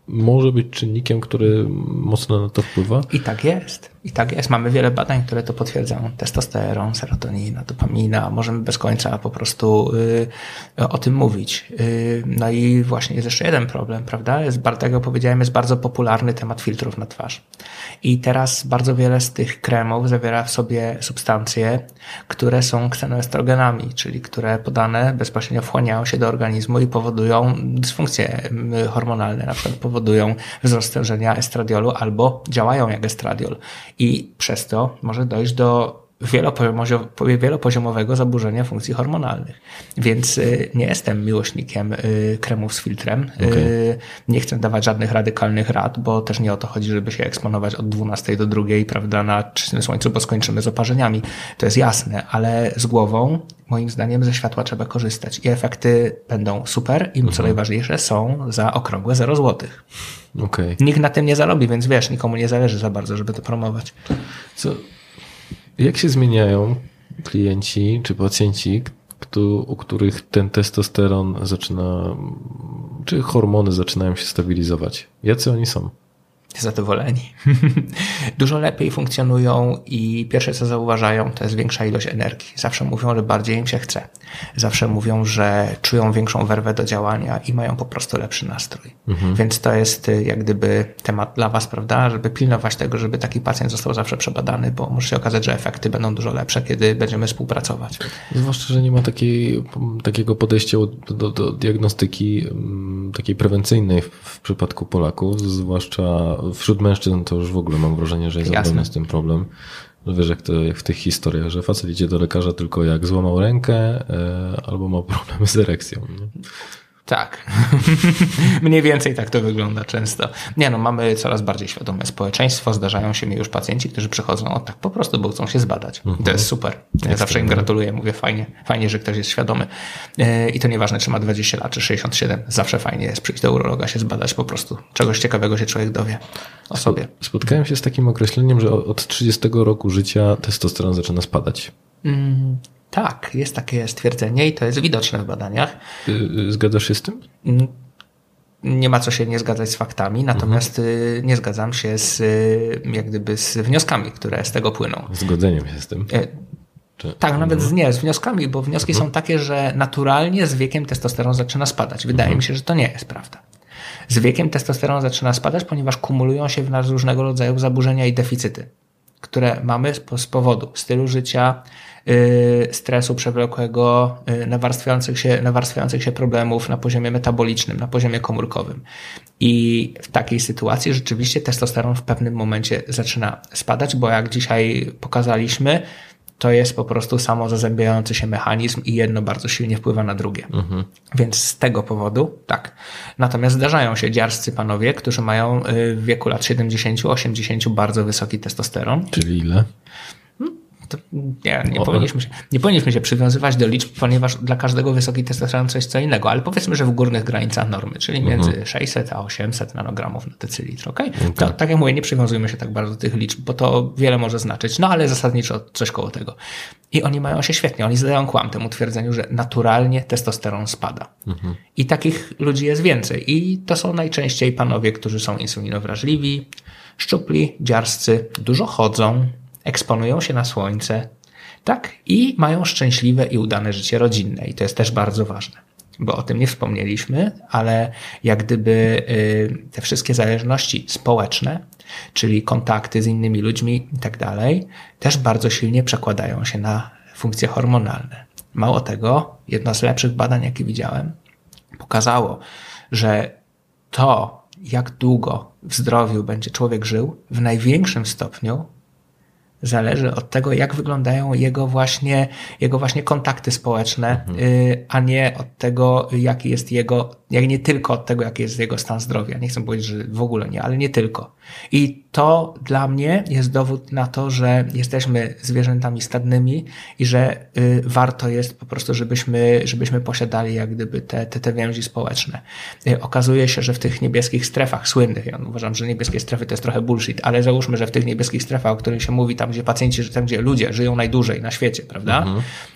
może być czynnikiem, który mocno na to wpływa. I tak jest. I tak jest. Mamy wiele badań, które to potwierdzają. Testosteron, serotonina, dopamina. Możemy bez końca po prostu y, o tym mówić. Y, no i właśnie jest jeszcze jeden problem, prawda? Jest, tak jak powiedziałem, jest bardzo popularny temat filtrów na twarz. I teraz bardzo wiele z tych kremów zawiera w sobie substancje, które są ksenoestrogenami, czyli które podane bezpośrednio wchłaniają się do organizmu i powodują dysfunkcje hormonalne, na przykład powodują wzrost stężenia estradiolu albo działają jak estradiol i przez to może dojść do wielopoziomowego zaburzenia funkcji hormonalnych. Więc y, nie jestem miłośnikiem y, kremów z filtrem. Y, Nie chcę dawać żadnych radykalnych rad, bo też nie o to chodzi, żeby się eksponować od 12 do 2, prawda, na czystym słońcu, bo skończymy z oparzeniami. To jest jasne, ale z głową, moim zdaniem, ze światła trzeba korzystać i efekty będą super i co najważniejsze, są za okrągłe 0 złotych. Okej. Nikt na tym nie zarobi, więc wiesz, nikomu nie zależy za bardzo, żeby to promować. Co, jak się zmieniają klienci czy pacjenci, u których ten testosteron zaczyna, czy hormony zaczynają się stabilizować? Jacy oni są? Zadowoleni. *laughs* Dużo lepiej funkcjonują i pierwsze co zauważają to jest większa ilość energii. Zawsze mówią, że bardziej im się chce. Zawsze mówią, że czują większą werwę do działania i mają po prostu lepszy nastrój. Więc to jest y, jak gdyby temat dla Was, prawda, żeby pilnować tego, żeby taki pacjent został zawsze przebadany, bo może się okazać, że efekty będą dużo lepsze, kiedy będziemy współpracować. Zwłaszcza, że nie ma takiej, takiego podejścia do, do diagnostyki mm, takiej prewencyjnej w, w przypadku Polaków, zwłaszcza wśród mężczyzn to już w ogóle mam wrażenie, że jest Jasne. ogromny z tym problem. Że Wiesz, jak, to, jak w tych historiach, że facet idzie do lekarza tylko jak złamał rękę e, albo ma problemy z erekcją. Nie? Tak. *laughs* Mniej więcej tak to wygląda często. Nie no, mamy coraz bardziej świadome społeczeństwo. Zdarzają się mi już pacjenci, którzy przychodzą o tak po prostu, bo chcą się zbadać. I to jest super. Ja zawsze im gratuluję, mówię fajnie, fajnie, że ktoś jest świadomy. Yy, I to nieważne, czy ma 20 lat, czy 67. Zawsze fajnie jest przyjść do urologa, się zbadać po prostu. Czegoś ciekawego się człowiek dowie o sobie. Spotkałem się z takim określeniem, że od 30 roku życia testosteron zaczyna spadać. Mm, tak, jest takie stwierdzenie i to jest widoczne w badaniach. Y, y, Zgadzasz się z tym? Nie ma co się nie zgadzać z faktami, natomiast y, nie zgadzam się z, jak gdyby z wnioskami, które z tego płyną. Zgodzeniem się z tym. Tak, nawet z, nie, z wnioskami, bo wnioski są takie, że naturalnie z wiekiem testosteron zaczyna spadać. Wydaje mi się, że to nie jest prawda. Z wiekiem testosteron zaczyna spadać, ponieważ kumulują się w nas różnego rodzaju zaburzenia i deficyty, które mamy z, powodu stylu życia, stresu przewlekłego, yy, nawarstwiających, się, nawarstwiających się problemów na poziomie metabolicznym, na poziomie komórkowym. I w takiej sytuacji rzeczywiście testosteron w pewnym momencie zaczyna spadać, bo jak dzisiaj pokazaliśmy, to jest po prostu samo zazębiający się mechanizm i jedno bardzo silnie wpływa na drugie. Więc z tego powodu tak. Natomiast zdarzają się dziarscy panowie, którzy mają y, w wieku lat 70-80 bardzo wysoki testosteron. Czyli ile? Nie, nie, powinniśmy się, nie powinniśmy się przywiązywać do liczb, ponieważ dla każdego wysoki testosteron to jest co innego, ale powiedzmy, że w górnych granicach normy, czyli między 600 a 800 nanogramów na decylitr, okay? To, tak jak mówię, nie przywiązujmy się tak bardzo do tych liczb, bo to wiele może znaczyć, no ale zasadniczo coś koło tego. I oni mają się świetnie, oni zadają kłam temu twierdzeniu, że naturalnie testosteron spada. I takich ludzi jest więcej i to są najczęściej panowie, którzy są insulinowrażliwi, szczupli, dziarscy, dużo chodzą, eksponują się na słońce, tak, i mają szczęśliwe i udane życie rodzinne. I to jest też bardzo ważne, bo o tym nie wspomnieliśmy, ale jak gdyby y, te wszystkie zależności społeczne, czyli kontakty z innymi ludźmi i tak dalej, też bardzo silnie przekładają się na funkcje hormonalne. Mało tego, jedno z lepszych badań, jakie widziałem, pokazało, że to, jak długo w zdrowiu będzie człowiek żył, w największym stopniu zależy od tego, jak wyglądają jego właśnie, jego właśnie kontakty społeczne, y, a nie od tego, jaki jest jego, jak nie tylko od tego, jaki jest jego stan zdrowia. Nie chcę powiedzieć, że w ogóle nie, ale nie tylko. I to dla mnie jest dowód na to, że jesteśmy zwierzętami stadnymi i że y, warto jest po prostu, żebyśmy, żebyśmy posiadali jak gdyby te, te, te więzi społeczne. Y, okazuje się, że w tych niebieskich strefach słynnych, ja uważam, że niebieskie strefy to jest trochę bullshit, ale załóżmy, że w tych niebieskich strefach, o których się mówi, tam gdzie pacjenci, tam gdzie ludzie żyją najdłużej na świecie, prawda?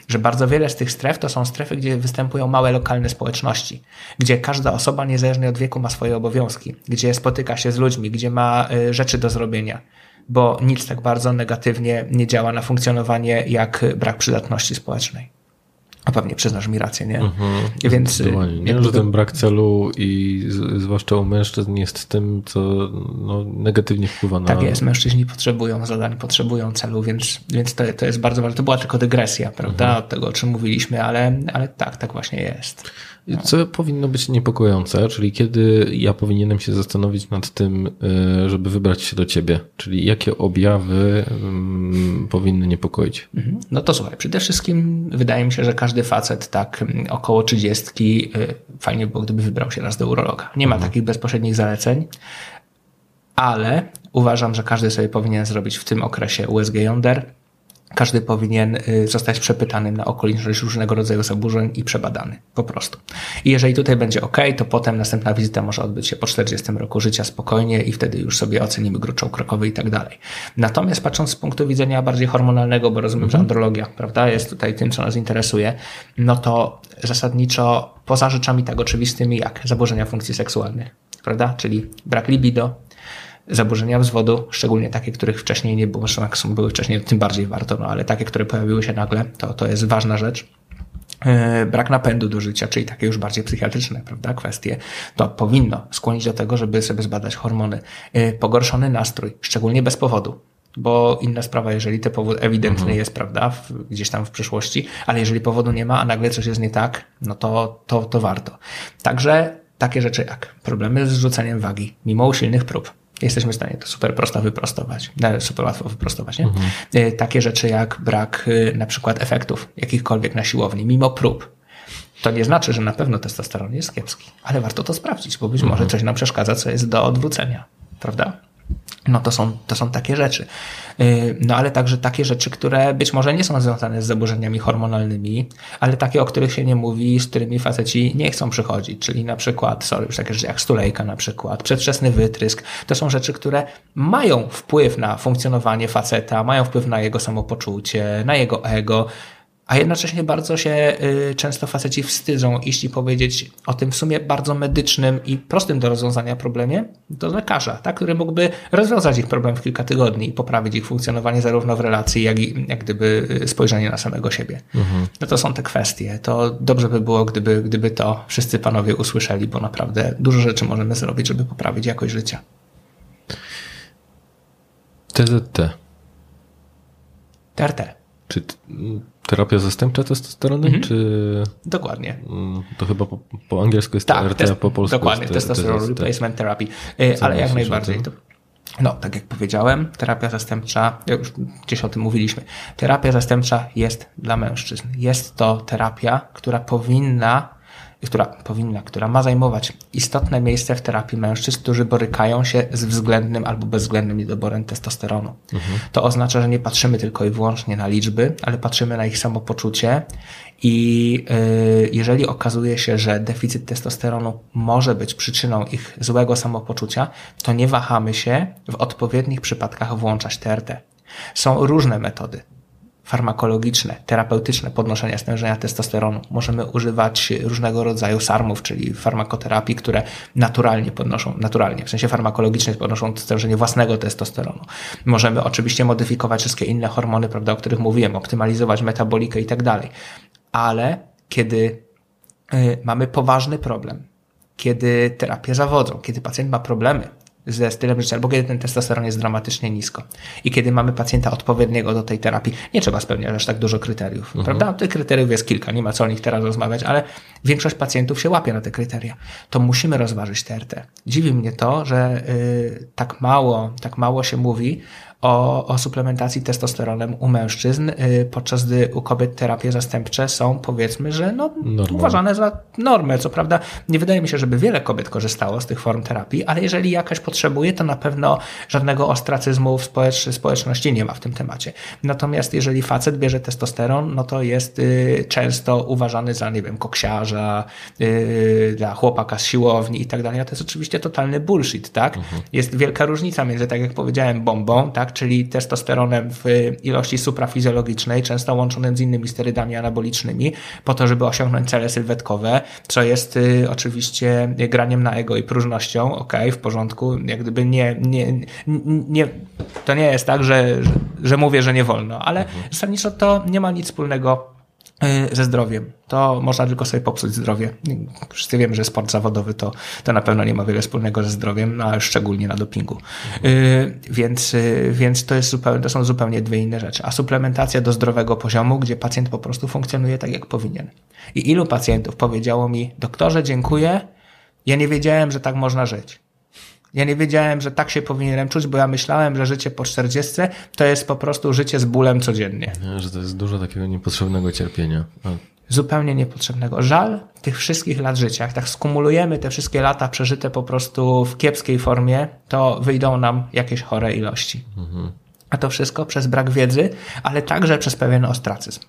Że bardzo wiele z tych stref to są strefy, gdzie występują małe lokalne społeczności, gdzie każda osoba niezależnie od wieku ma swoje obowiązki, gdzie spotyka się z ludźmi, gdzie ma y, rzeczy do zrobienia, bo nic tak bardzo negatywnie nie działa na funkcjonowanie jak brak przydatności społecznej. A pewnie przyznasz mi rację, nie? Mhm, Więc nie, jakby... że ten brak celu i z, zwłaszcza u mężczyzn jest tym, co no, negatywnie wpływa na... Tak jest, mężczyźni potrzebują zadań, potrzebują celu, więc, więc to, to jest bardzo ważne. To była tylko dygresja, prawda, mhm. od tego, o czym mówiliśmy, ale, ale tak, tak właśnie jest. Co powinno być niepokojące, czyli kiedy ja powinienem się zastanowić nad tym, y, żeby wybrać się do ciebie, czyli jakie objawy mm, powinny niepokoić? Mhm. No to słuchaj, przede wszystkim wydaje mi się, że każdy facet tak mm, około trzydziestki y, fajnie było, gdyby wybrał się raz do urologa. Nie ma mhm. takich bezpośrednich zaleceń, ale uważam, że każdy sobie powinien zrobić w tym okresie USG jąder, każdy powinien y, zostać przepytany na okoliczność różnego rodzaju zaburzeń i przebadany. Po prostu. I jeżeli tutaj będzie ok, to potem następna wizyta może odbyć się po 40 roku życia spokojnie i wtedy już sobie ocenimy gruczoł krokowy i tak dalej. Natomiast patrząc z punktu widzenia bardziej hormonalnego, bo rozumiem, że mhm. andrologia, prawda, jest tutaj tym, co nas interesuje, no to zasadniczo poza rzeczami tak oczywistymi jak zaburzenia funkcji seksualnych, prawda, czyli brak libido, zaburzenia wzwodu, szczególnie takie, których wcześniej nie było, zresztą jak są były wcześniej, tym bardziej warto, no ale takie, które pojawiły się nagle, to, to jest ważna rzecz. E, brak napędu do życia, czyli takie już bardziej psychiatryczne, prawda, kwestie, to powinno skłonić do tego, żeby sobie zbadać hormony. E, pogorszony nastrój, szczególnie bez powodu, bo inna sprawa, jeżeli ten powód ewidentny mhm. jest, prawda, w, gdzieś tam w przyszłości, ale jeżeli powodu nie ma, a nagle coś jest nie tak, no to, to, to warto. Także takie rzeczy jak problemy z rzuceniem wagi, mimo usilnych prób, jesteśmy w stanie to super prosto wyprostować, super łatwo wyprostować. Nie? Mhm. E, takie rzeczy jak brak e, na przykład efektów jakichkolwiek na siłowni, mimo prób. To nie znaczy, że na pewno testosteron jest kiepski, ale warto to sprawdzić, bo być mhm. może coś nam przeszkadza, co jest do odwrócenia. Prawda? No to są, to są takie rzeczy. Y, no ale także takie rzeczy, które być może nie są związane z zaburzeniami hormonalnymi, ale takie, o których się nie mówi, z którymi faceci nie chcą przychodzić, czyli na przykład, sorry, już takie rzeczy jak stulejka na przykład, przedwczesny wytrysk. To są rzeczy, które mają wpływ na funkcjonowanie faceta, mają wpływ na jego samopoczucie, na jego ego, a jednocześnie bardzo się y, często faceci wstydzą iść i powiedzieć o tym w sumie bardzo medycznym i prostym do rozwiązania problemie do lekarza, tak, który mógłby rozwiązać ich problem w kilka tygodni i poprawić ich funkcjonowanie zarówno w relacji, jak i jak gdyby y, spojrzenie na samego siebie. Mhm. No to są te kwestie. To dobrze by było, gdyby, gdyby to wszyscy panowie usłyszeli, bo naprawdę dużo rzeczy możemy zrobić, żeby poprawić jakość życia. TZT. TRT. Czy terapia zastępcza testosterony, mhm. czy... Dokładnie. Mm, to chyba po, po angielsku jest tak, TRT, a po polsku Dokładnie, testosterone replacement therapy. Y, ale jak najbardziej. To, no, tak jak powiedziałem, terapia zastępcza, już gdzieś o tym mówiliśmy, terapia zastępcza jest dla mężczyzn. Jest to terapia, która powinna która powinna, która ma zajmować istotne miejsce w terapii mężczyzn, którzy borykają się z względnym albo bezwzględnym niedoborem testosteronu. Mhm. To oznacza, że nie patrzymy tylko i wyłącznie na liczby, ale patrzymy na ich samopoczucie i yy, jeżeli okazuje się, że deficyt testosteronu może być przyczyną ich złego samopoczucia, to nie wahamy się w odpowiednich przypadkach włączać TRT. Są różne metody farmakologiczne, terapeutyczne podnoszenia stężenia testosteronu. Możemy używać różnego rodzaju sarmów, czyli farmakoterapii, które naturalnie podnoszą, naturalnie, w sensie farmakologicznie podnoszą stężenie własnego testosteronu. Możemy oczywiście modyfikować wszystkie inne hormony, prawda, o których mówiłem, optymalizować metabolikę i tak dalej. Ale kiedy y, mamy poważny problem, kiedy terapie zawodzą, kiedy pacjent ma problemy, ze stylem życia, albo kiedy ten testosteron jest dramatycznie nisko. I kiedy mamy pacjenta odpowiedniego do tej terapii, nie trzeba spełniać aż tak dużo kryteriów, mhm. prawda? Tych kryteriów jest kilka, nie ma co o nich teraz rozmawiać, ale większość pacjentów się łapie na te kryteria. To musimy rozważyć TRT. Dziwi mnie to, że yy, tak mało, tak mało się mówi o, o suplementacji testosteronem u mężczyzn, y, podczas gdy u kobiet terapie zastępcze są powiedzmy, że no, uważane za normę. Co prawda nie wydaje mi się, żeby wiele kobiet korzystało z tych form terapii, ale jeżeli jakaś potrzebuje, to na pewno żadnego ostracyzmu w społecz społeczności nie ma w tym temacie. Natomiast jeżeli facet bierze testosteron, no to jest y, często uważany za, nie wiem, koksiarza, y, dla chłopaka z siłowni i tak dalej. A to jest oczywiście totalny bullshit, tak? Mhm. Jest wielka różnica między, tak jak powiedziałem, bombą, tak? Czyli testosteronem w ilości suprafizjologicznej, często łączonym z innymi sterydami anabolicznymi, po to, żeby osiągnąć cele sylwetkowe, co jest y, oczywiście graniem na ego i próżnością, ok, w porządku, jak gdyby nie, nie, nie to nie jest tak, że, że, że mówię, że nie wolno, ale mhm. zasadniczo to nie ma nic wspólnego ze zdrowiem. To można tylko sobie popsuć zdrowie. Wszyscy wiemy, że sport zawodowy to, to na pewno nie ma wiele wspólnego ze zdrowiem, no, a szczególnie na dopingu. Mhm. Więc, więc to, jest zupełnie, to są zupełnie dwie inne rzeczy. A suplementacja do zdrowego poziomu, gdzie pacjent po prostu funkcjonuje tak, jak powinien. I ilu pacjentów powiedziało mi, doktorze, dziękuję, ja nie wiedziałem, że tak można żyć. Ja nie wiedziałem, że tak się powinienem czuć, bo ja myślałem, że życie po 40 to jest po prostu życie z bólem codziennie. Nie, że to jest dużo takiego niepotrzebnego cierpienia. Zupełnie niepotrzebnego. Żal tych wszystkich lat życia. Jak tak skumulujemy te wszystkie lata przeżyte po prostu w kiepskiej formie, to wyjdą nam jakieś chore ilości. Mhm. A to wszystko przez brak wiedzy, ale także przez pewien ostracyzm.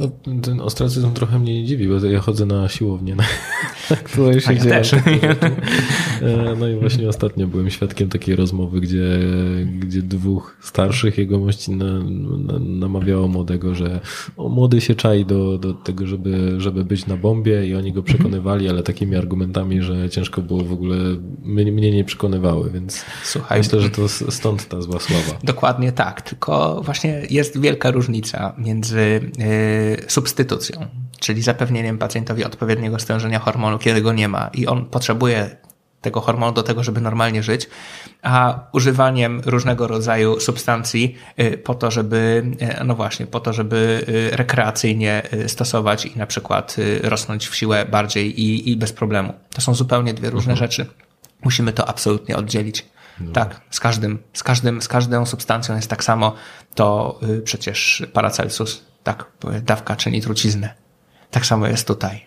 No, ten ostracyzm trochę mnie nie dziwi, bo ja chodzę na siłownię, *laughs* na, której się ja dzieje. No i właśnie ostatnio byłem świadkiem takiej rozmowy, gdzie, gdzie dwóch starszych jegomości na, na, namawiało młodego, że o, młody się czai do, do tego, żeby, żeby być na bombie i oni go przekonywali, ale takimi argumentami, że ciężko było w ogóle, mnie, mnie nie przekonywały, więc Słuchaj, myślę, że to stąd ta zła sława. Dokładnie tak, tylko właśnie jest wielka różnica między yy, substytucją, czyli zapewnieniem pacjentowi odpowiedniego stężenia hormonu, kiedy go nie ma i on potrzebuje tego hormonu do tego, żeby normalnie żyć, a używaniem różnego rodzaju substancji y, po to, żeby, y, no właśnie, po to, żeby y, rekreacyjnie stosować i na przykład rosnąć w siłę bardziej i, i bez problemu. To są zupełnie dwie różne mhm. rzeczy. Musimy to absolutnie oddzielić. No. Tak, z każdym, z każdym, z każdą substancją jest tak samo. To przecież Paracelsus tak, dawka czyni truciznę. Tak samo jest tutaj.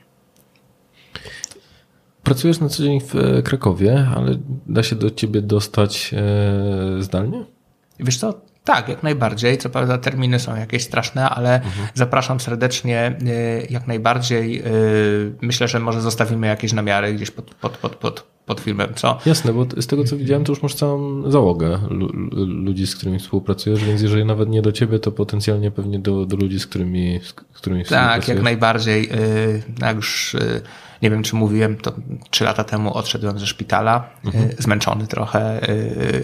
Pracujesz na co dzień w e, Krakowie, ale da się do ciebie dostać e, zdalnie? Wiesz co, tak, jak najbardziej. Co prawda terminy są jakieś straszne, ale mhm. zapraszam serdecznie e, jak najbardziej. Myślę, że może zostawimy jakieś namiary gdzieś pod, pod, pod, pod, pod filmem, co? Jasne, bo z tego co widziałem, to już masz całą załogę ludzi, z którymi współpracujesz, więc jeżeli nawet nie do ciebie, to potencjalnie pewnie do, do ludzi, z którymi, z którymi tak, współpracujesz. Tak, jak najbardziej. Y, jak już y, nie wiem, czy mówiłem, to trzy lata temu odszedłem ze szpitala, mhm. Y, zmęczony trochę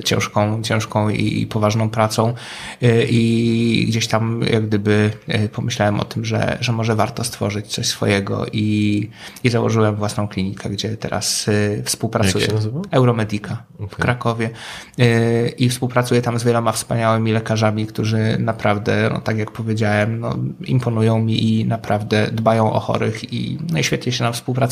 ciężką, ciężką i poważną pracą i gdzieś tam jak gdyby pomyślałem o tym, że, że może warto stworzyć coś swojego i, i założyłem własną klinikę, gdzie teraz współpracuję. Euromedica okay. w Krakowie y, i współpracuję tam z wieloma wspaniałymi lekarzami, którzy naprawdę, no, tak jak powiedziałem, no, imponują mi i naprawdę dbają o chorych i no, się nam współpracuje.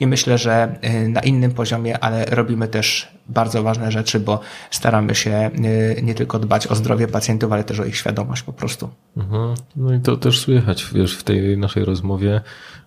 I myślę, że y, na innym poziomie, ale robimy też bardzo ważne rzeczy, bo staramy się y, nie tylko dbać o zdrowie pacjentów, ale też o ich świadomość po prostu. Mhm. No i to też słychać, wiesz, w tej naszej rozmowie,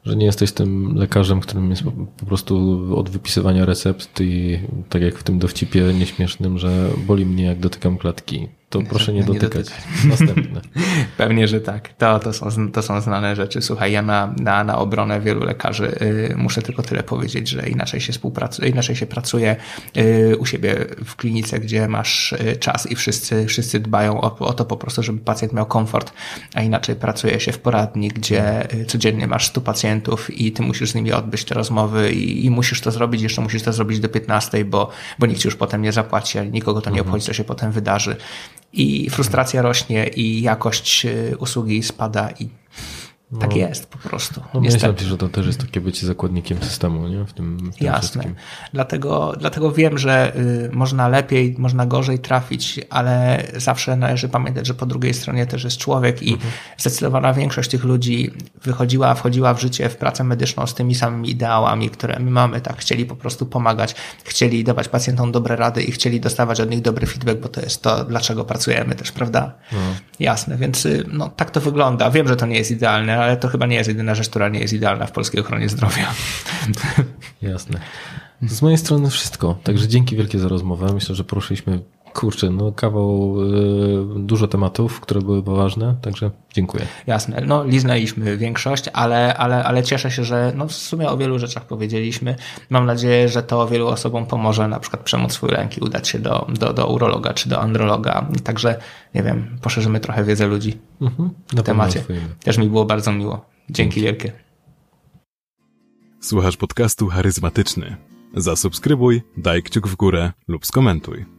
że nie jesteś tym lekarzem, którym jest po prostu od wypisywania recept i tak jak w tym dowcipie nieśmiesznym, że boli mnie jak dotykam klatki to proszę nie dotykać. Nie dotykać. Następne. *laughs* Pewnie, że tak. To, to, są, to są znane rzeczy. Słuchaj, ja na, na, na obronę wielu lekarzy y, muszę tylko tyle powiedzieć, że inaczej się współpracuje, inaczej się pracuje y, u siebie w klinice, gdzie masz y, czas i wszyscy, wszyscy dbają o, o to po prostu, żeby pacjent miał komfort, a inaczej pracuje się w poradni, gdzie y, codziennie masz 100 pacjentów i ty musisz z nimi odbyć te rozmowy i, i musisz to zrobić, jeszcze musisz to zrobić do 15, bo, bo nikt ci już potem nie zapłaci, ale nikogo to nie mhm. obchodzi, co się potem wydarzy i frustracja rośnie i jakość y, usługi spada i tak no, jest po prostu. No myślę, że to też jest takie bycie zakładnikiem systemu, nie? W tym, w tym Jasne. Dlatego, dlatego wiem, że y, można lepiej, można gorzej trafić, ale zawsze należy pamiętać, że po drugiej stronie też jest człowiek i mhm. zdecydowana większość tych ludzi wychodziła, wchodziła w życie, w pracę medyczną z tymi samymi ideałami, które my mamy, tak? Chcieli po prostu pomagać, chcieli dawać pacjentom dobre rady i chcieli dostawać od nich dobry feedback, bo to jest to, dlaczego pracujemy też, prawda? Mhm. Jasne, więc y, no, tak to wygląda. Wiem, że to nie jest idealne, ale to chyba nie jest jedyna rzecz, która nie jest idealna w polskiej ochronie zdrowia. Jasne. Z mojej strony wszystko. Także dzięki wielkie za rozmowę. Myślę, że poruszyliśmy Kurczę, no kawał y, dużo tematów, które były ważne, także dziękuję. Jasne, no liznęliśmy większość, ale, ale, ale cieszę się, że no, w sumie o wielu rzeczach powiedzieliśmy. Mam nadzieję, że to wielu osobom pomoże na przykład przemóc swój ręki, udać się do, do, do urologa czy do androloga. Także, nie wiem, poszerzymy trochę wiedzę ludzi mhm, w temacie. Też mi było bardzo miło. Dzięki wielkie. Słuchasz podcastu charyzmatyczny. Zasubskrybuj, daj kciuk w górę lub skomentuj.